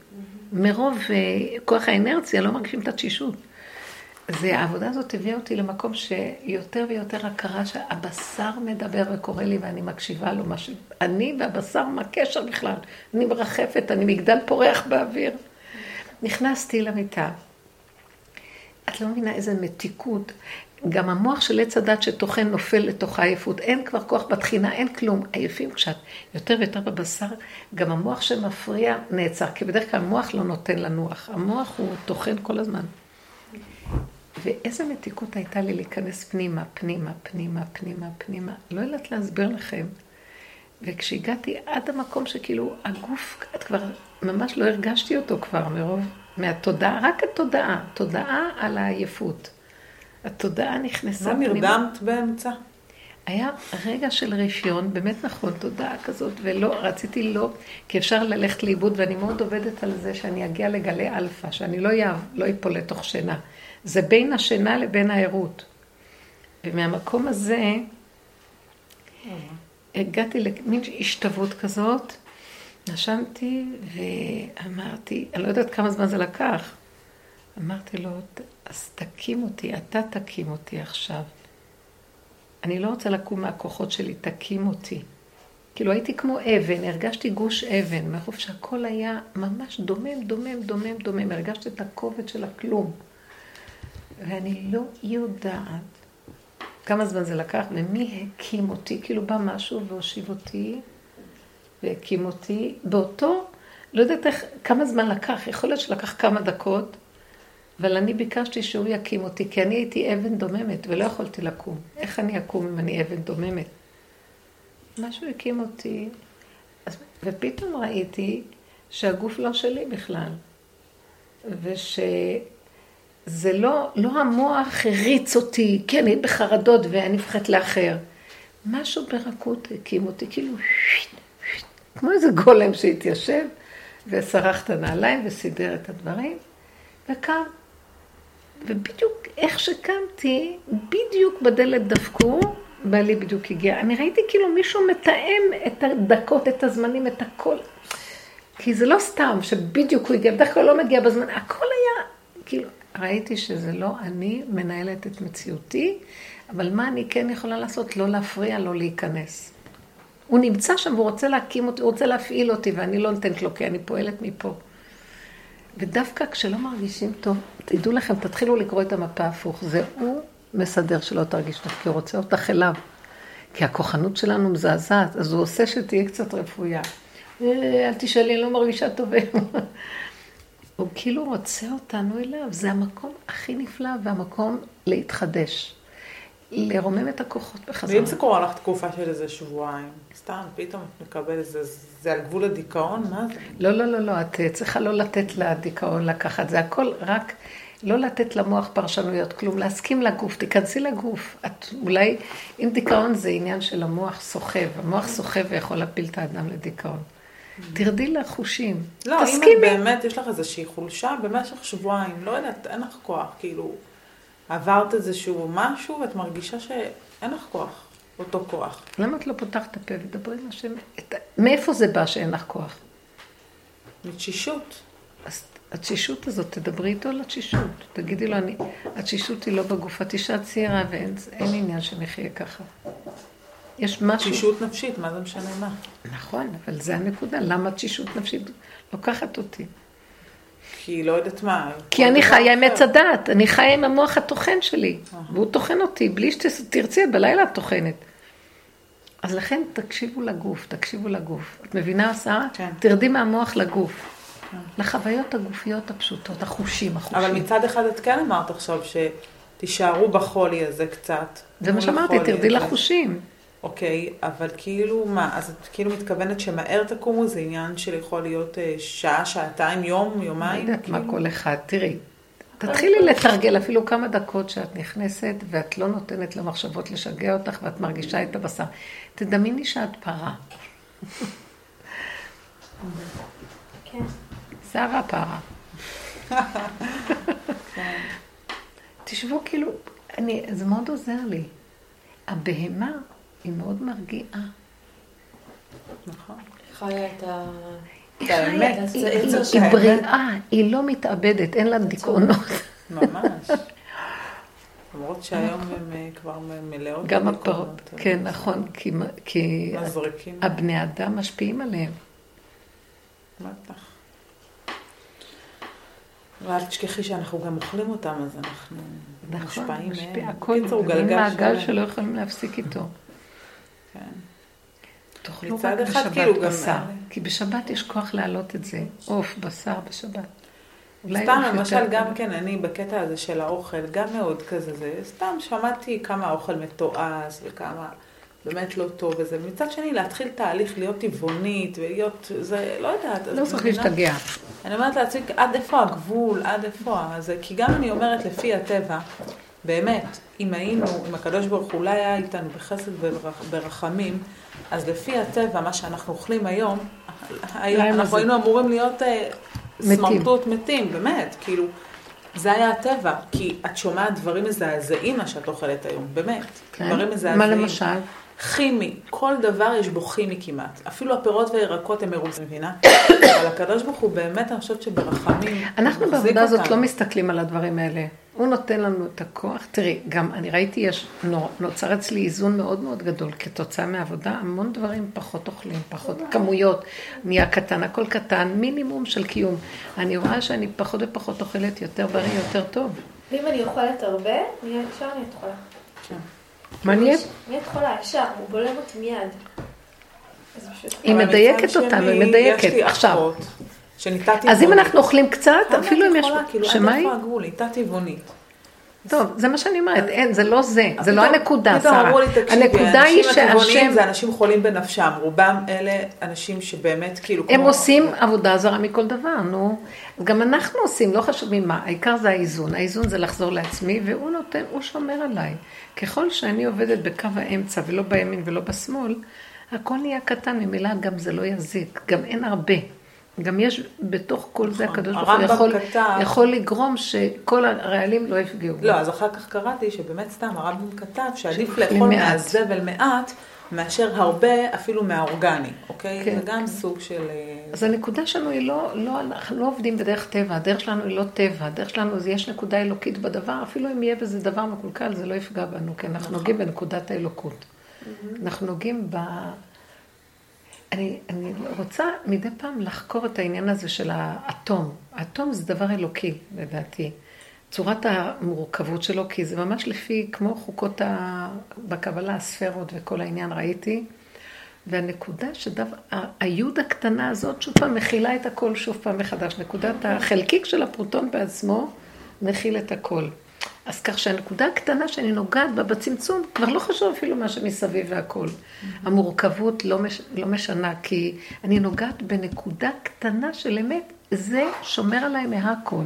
מרוב אה, כוח האינרציה לא מרגישים את התשישות. זה, העבודה הזאת הביאה אותי למקום שיותר ויותר הכרה שהבשר מדבר וקורא לי ואני מקשיבה לו. מה ש... אני והבשר, מה הקשר בכלל? אני מרחפת, אני מגדל פורח באוויר. נכנסתי למיטה. את לא מבינה איזה מתיקות. גם המוח של עץ הדת שטוחן נופל לתוך העייפות. אין כבר כוח בתחינה, אין כלום. עייפים כשאת יותר ויותר בבשר, גם המוח שמפריע נעצר. כי בדרך כלל המוח לא נותן לנוח. המוח הוא טוחן כל הזמן. ואיזה מתיקות הייתה לי להיכנס פנימה, פנימה, פנימה, פנימה, פנימה. לא יודעת להסביר לכם. וכשהגעתי עד המקום שכאילו הגוף, את כבר, ממש לא הרגשתי אותו כבר מרוב, מהתודעה, רק התודעה, תודעה על העייפות. התודעה נכנסה מה נרדמת באמצע? היה רגע של רפיון, באמת נכון, תודעה כזאת, ולא, רציתי לא, כי אפשר ללכת לאיבוד, ואני מאוד עובדת על זה שאני אגיע לגלי אלפא, שאני לא, יעב, לא אפול לתוך שינה. זה בין השינה לבין הערות. ומהמקום הזה, הגעתי למין השתוות כזאת, נשמתי ואמרתי, אני לא יודעת כמה זמן זה לקח. אמרתי לו, אז תקים אותי, אתה תקים אותי עכשיו. אני לא רוצה לקום מהכוחות שלי, תקים אותי. כאילו הייתי כמו אבן, הרגשתי גוש אבן, מרוב שהכל היה ממש דומם, דומם, דומם, דומם, הרגשתי את הכובד של הכלום. ואני לא יודעת כמה זמן זה לקח, ומי הקים אותי, כאילו בא משהו והושיב אותי, והקים אותי. באותו, לא יודעת איך, כמה זמן לקח, יכול להיות שלקח כמה דקות, אבל אני ביקשתי שהוא יקים אותי, כי אני הייתי אבן דוממת, ולא יכולתי לקום. איך אני אקום אם אני אבן דוממת? משהו הקים אותי, אז, ופתאום ראיתי שהגוף לא שלי בכלל, ושזה לא, לא המוח הריץ אותי, כי אני בחרדות ואני מפחדת לאחר. משהו ברכות הקים אותי, כאילו, כמו איזה גולם שהתיישב ושרח את הנעליים וסידר את הדברים, וקם. ובדיוק איך שקמתי, בדיוק בדלת דפקו, בעלי בדיוק הגיע. אני ראיתי כאילו מישהו מתאם את הדקות, את הזמנים, את הכל. כי זה לא סתם שבדיוק הוא הגיע, בדרך כלל לא מגיע בזמן, הכל היה, כאילו, ראיתי שזה לא אני מנהלת את מציאותי, אבל מה אני כן יכולה לעשות? לא להפריע, לא להיכנס. הוא נמצא שם והוא רוצה להקים אותי, הוא רוצה להפעיל אותי, ואני לא נותנת לו, כי אני פועלת מפה. ודווקא כשלא מרגישים טוב, תדעו לכם, תתחילו לקרוא את המפה הפוך. זה הוא מסדר שלא תרגיש טוב, כי הוא רוצה אותך אליו. כי הכוחנות שלנו מזעזעת, אז הוא עושה שתהיה קצת רפויה. אה, אל תשאלי, אני לא מרגישה טוב. הוא כאילו רוצה אותנו אליו, זה המקום הכי נפלא והמקום להתחדש. לרומם את הכוחות בחזרה. ואם זה קורה לך תקופה של איזה שבועיים, סתם, פתאום את מקבלת איזה, זה על גבול הדיכאון? מה זה? לא, לא, לא, לא, את צריכה לא לתת לדיכאון לקחת, זה הכל רק לא לתת למוח פרשנויות, כלום, להסכים לגוף, תיכנסי לגוף. את אולי, אם דיכאון זה עניין של המוח סוחב, המוח סוחב ויכול להפיל את האדם לדיכאון. תרדי לחושים, לא, אם את תסכימי. באמת, יש לך איזושהי חולשה במשך שבועיים, לא יודעת, אין לך כוח, כאילו, עברת איזשהו משהו ואת מרגישה שאין לך כוח, אותו כוח. למה את לא פותחת את הפה ודברי עם השם? את מאיפה זה בא שאין לך כוח? מתשישות. אז התשישות הזאת, תדברי איתו על התשישות. תגידי לו, אני, התשישות היא לא בגוף, את אישה צעירה ואין אין עניין שנחיה ככה. יש משהו... תשישות נפשית, מה זה משנה מה? נכון, אבל זה הנקודה. למה תשישות נפשית לוקחת אותי? כי לא יודעת מה. כי אני חיה עם. עץ הדת, אני חיה עם המוח הטוחן שלי, והוא טוחן אותי, בלי שתרצי, בלילה את טוחנת. אז לכן תקשיבו לגוף, תקשיבו לגוף. את מבינה, שרה? כן. תרדי מהמוח לגוף. לחוויות הגופיות הפשוטות, החושים, החושים. אבל מצד אחד את כן אמרת עכשיו שתישארו בחולי הזה קצת. זה מה שאמרתי, תרדי. לחושים. אוקיי, אבל כאילו מה, אז את כאילו מתכוונת שמהר תקומו, זה עניין של יכול להיות אה, שעה, שעתיים, יום, לא יומיים? יודעת מה כאילו? כל אחד. תראי, תתחילי לתרגל אפילו כמה דקות שאת נכנסת ואת לא נותנת למחשבות לשגע אותך ואת מרגישה את הבשר. תדמייני שאת פרה. כן. שערה פרה. תשבו כאילו, אני, זה מאוד עוזר לי. הבהמה היא מאוד מרגיעה. נכון. חיה את ה... היא זה חיה, זה. בריאה, היא לא מתאבדת, אין לה דיכאונות. ממש. למרות שהיום הם אה, כבר מלאות. גם הפרות, אבל כן, נכון, כי-. הבני אדם משפיעים עליהם. בטח. ואל תשכחי שאנחנו גם אוכלים אותם, אז אנחנו נכון, מושפעים משפיע, מהם. הכל, בקיצור, זה מין גלגל מעגל. שלא יכולים להפסיק איתו. כן. תאכלו מצד רק אחד, בשבת כאילו, גם- בשר, כי בשבת יש כוח להעלות את זה. עוף, בשר בשבת. סתם, למשל, גם. כן, אני בקטע הזה של האוכל, גם מאוד כזה, זה סתם שמעתי כמה האוכל מתועש וכמה באמת לא טוב וזה. מצד שני, להתחיל תהליך להיות טבעונית ולהיות, זה, לא יודעת. לא צריך? להשתגע. אני אומרת לעצמי, עד איפה הגבול, עד איפה זה, כי גם אני אומרת לפי הטבע, באמת, אם היינו, אם הקדוש ברוך הוא אולי היה איתנו בחסד וברחמים, אז לפי הטבע, מה שאנחנו אוכלים היום, אנחנו? היינו אמורים להיות אה. סמרטוט מתים, באמת, כאילו, זה היה הטבע, כי את שומעת דברים מזעזעים מה שאת אוכלת היום, באמת, כן? דברים מזעזעים. מה למשל? כימי, כל דבר יש בו כימי כמעט. אפילו הפירות והירקות הם מרוצים, מבינה? אבל הקדוש ברוך הוא באמת, אני חושבת שברחמים, אנחנו בעבודה הזאת. לא מסתכלים על הדברים האלה. הוא נותן לנו את הכוח. תראי, גם אני ראיתי, יש, נו- נוצר אצלי איזון מאוד מאוד גדול כתוצאה מהעבודה, המון דברים פחות אוכלים, פחות כמויות, נהיה קטן, הכל קטן, מינימום של קיום. אני רואה שאני פחות ופחות אוכלת יותר בריא, יותר טוב. ואם אני אוכלת הרבה, אני- ישר נהיית חולה. מעניין? נהיית חולה, ישר, הוא בולם אותי מיד. היא מדייקת אותנו, היא מדייקת. עכשיו. אז אם. אנחנו אוכלים קצת, אפילו אם יש... יכולה? כאילו, שמה עד היא? איפה הגבול? ניתה טבעונית. טוב, זה מה שאני אומרת, אין, זה לא זה, זה לא הנקודה, שרה. הנקודה היא האנשים הטבעוניים שהשם, זה אנשים חולים בנפשם. רובם אלה אנשים שבאמת, כאילו, הם עושים עבודה זרה מכל דבר, נו. גם אנחנו עושים, לא חשוב ממה, העיקר זה האיזון. האיזון זה לחזור לעצמי, והוא נותן, הוא שומר עליי. ככל שאני עובדת בקו האמצע, ולא בימין ולא בשמאל, הכל נהיה קטן, ממילא גם זה לא יזיק, גם אין הרבה. גם יש בתוך כל זה, נכון. הקדוש ברוך הוא הרמב"ם יכול, כתב- יכול לגרום שכל הרעלים לא יפגעו. לא, אז אחר כך קראתי שבאמת סתם הרמב"ם כתב שעדיף לאכול. מהזבל מעט, מאשר הרבה אפילו מהאורגני, אוקיי? כן, זה גם. סוג של... אה, אז הנקודה שלנו היא לא, לא, אנחנו לא עובדים בדרך טבע, הדרך שלנו היא לא טבע, הדרך שלנו זה יש נקודה אלוקית בדבר, אפילו אם יהיה בזה דבר מקולקל, זה לא יפגע בנו, כי אנחנו נוגעים בנקודת האלוקות. אנחנו נוגעים ב... אני, אני רוצה מדי פעם לחקור את העניין הזה של האטום. האטום זה דבר אלוקי, לדעתי. צורת המורכבות שלו, כי זה ממש לפי, כמו חוקות ה... בקבלה, הספרות וכל העניין, ראיתי. והנקודה שדו... היוד הקטנה הזאת שוב פעם מכילה את הכל שוב פעם מחדש. נקודת החלקיק של הפרוטון בעצמו מכיל את הכל. אז כך שהנקודה הקטנה שאני נוגעת בה בצמצום, כבר לא חשוב אפילו מה שמסביב והכל. המורכבות לא, מש... לא משנה, כי אני נוגעת בנקודה קטנה של אמת, זה שומר עליי מהכל.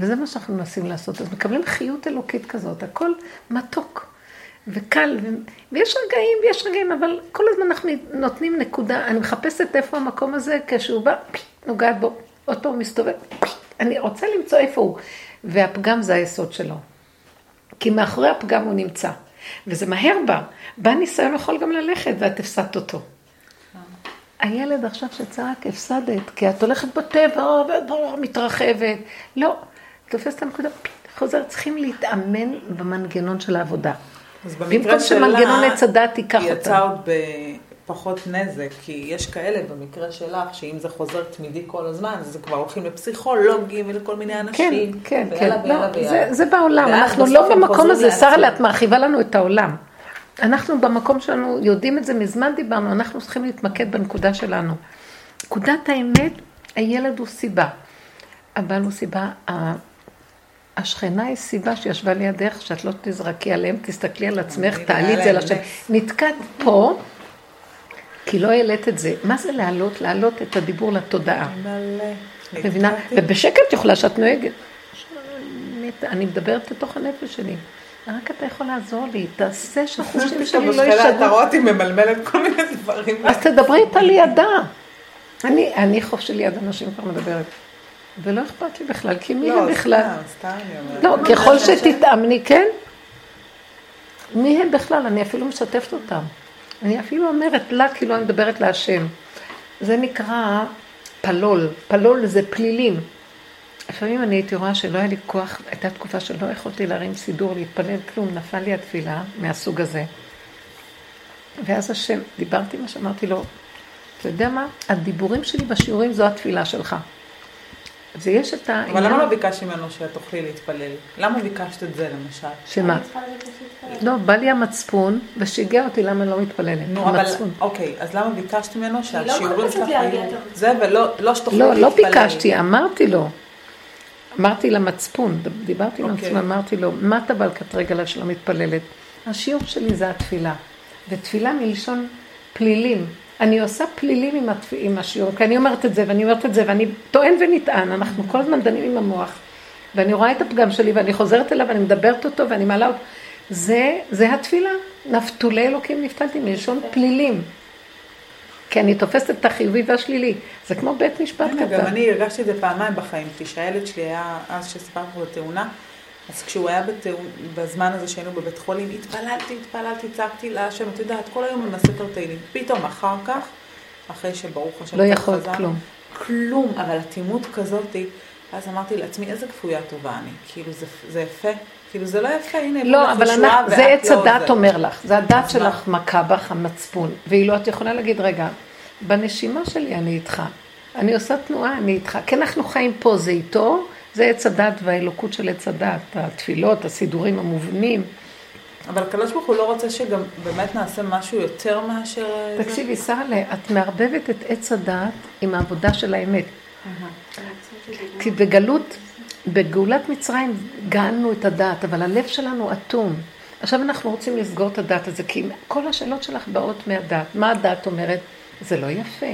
וזה מה שאנחנו מנסים לעשות. אז מקבלים חיות אלוקית כזאת, הכל מתוק. וקל, ו... ויש רגעים, ויש רגעים, אבל כל הזמן אנחנו נותנים נקודה, אני מחפשת איפה המקום הזה, כשהוא בא, נוגעת בו, אותו מסתובב, פי, אני רוצה למצוא איפה הוא, והפגם זה היסוד שלו. כי מאחורי הפגם הוא נמצא, וזה מהר בא, בא ניסיון יכול גם ללכת, ואת הפסדת אותו. הילד עכשיו שצעק, הפסדת, כי את הולכת בטבע, וברור, מתרחבת. לא, תופסת את הנקודה, חוזר, צריכים להתאמן במנגנון של העבודה. אז במקרה במקום שלה, שמנגנון עץ הדת ייקח היא יצאה אותה. עוד בפחות נזק, כי יש כאלה במקרה שלך, שאם זה חוזר תמידי כל הזמן, אז זה כבר הולכים לפסיכולוגים ולכל מיני כן, אנשים. כן, כן. ויאללה, לא. זה, זה בעולם, אנחנו לא במקום הזה. שרה. את מרחיבה לנו את העולם. אנחנו במקום שלנו, יודעים את זה, מזמן דיברנו, אנחנו צריכים להתמקד בנקודה שלנו. נקודת האמת, הילד הוא סיבה. הבעל הוא סיבה, השכנה היא סיבה שישבה לידך, שאת לא תזרקי עליהם, תסתכלי על עצמך, תעלי את זה לשם. נתקעת פה, כי לא העלית את זה. מה זה להעלות? להעלות את הדיבור לתודעה. מלא. מבינה? נתקעתי. ובשקט יכולה שאת נוהגת. אני מדברת לתוך הנפש שלי. רק אתה יכול לעזור לי, תעשה שהחושים שלי לא בשכנה אתה. רואה אותי ממלמלת כל מיני דברים. אז תדברי איתה לידה. אני, אני חוף של ליד אנשים כבר מדברת. ולא אכפת לי בכלל, כי מי לא, הם בכלל? סתם, סתם אומרת. לא, ככל שתתאמני, כן? מי הם בכלל? אני אפילו משתפת אותם. אני אפילו אומרת לה, כאילו אני מדברת להשם. זה נקרא פלול. פלול זה פלילים. לפעמים אני הייתי רואה שלא היה לי כוח, הייתה תקופה שלא יכולתי להרים סידור, להתפלל, כלום, נפל לי התפילה מהסוג הזה. ואז השם, דיברתי מה שאמרתי לו, אתה יודע מה? הדיבורים שלי בשיעורים זו התפילה שלך. ויש את העניין... אבל למה לא ביקשת ממנו שאת תוכלי להתפלל? למה ביקשת את זה למשל? שמה? לא, בא לי המצפון, ושיגע אותי למה אני לא מתפללת. נו, אבל. אוקיי, אז למה ביקשת ממנו לא שהשיעורים שלך יהיו... זה, ולא לא שתוכלי לא, להתפלל. לא ביקשתי, אמרתי לו. אמרתי למצפון, דיברתי עם אוקיי. המצפון, אמרתי לו, מה אתה בא לקט רגל שלא מתפללת? השיעור שלי זה התפילה. ותפילה מלשון פלילים. אני עושה פלילים עם, התפ... עם השיעור, כי אני אומרת את זה, ואני אומרת את זה, ואני טוען ונטען, אנחנו כל הזמן דנים עם המוח. ואני רואה את הפגם שלי, ואני חוזרת אליו, ואני מדברת אותו, ואני מעלה אותו. זה, זה התפילה. נפתולי אלוקים נפתלתי מלשון פלילים. כי אני תופסת את החיובי והשלילי. זה כמו בית משפט הנה, גם קטן. אני הרגשתי את זה פעמיים בחיים, כי כשהילד שלי היה, אז שסיפרתי לו בתאונה, אז כשהוא היה בתאונה, בזמן הזה שהיינו בבית חולים, התפללתי, התפללתי, צעקתי להשם, את יודעת, כל היום הספר תהילים. פתאום אחר כך, אחרי שברוך השם, לא יכול חזר, כלום. כלום, אבל אטימות כזאתי, אז אמרתי לעצמי, איזה כפויה טובה אני, כאילו זה, זה יפה, כאילו זה לא יפה, הנה, לא, אבל אנחנו, זה עץ לא הדעת זה. אומר לך, זה מה? שלך מכה בך המצפון, ואילו את יכולה להגיד, רגע, בנשימה שלי אני איתך, אני עושה תנועה, אני איתך, כי אנחנו חיים פה, זה איתו, זה עץ הדת והאלוקות של עץ הדת, התפילות, הסידורים המובנים. אבל הקדוש ברוך הוא לא רוצה שגם באמת נעשה משהו יותר מאשר... תקשיבי, שרלה, את מערבבת את עץ הדעת עם העבודה של האמת. כי בגלות, בגאולת מצרים גאלנו את הדעת, אבל הלב שלנו אטום. עכשיו אנחנו רוצים לסגור את הדעת הזה, כי כל השאלות שלך באות מהדעת. מה הדעת אומרת? זה לא יפה.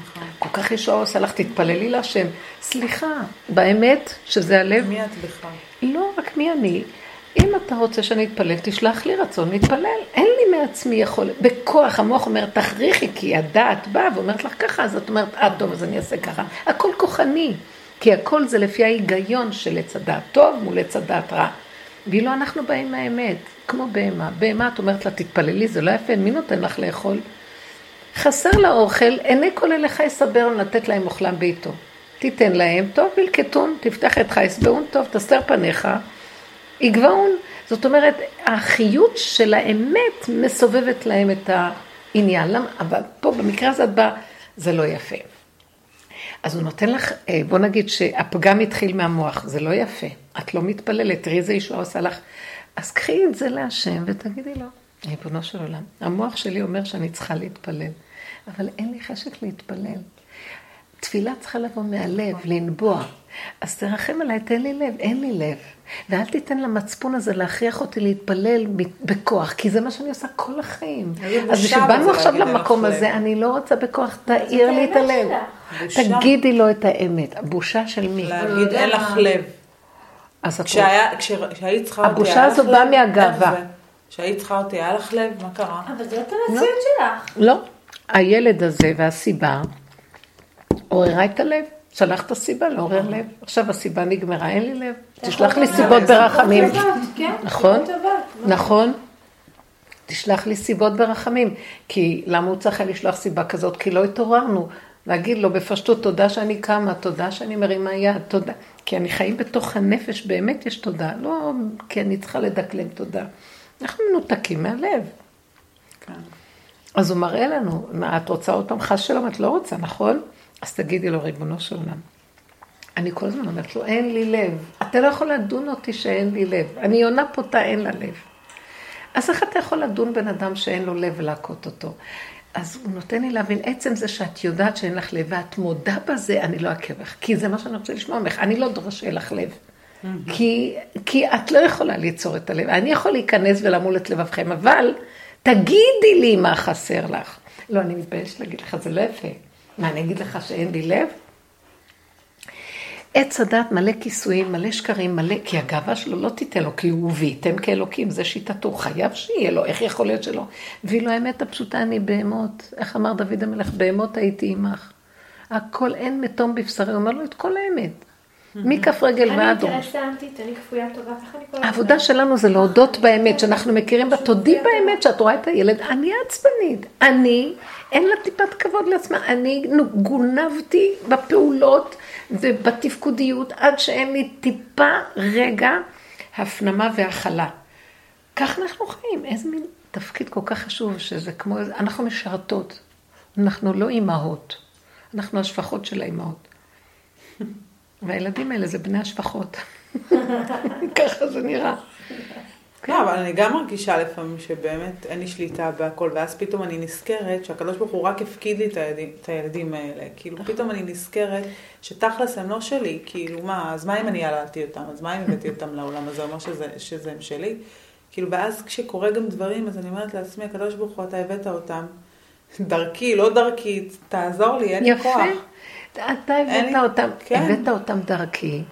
נכון. כל כך ישועה עושה לך, תתפללי להשם. סליחה, באמת שזה הלב? מי את בכלל? לא, רק מי אני. אם אתה רוצה שאני אתפלל, תשלח לי רצון להתפלל. אין לי מעצמי יכולת. בכוח המוח אומר, תכריחי, כי הדעת באה ואומרת לך ככה, אז את אומרת, אה, טוב, אז אני אעשה ככה. הכל כוחני. כי הכל זה לפי ההיגיון של עץ הדעת טוב מול עץ הדעת רע. ואילו אנחנו באים מהאמת, כמו בהמה. בהמה, את אומרת לה, תתפללי, זה לא יפה, מי נותן לך לאכול? חסר לה אוכל, עיני כל אליך יסבר לתת להם אוכלם בעיתו. תיתן להם, טוב, ילקטון, תפתח את חייס באון טוב, תסתר פניך, יגבעון. זאת אומרת, החיות של האמת מסובבת להם את העניין. למה? אבל פה, במקרה הזה, את באה, זה לא יפה. אז הוא נותן לך, אה, בוא נגיד שהפגם התחיל מהמוח, זה לא יפה. את לא מתפללת, תראי איזה ישועה עושה לך. אז קחי את זה להשם ותגידי לו, ריבונו של עולם, המוח שלי אומר שאני צריכה להתפלל, אבל אין לי חשק להתפלל. תפילה צריכה לבוא מהלב, לנבוע. אז תרחם עליי, תן לי לב, אין לי לב. ואל תיתן למצפון הזה להכריח אותי להתפלל בכוח, כי זה מה שאני עושה כל החיים. אז כשבאנו עכשיו למקום הזה, אני לא רוצה בכוח, תאיר לי את הלב. תגידי לו את האמת. הבושה של מי? להגיד אין לך לב. כשהיית צריכה הבושה הזו באה מהגאווה. כשהיית צריכה אותי, היה לך לב? מה קרה? אבל זאת המציאות שלך. לא. הילד הזה והסיבה עוררה את הלב. שלח את הסיבה לעורר לב. עכשיו הסיבה נגמרה, אין לי לב. תשלח לי סיבות ברחמים. נכון? נכון. תשלח לי סיבות ברחמים. כי למה הוא צריך היה לשלוח סיבה כזאת? כי לא התעוררנו. להגיד לו בפשטות, תודה שאני קמה, תודה שאני מרימה יד, תודה. כי אני חיים בתוך הנפש, באמת יש תודה. לא כי אני צריכה לדקלם תודה. אנחנו מנותקים מהלב. כן. אז הוא מראה לנו, מה, את רוצה עוד פעם חס שלום? את לא רוצה, נכון? אז תגידי לו, ריבונו של עולם, אני כל הזמן אומרת לו, אין לי לב. אתה לא יכול לדון אותי שאין לי לב. אני עונה פותה, אין לה לב. אז איך אתה יכול לדון בן אדם שאין לו לב ולהכות אותו? אז הוא נותן לי להבין, עצם זה שאת יודעת שאין לך לב ואת מודה בזה, אני לא אעכב לך. כי זה מה שאני רוצה לשמוע ממך. אני לא דורש שיהיה לך לב. כי, כי את לא יכולה ליצור את הלב. אני יכול להיכנס ולמול את לבבכם, אבל תגידי לי מה חסר לך. לא, אני מתביישת להגיד לך, זה לא יפה. מה, אני אגיד לך שאין לי לב? עץ הדת מלא כיסויים, מלא שקרים, מלא, כי הגאווה שלו לא תיתן לו, כי הוא וייתם כאלוקים, זה שיטתו, חייב שיהיה לו, איך יכול להיות שלא? ואילו האמת הפשוטה, אני בהמות, איך אמר דוד המלך, בהמות הייתי עמך. הכל אין מתום בבשרי, הוא אומר לו את כל האמת. מכף רגל ועד אני ראש. אינטרסנטית, אני כפויה טובה, איך אני כל העבודה שלנו זה להודות באמת, שאנחנו מכירים בה, תודי באמת שאת רואה את הילד, אני עצבנית, אני, אין לה טיפת כבוד לעצמה, אני גונבתי בפעולות ובתפקודיות עד שאין לי טיפה רגע הפנמה והכלה. כך אנחנו חיים, איזה מין תפקיד כל כך חשוב, שזה כמו, אנחנו משרתות, אנחנו לא אימהות, אנחנו השפחות של האימהות. והילדים האלה זה בני השפחות. ככה זה נראה. לא, אבל אני גם מרגישה לפעמים שבאמת אין לי שליטה בהכל, ואז פתאום אני נזכרת שהקדוש ברוך הוא רק הפקיד לי את הילדים, האלה. כאילו, פתאום אני נזכרת שתכלס הם לא שלי, כאילו, מה, אז מה אם אני ילדתי אותם? אז מה אם הבאתי אותם לעולם הזה, אומר שזה, שזה הם שלי? כאילו, ואז כשקורה גם דברים, אז אני אומרת לעצמי, הקדוש ברוך הוא, אתה הבאת אותם, דרכי, לא דרכי, תעזור לי, אין לי כוח. יפה. אתה הבאת אותם, כן. הבאת אותם דרכי.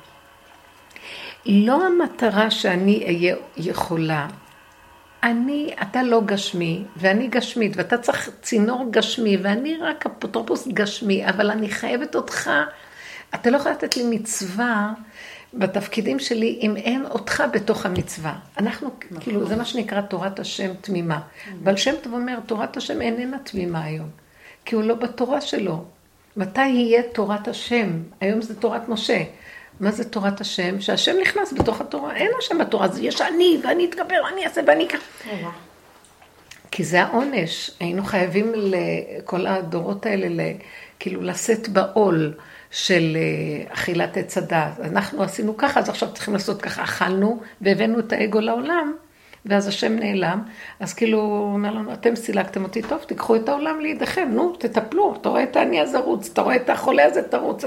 לא המטרה שאני אהיה יכולה. אני, אתה לא גשמי, ואני גשמית, ואתה צריך צינור גשמי, ואני רק אפוטרופוס גשמי, אבל אני חייבת אותך. אתה לא יכול לתת לי מצווה בתפקידים שלי אם אין אותך בתוך המצווה. אנחנו, נכון. כאילו, זה מה שנקרא תורת השם תמימה. אבל שם טוב אומר, תורת השם איננה תמימה היום, כי הוא לא בתורה שלו. מתי יהיה תורת השם? היום זה תורת משה. מה זה תורת השם? שהשם נכנס בתוך התורה, אין השם בתורה, זה יש אני, ואני אתגבר, אני אעשה ואני אקח. כי זה העונש, היינו חייבים לכל הדורות האלה, כאילו לשאת בעול של אה, אכילת עץ הדת. אנחנו עשינו ככה, אז עכשיו צריכים לעשות ככה, אכלנו והבאנו את האגו לעולם, ואז השם נעלם, אז כאילו הוא אומר לנו, אתם סילקתם אותי, טוב, תיקחו את העולם לידיכם, נו, תטפלו, אתה רואה את העני הזה רוץ, אתה רואה את החולה הזה תרוץ.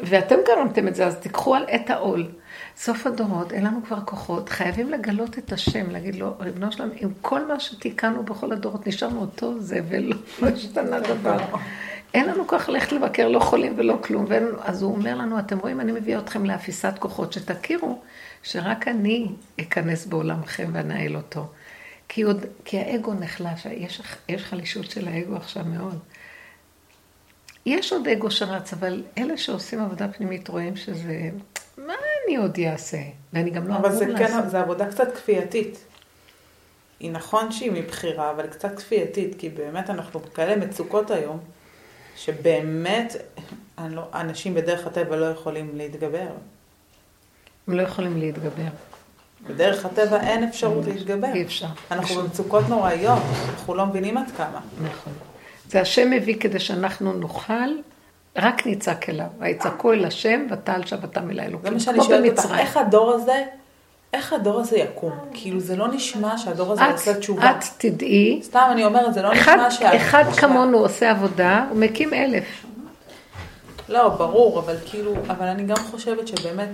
ואתם גרמתם את זה, אז תיקחו על את העול. סוף הדורות, אין לנו כבר כוחות, חייבים לגלות את השם, להגיד לו, ריבונו שלנו, עם כל מה שתיקנו בכל הדורות, נשארנו אותו זבל, לא השתנה דבר. אין לנו כוח ללכת לבקר, לא חולים ולא כלום. ואין, אז הוא אומר לנו, אתם רואים, אני מביא אתכם לאפיסת כוחות, שתכירו שרק אני אכנס בעולמכם ואנהל אותו. כי, עוד, כי האגו נחלש, יש, יש חלישות של האגו עכשיו מאוד. יש עוד אגו שרץ, אבל אלה שעושים עבודה פנימית רואים שזה... מה אני עוד אעשה? ואני גם לא אבל אמור זה לעשות. כן, זה עבודה קצת כפייתית. היא נכון שהיא מבחירה, אבל קצת כפייתית, כי באמת אנחנו בכאלה מצוקות היום, שבאמת לא, אנשים בדרך הטבע לא יכולים להתגבר. הם לא יכולים להתגבר. בדרך הטבע אין אפשרות להתגבר. אי אפשר. אנחנו במצוקות נוראיות, אנחנו לא מבינים עד כמה. נכון. זה השם מביא כדי שאנחנו נוכל, רק נצעק אליו. ויצעקו אל השם, ותעל שבתם אל זה האלוקים. מה שאני שואלת אותך. איך הדור הזה, איך הדור הזה יקום? כאילו זה לא נשמע שהדור הזה עושה תשובה. את תדעי, סתם אני אומרת, זה לא נשמע שה... אחד כמונו עושה עבודה, הוא מקים אלף. לא, ברור, אבל כאילו, אבל אני גם חושבת שבאמת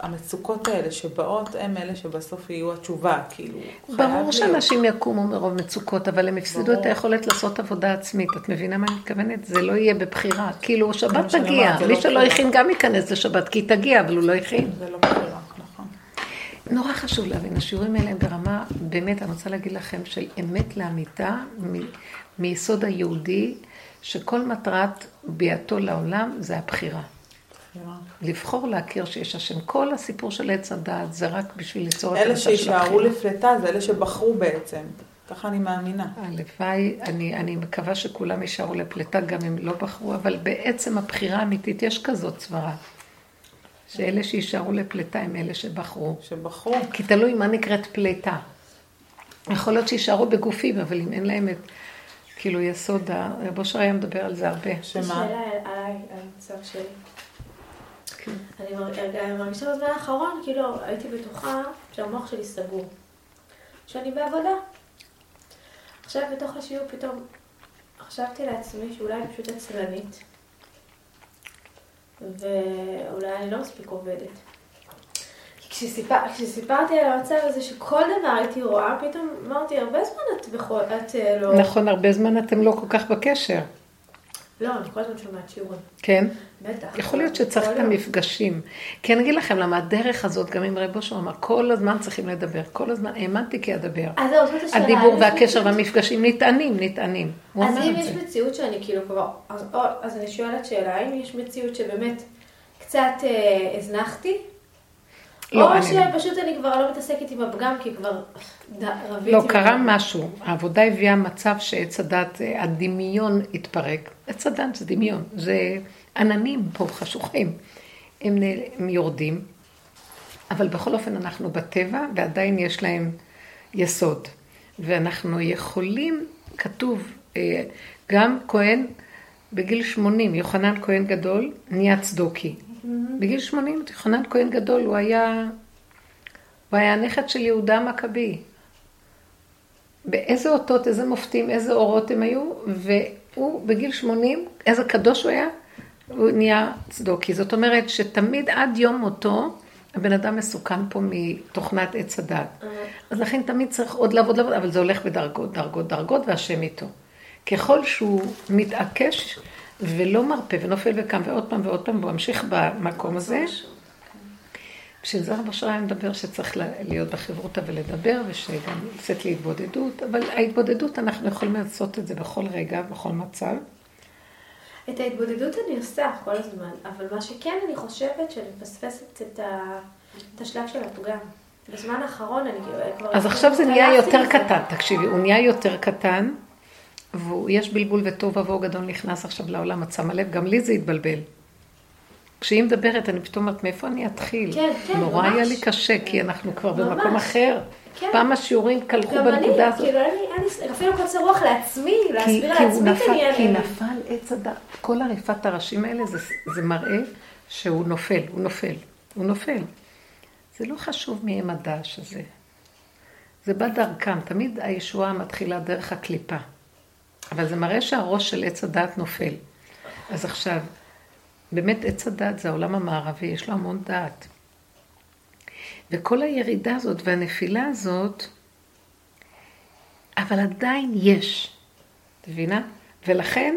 המצוקות האלה שבאות הם אלה שבסוף יהיו התשובה, כאילו, ברור. שאנשים יקומו מרוב מצוקות, אבל הם הפסידו ברור. את היכולת לעשות עבודה עצמית. את מבינה מה אני מתכוונת? זה לא יהיה בבחירה. כאילו, שבת תגיע. מי לא שלא. הכין גם ייכנס לשבת, כי היא תגיע, אבל הוא לא הכין. זה לא בחירה, נכון. נורא חשוב להבין, השיעורים האלה הם ברמה, באמת, אני רוצה להגיד לכם, של אמת לאמיתה, מ- מיסוד היהודי, שכל מטרת ביאתו לעולם זה הבחירה. בחירה. לבחור להכיר שיש השם. כל הסיפור של עץ הדעת זה רק בשביל ליצור את אלה המצב של שיישארו הבחירה. לפלטה זה אלה שבחרו בעצם. ככה אני מאמינה. הלוואי, אני, אני מקווה שכולם יישארו לפלטה גם אם לא בחרו, אבל בעצם הבחירה האמיתית יש כזאת סברה. שאלה שיישארו לפלטה הם אלה שבחרו. שבחרו. כי תלוי מה נקראת פלטה. יכול להיות שיישארו בגופים, אבל אם אין להם את, כאילו, יסוד ה... רב אושר היה מדבר על זה הרבה. שמה? שאלה עליי, על המצב שלי. אני מרגישה בזמן האחרון, כאילו, הייתי בטוחה שהמוח שלי סגור. שאני בעבודה. עכשיו בתוך השיעור פתאום חשבתי לעצמי שאולי אני פשוט עצלנית. ואולי אני לא מספיק עובדת. כשסיפר, כשסיפרתי על המצב הזה שכל דבר הייתי רואה, פתאום אמרתי, הרבה זמן את, בכל, את אה, לא... נכון, הרבה זמן אתם לא כל כך בקשר, לא, אני כל הזמן שומעת שיעורים. כן? בטח. יכול להיות שצריך כל את יום. המפגשים. כי אני אגיד לכם למה הדרך הזאת, גם עם רב אושר אמר, כל הזמן צריכים לדבר, כל הזמן, האמנתי כי אדבר. אז זהו, זאת השאלה. הדיבור אם והקשר והמפגשים נטענים, נטענים. אז אם יש. מציאות שאני כאילו כבר, אז, אני שואלת שאלה, האם יש מציאות שבאמת קצת אה, הזנחתי? לא, או אני- שפשוט אני כבר לא מתעסקת עם הפגם, כי כבר רביתי. לא, קרה. משהו. העבודה הביאה מצב שעץ הדת, אה, הדמיון התפרק. עץ הדת זה דמיון, זה עננים פה חשוכים. הם, הם יורדים, אבל בכל אופן אנחנו בטבע, ועדיין יש להם יסוד. ואנחנו יכולים, כתוב, אה, גם כהן בגיל 80, יוחנן כהן גדול, נהיה צדוקי. בגיל 80, יוחנן כהן גדול, הוא היה, הוא היה הנכד של יהודה המכבי. באיזה אותות, איזה מופתים, איזה אורות הם היו, והוא בגיל 80, איזה קדוש הוא היה, הוא נהיה צדוקי. זאת אומרת שתמיד עד יום מותו, הבן אדם מסוכן פה מתוכנת עץ הדת. אז לכן תמיד צריך עוד לעבוד, לעבוד, אבל זה הולך בדרגות, דרגות, דרגות, והשם איתו. ככל שהוא מתעקש ולא מרפה ונופל וקם ועוד פעם ועוד פעם, והוא ממשיך במקום הזה, בשביל זה רב אשר היה מדבר שצריך להיות בחברותה ולדבר, ושגם לצאת להתבודדות, אבל ההתבודדות אנחנו יכולים לעשות את זה בכל רגע, בכל מצב. את ההתבודדות אני עושה כל הזמן, אבל מה שכן אני חושבת שאני מפספסת את, ה... את השלב של הפגם. בזמן האחרון אני כבר... אז עכשיו זה נהיה יותר. קטן, תקשיבי, הוא נהיה יותר קטן, ויש בלבול וטוב ובוהו גדול נכנס עכשיו לעולם, את שמה לב, גם לי זה התבלבל. כשהיא מדברת, אני פתאום אומרת, מאיפה אני אתחיל? כן, כן, נורא ממש. היה לי קשה, כי אנחנו כבר ממש. במקום אחר. כן. פעם השיעורים קלחו אני, בנקודה הזאת. כאילו, לי, אין לי, אפילו קוצר רוח לעצמי, כי, להסביר כי לעצמי את העניין. כי נפל עץ הדת. כל עריפת הראשים האלה זה, זה מראה שהוא נופל, הוא נופל, הוא נופל. זה לא חשוב מי הם הדש הזה. זה בא דרכם, תמיד הישועה מתחילה דרך הקליפה. אבל זה מראה שהראש של עץ הדת נופל. אז עכשיו, באמת עץ הדת זה העולם המערבי, יש לו המון דעת. וכל הירידה הזאת והנפילה הזאת, אבל עדיין יש. את מבינה? ולכן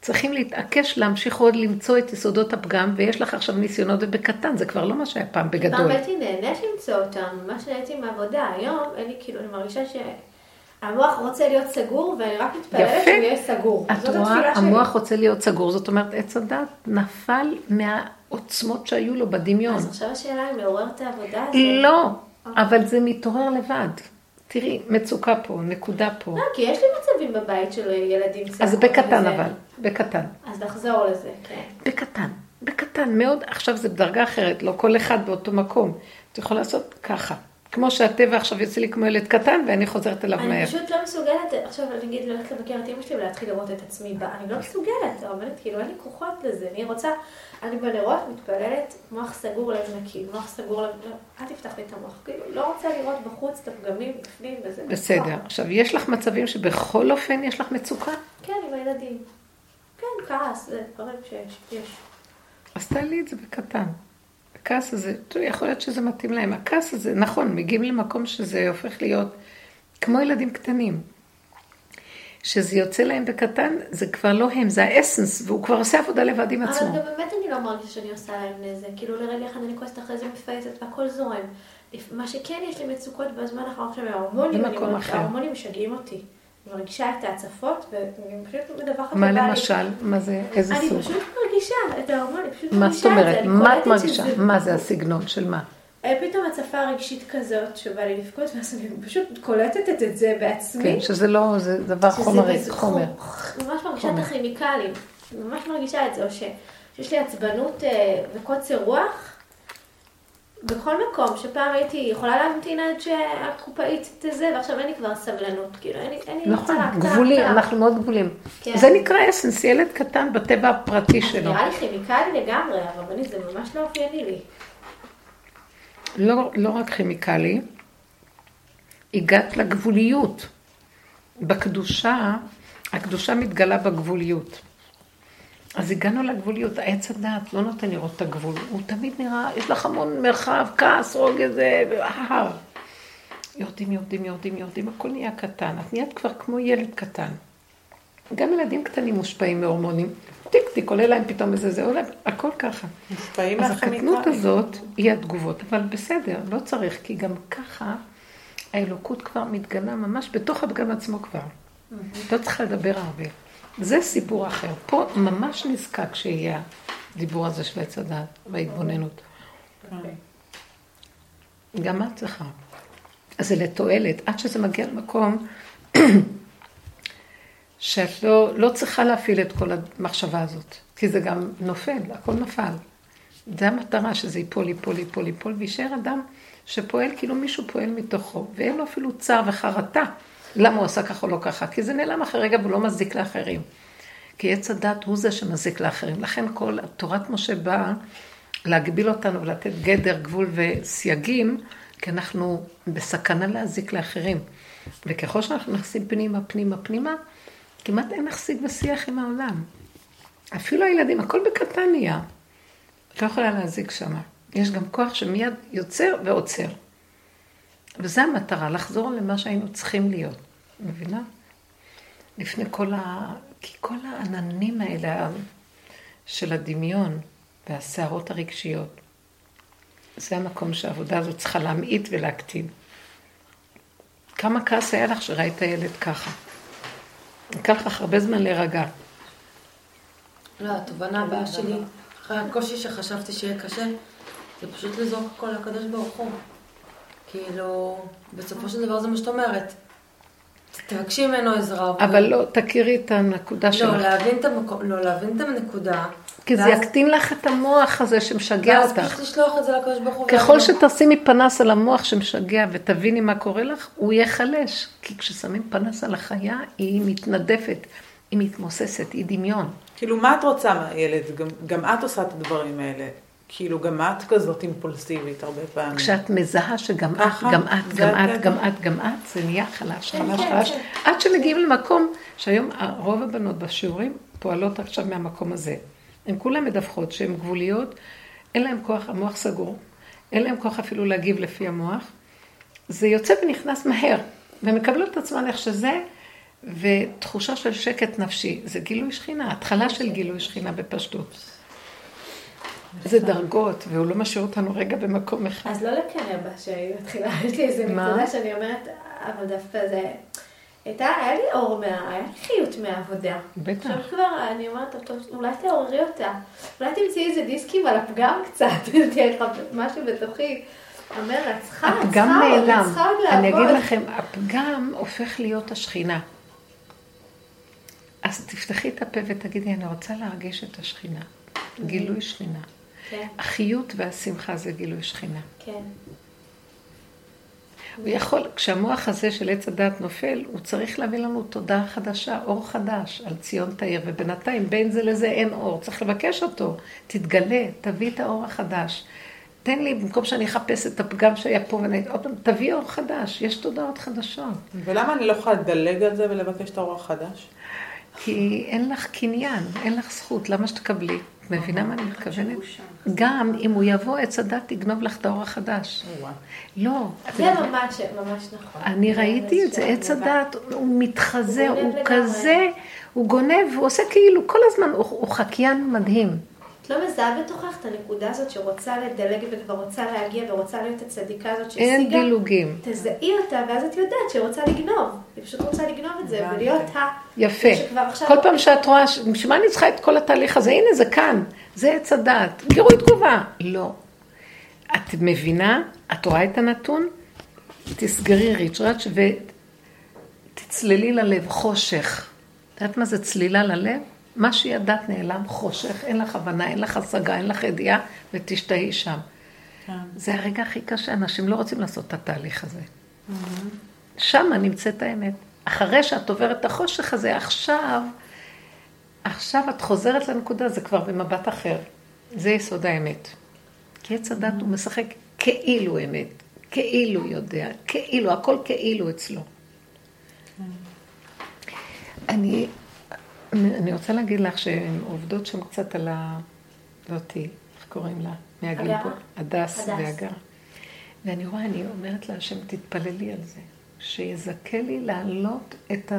צריכים להתעקש להמשיך עוד למצוא את יסודות הפגם, ויש לך עכשיו ניסיונות ובקטן, זה כבר לא מה שהיה פעם בגדול. פעם הייתי נהנית למצוא אותם, ממש נהניתי מהעבודה. היום אין לי, כאילו, אני מרגישה שהמוח רוצה להיות סגור, ואני רק מתפללת. שהוא יהיה סגור. את רואה. המוח רוצה להיות סגור, זאת אומרת, עץ הדת נפל מה, העוצמות שהיו לו בדמיון. אז עכשיו השאלה אם לעורר את העבודה הזאת. לא, אבל זה מתעורר לבד. תראי, מצוקה פה, נקודה פה. לא, כי יש לי מצבים בבית של ילדים אז צעקות בקטן וזה. אבל, בקטן. אז נחזור לזה, כן. בקטן, בקטן מאוד, עכשיו זה בדרגה אחרת, לא כל אחד באותו מקום. את יכולה לעשות ככה. כמו שהטבע עכשיו יוצא לי כמו ילד קטן ואני חוזרת אליו אני מהר. פשוט לא מסוגלת, עכשיו נגיד ללכת לבקר את אמא שלי ולהתחיל לראות את עצמי בה, אני לא מסוגלת, אומרת, כאילו אין לי כוחות לזה, אני רוצה, אני בנרות מתפללת, מוח סגור לב נקי, מוח סגור לב, לא, אל תפתח לי את המוח, כאילו לא רוצה לראות בחוץ את הפגמים, בפנים וזה. בסדר. עכשיו, יש לך מצבים שבכל אופן יש לך מצוקה? כן, עם הילדים. כן, כעס, זה דברים שיש, יש. אז תעלי את זה בקטן. הכעס הזה, תראי, יכול להיות שזה מתאים להם. הכעס הזה, נכון, מגיעים למקום שזה הופך להיות כמו ילדים קטנים. שזה יוצא להם בקטן, זה כבר לא הם, זה האסנס, והוא כבר עושה עבודה לבד עם עצמו. אבל גם באמת אני לא מרגישה שאני עושה להם נזק, כאילו לרגע אחד אני כועסת אחרי זה מפייסת והכל זורם. מה שכן יש לי מצוקות בזמן האחרון עכשיו, ההורמונים. ההורמונים משגעים אותי. אני מרגישה את ההצפות, ואני פשוט מדווחת מה לבעלי. למשל? מה זה? איזה אני סוג? פשוט מרגישה את ההורמונים, פשוט מה מרגישה זאת אומרת? את זה. אני מה את מרגישה? מה זה הסגנון של מה? אה, פתאום הצפה רגשית כזאת שבא לי לבכות, ואז אני פשוט קולטת את זה בעצמי. כן, שזה לא, זה דבר חומרי, חומר. ממש מרגישה. את הכימיקלים, ממש מרגישה את זה, או שיש לי עצבנות אה, וקוצר רוח בכל מקום, שפעם הייתי יכולה להמתין עד שהקופאית תזה, ועכשיו אין לי כבר סבלנות, כאילו אין לי, אין לי נכון, צלק, גבולי. אנחנו מאוד גבולים. כן. זה נקרא אסנס, ילד קטן בטבע הפרטי שלו. נראה לי כימיקלי לגמרי, הרבנית זה ממש לא אופייני לי. לא, לא רק כימיקלי, הגעת לגבוליות. בקדושה, הקדושה מתגלה בגבוליות. אז הגענו לגבוליות, העץ הדעת לא נותן לראות את הגבול, הוא תמיד נראה, יש לך המון מרחב, כעס, רוגז, הר. יורדים, יורדים, יורדים, יורדים, הכל נהיה קטן. את נהיית כבר כמו ילד קטן. גם ילדים קטנים מושפעים מהורמונים. טיק טיק, עולה להם פתאום איזה זה, עולה, הכל ככה. מושפעים אז הקטנות. הזאת היא התגובות, אבל בסדר, לא צריך, כי גם ככה האלוקות כבר מתגלה ממש בתוך הפגם עצמו כבר. לא צריכה לדבר הרבה. זה סיפור אחר. פה ממש נזקק שיהיה הדיבור הזה של עץ הדעת וההתבוננות. גם את צריכה. אז זה לתועלת, עד שזה מגיע למקום שאת לא, לא צריכה להפעיל את כל המחשבה הזאת, כי זה גם נופל, הכל נפל. זה המטרה, שזה ייפול, ייפול, ייפול, ייפול, ויישאר אדם שפועל כאילו מישהו פועל מתוכו, ואין לו אפילו צער וחרטה. למה הוא עשה ככה או לא ככה? כי זה נעלם אחרי רגע והוא לא מזיק לאחרים. כי עץ הדת הוא זה שמזיק לאחרים. לכן כל תורת משה באה להגביל אותנו ולתת גדר, גבול וסייגים, כי אנחנו בסכנה להזיק לאחרים. וככל שאנחנו נכנסים פנימה, פנימה, פנימה, כמעט אין לך שיג ושיח עם העולם. אפילו הילדים, הכל בקטן נהיה. לא יכולה להזיק שם. יש גם כוח שמיד יוצר ועוצר. וזו המטרה, לחזור למה שהיינו צריכים להיות. מבינה? לפני כל ה... כי כל העננים האלה של הדמיון והסערות הרגשיות, זה המקום שהעבודה הזאת צריכה להמעיט ולהקטין. כמה כעס היה לך שראית ילד ככה? ייקח לך הרבה זמן להירגע. לא, התובנה הבאה שלי, אחרי הקושי שחשבתי שיהיה קשה, זה פשוט לזרוק הכל לקדוש ברוך הוא. כאילו, בסופו של דבר זה מה שאת אומרת. תבקשי ממנו עזרה. אבל לא, תכירי את הנקודה לא, שלך. להבין את המקום, לא, להבין את הנקודה. כי זה ואז- יקטין לך את המוח הזה שמשגע ואז אותך. פשוט לשלוח את זה לקדוש ברוך הוא. ככל שתשימי פנס על המוח שמשגע ותביני מה קורה לך, הוא ייחלש. כי כששמים פנס על החיה, היא מתנדפת, היא מתמוססת, היא דמיון. כאילו, מה את רוצה מהילד? גם, גם את עושה את הדברים האלה. כאילו, גם את כזאת אימפולסיבית הרבה פעמים. כשאת מזהה שגם את, גם את, גם. את, גם את, גם את, זה נהיה חלש, כן, חלש, כן, חלש. כן. עד שמגיעים למקום שהיום רוב הבנות בשיעורים פועלות עכשיו מהמקום הזה. הן כולן מדווחות שהן גבוליות, אין להן כוח, המוח סגור, אין להן כוח אפילו להגיב לפי המוח. זה יוצא ונכנס מהר, ומקבלות את עצמן איך שזה, ותחושה של שקט נפשי. זה גילוי שכינה, התחלה של גילוי שכינה בפשטות. זה דרגות, והוא לא משאיר אותנו רגע במקום אחד. אז לא לקנא בה שהיא מתחילה, יש לי איזה? נקודה שאני אומרת, אבל דווקא זה, הייתה, היה לי אור, מה, היה לי חיות מהעבודה. בטח. עכשיו כבר, אני אומרת, טוב, אולי תעוררי אותה. אולי תמצאי איזה דיסקים על הפגם קצת, תהיה לך משהו בתוכי. צריכה, הפגם צריכה עוד, נעלם. אני אגיד. לכם, הפגם הופך להיות השכינה. אז תפתחי את הפה ותגידי, אני רוצה להרגיש את השכינה. גילוי שכינה. כן, החיות והשמחה זה גילוי שכינה. כן. הוא יכול, כשהמוח הזה של עץ הדת נופל, הוא צריך להביא לנו תודעה חדשה, אור חדש, על ציון תאיר, ובינתיים בין זה לזה אין אור, צריך לבקש אותו. תתגלה, תביא את האור החדש. תן לי, במקום שאני אחפש את הפגם שהיה פה, ואני, עוד פעם, תביא אור חדש, יש תודעות חדשות. ולמה אני לא יכולה לדלג על זה ולבקש את האור החדש? כי אין לך קניין, אין לך זכות, למה שתקבלי? מבינה מה אני מתכוונת? גם אם הוא יבוא עץ הדת, תגנוב לך את האור החדש. לא. זה ממש, נכון. אני ראיתי את זה, עץ הדת, הוא מתחזה, הוא. כזה, הוא גונב, הוא עושה כאילו, כל הזמן, הוא חקיין מדהים. את לא מזהה בתוכך את הנקודה הזאת שרוצה לדלג וכבר רוצה להגיע ורוצה להיות הצדיקה הזאת אין שהשיגה? דילוגים. תזהי אותה ואז את יודעת שהיא רוצה לגנוב. היא פשוט רוצה לגנוב את זה. ולהיות ה... יפה. כל פעם שאת רואה, בשביל מה אני צריכה את כל התהליך הזה? הנה, זה כאן, זה עץ הדת. גירוי תגובה. לא. את מבינה, את רואה את הנתון, תסגרי ריצ'ראץ' ותצללי ללב חושך. את יודעת מה זה צלילה ללב? מה שידעת נעלם חושך, אין לך הבנה, אין לך השגה, אין לך ידיעה, ותשתהי שם. כן. זה הרגע הכי קשה, אנשים לא רוצים לעשות את התהליך הזה. שם נמצאת האמת. אחרי שאת עוברת את החושך הזה, עכשיו, עכשיו את חוזרת לנקודה, זה כבר במבט אחר. זה יסוד האמת. כי עץ הדת הוא משחק כאילו אמת, כאילו יודע, כאילו, הכל כאילו אצלו. אני, אני רוצה להגיד לך שהן עובדות שם קצת על ה... זאתי, איך קוראים לה? מהגלבוע. הגר. הדס הדס. והגר. ואני רואה, אני אומרת להשם, תתפללי על זה. שיזכה לי להעלות את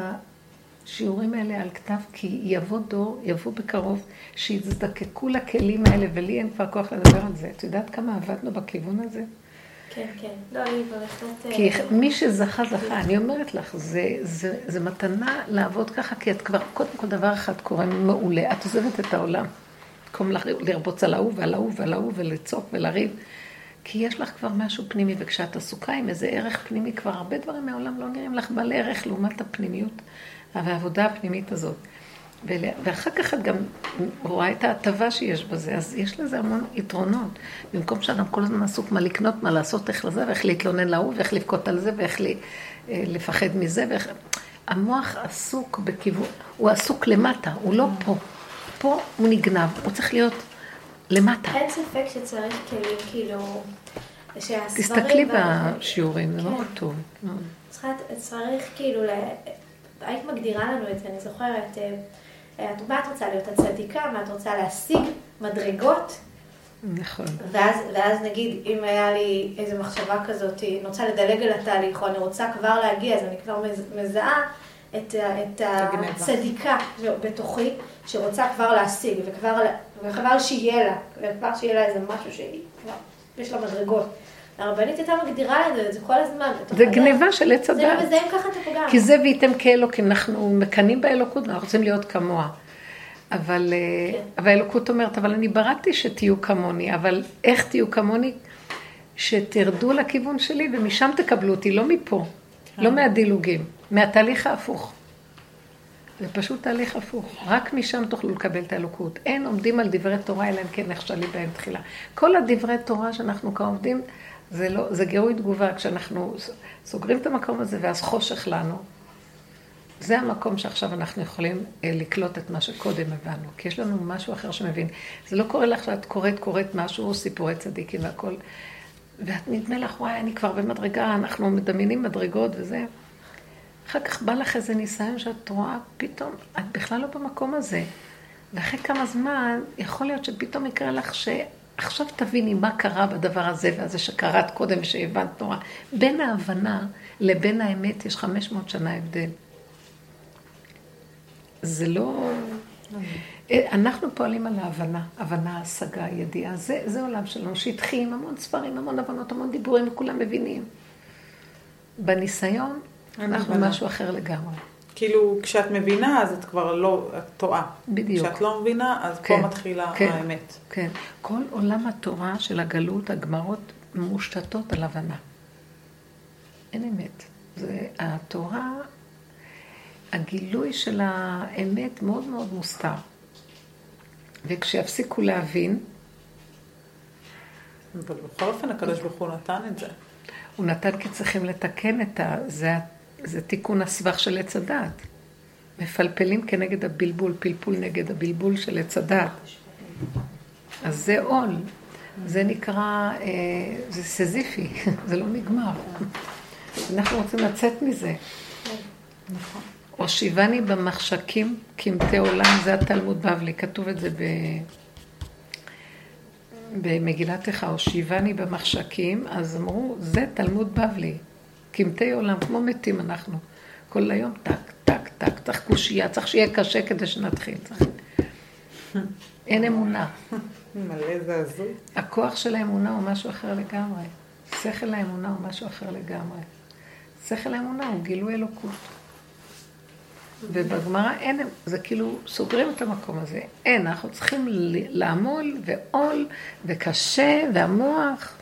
השיעורים האלה על כתב, כי יבוא דור, יבוא בקרוב, שיזדקקו לכלים האלה, ולי אין כבר כוח לדבר על זה. את יודעת כמה עבדנו בכיוון הזה? כן, כן. לא, אני בהחלט... כי אה, מי שזכה, זכה. אני אומרת לך, זה, זה, זה מתנה לעבוד ככה, כי את כבר, קודם כל דבר אחד קורה מעולה, את עוזבת את העולם. במקום לר- לרבוץ על ההוא ועל ההוא ועל ההוא ולצעוק ולריב. כי יש לך כבר משהו פנימי, וכשאת עסוקה עם איזה ערך פנימי, כבר הרבה דברים מהעולם לא נראים לך בעלי ערך לעומת הפנימיות והעבודה הפנימית הזאת. ואחר כך את גם רואה את ההטבה שיש בזה, אז יש לזה המון יתרונות. במקום שאדם כל הזמן עסוק מה לקנות, מה לעשות, איך לזה, ואיך להתלונן להוא, ואיך לבכות על זה, ואיך אה, לפחד מזה, ואיך... המוח עסוק בכיוון, הוא עסוק למטה, הוא לא פה. פה הוא נגנב, הוא צריך להיות למטה. אין ספק שצריך כלים, כאילו... תסתכלי בשיעורים, זה כן. מאוד טוב. מאוד. צריכה- צריך כאילו. היית מגדירה לנו את זה, אני זוכרת, אה, את- מה את רוצה להיות הצדיקה, מה את רוצה להשיג, מדרגות, נכון. ואז, ואז נגיד, אם היה לי איזו מחשבה כזאת, אני רוצה לדלג על התהליך, או אני רוצה כבר להגיע, אז אני כבר מז- מזהה את, את. הצדיקה בתוכי, שרוצה כבר להשיג, וכבר, וכבר שיהיה לה, וכבר שיהיה לה איזה משהו שהיא, כבר, יש לה מדרגות. הרבנית הייתה מגדירה לנו את זה כל הזמן. זה. גניבה של עץ זה לא הדת. מזהים ככה את הפגם. כי זה וייתם כאלוקים, אנחנו מקנאים באלוקות, אנחנו רוצים להיות כמוה. אבל, אה, כן. אבל האלוקות אומרת, אבל אני בראתי שתהיו כמוני, אבל איך תהיו כמוני? שתרדו לכיוון שלי ומשם תקבלו אותי, לא מפה, לא מהדילוגים, מהתהליך ההפוך. זה פשוט תהליך הפוך, רק משם תוכלו לקבל את האלוקות. אין עומדים על דברי תורה, אלא אם כן נכשלי בהם תחילה. כל הדברי תורה שאנחנו כאן עומדים, זה, לא, זה גירוי תגובה, כשאנחנו סוגרים את המקום הזה ואז חושך לנו. זה המקום שעכשיו אנחנו יכולים אה, לקלוט את מה שקודם הבנו, כי יש לנו משהו אחר שמבין. זה לא קורה לך שאת קוראת, קוראת משהו, סיפורי צדיקים והכל, ואת נדמה לך, וואי, אני כבר במדרגה, אנחנו מדמיינים מדרגות וזה. אחר כך בא לך איזה ניסיון שאת רואה, פתאום, את בכלל לא במקום הזה. ואחרי כמה זמן, יכול להיות שפתאום יקרה לך שעכשיו תביני מה קרה בדבר הזה והזה שקראת קודם ושהבנת נורא. בין ההבנה לבין האמת יש 500 שנה הבדל. זה לא... אנחנו פועלים על ההבנה, הבנה, השגה, ידיעה. זה, זה עולם שלנו, שטחי עם המון ספרים, המון הבנות, המון דיבורים, וכולם מבינים. בניסיון, אנחנו הבנה. משהו אחר לגמרי. כאילו, כשאת מבינה, אז את כבר לא, את טועה. בדיוק. כשאת לא מבינה, אז כן, פה מתחילה כן. האמת. כן. כל עולם התורה של הגלות, הגמרות, מושתתות על הבנה. אין אמת. זה התורה, הגילוי של האמת מאוד מאוד מוסתר. וכשיפסיקו להבין, אבל בכל אופן, הקדוש ברוך הוא נתן את זה. הוא נתן כי צריכים לתקן את ה... זה, זה תיקון הסבך של עץ הדעת. מפלפלים כנגד הבלבול, פלפול נגד הבלבול של עץ הדעת. אז זה עול. זה נקרא, אה, זה סזיפי, זה לא נגמר. אנחנו רוצים לצאת מזה. נכון. הושיבני במחשכים קמטי עולם, זה התלמוד בבלי, כתוב את זה ב... במגילת איכה, הושיבני במחשכים, אז אמרו, זה תלמוד בבלי, קמטי עולם, כמו מתים אנחנו. כל היום טק, טק, טק, צריך קושייה, צריך שיהיה קשה כדי שנתחיל. אין אמונה. מלא זעזוע. הכוח של האמונה הוא משהו אחר לגמרי. שכל האמונה הוא משהו אחר לגמרי. שכל האמונה הוא גילוי אלוקות. ובגמרא אין, זה כאילו, סוגרים את המקום הזה. אין, אנחנו צריכים לעמול ועול וקשה והמוח.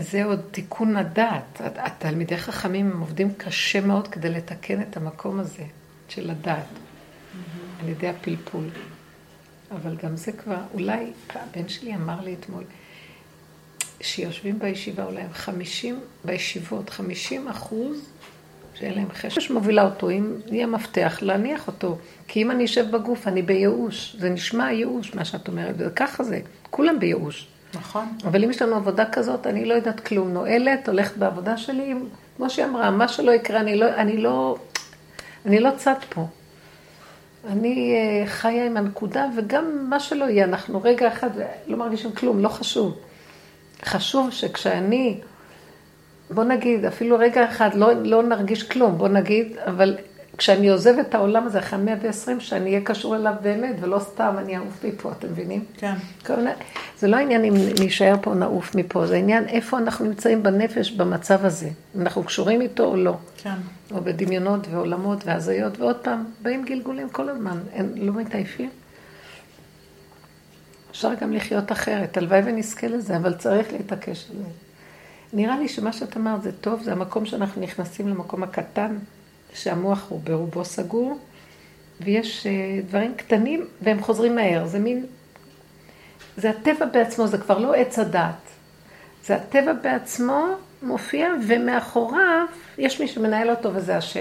זה עוד תיקון הדעת. התלמידי חכמים הם עובדים קשה מאוד כדי לתקן את המקום הזה של הדעת. על ידי הפלפול. אבל גם זה כבר, אולי, הבן שלי אמר לי אתמול, שיושבים בישיבה אולי הם חמישים, בישיבות, חמישים אחוז שאין להם חשש מובילה אותו, אם יהיה מפתח, להניח אותו. כי אם אני אשב בגוף, אני בייאוש. זה נשמע ייאוש, מה שאת אומרת, וככה זה, כולם בייאוש. נכון. אבל אם יש לנו עבודה כזאת, אני לא יודעת כלום. נועלת, הולכת בעבודה שלי, כמו שהיא אמרה, מה שלא יקרה, אני לא, אני לא, אני לא צד פה. אני אה, חיה עם הנקודה, וגם מה שלא יהיה, אנחנו רגע אחד לא מרגישים כלום, לא חשוב. חשוב שכשאני, בוא נגיד, אפילו רגע אחד לא, לא נרגיש כלום, בוא נגיד, אבל כשאני עוזב את העולם הזה אחרי 120, שאני אהיה קשור אליו באמת, ולא סתם אני אעוף מפה, אתם מבינים? כן. זה לא העניין אם נישאר פה נעוף מפה, זה העניין איפה אנחנו נמצאים בנפש במצב הזה. אנחנו קשורים איתו או לא. כן. או בדמיונות ועולמות והזיות, ועוד פעם, באים גלגולים כל הזמן, הם לא מתעייפים. אפשר גם לחיות אחרת, הלוואי ונזכה לזה, אבל צריך להתעקש על זה. נראה לי שמה שאת אמרת זה טוב, זה המקום שאנחנו נכנסים למקום הקטן, שהמוח הוא ברובו סגור, ויש אה, דברים קטנים והם חוזרים מהר, זה מין... זה הטבע בעצמו, זה כבר לא עץ הדעת. זה הטבע בעצמו מופיע, ומאחוריו יש מי שמנהל אותו וזה השם.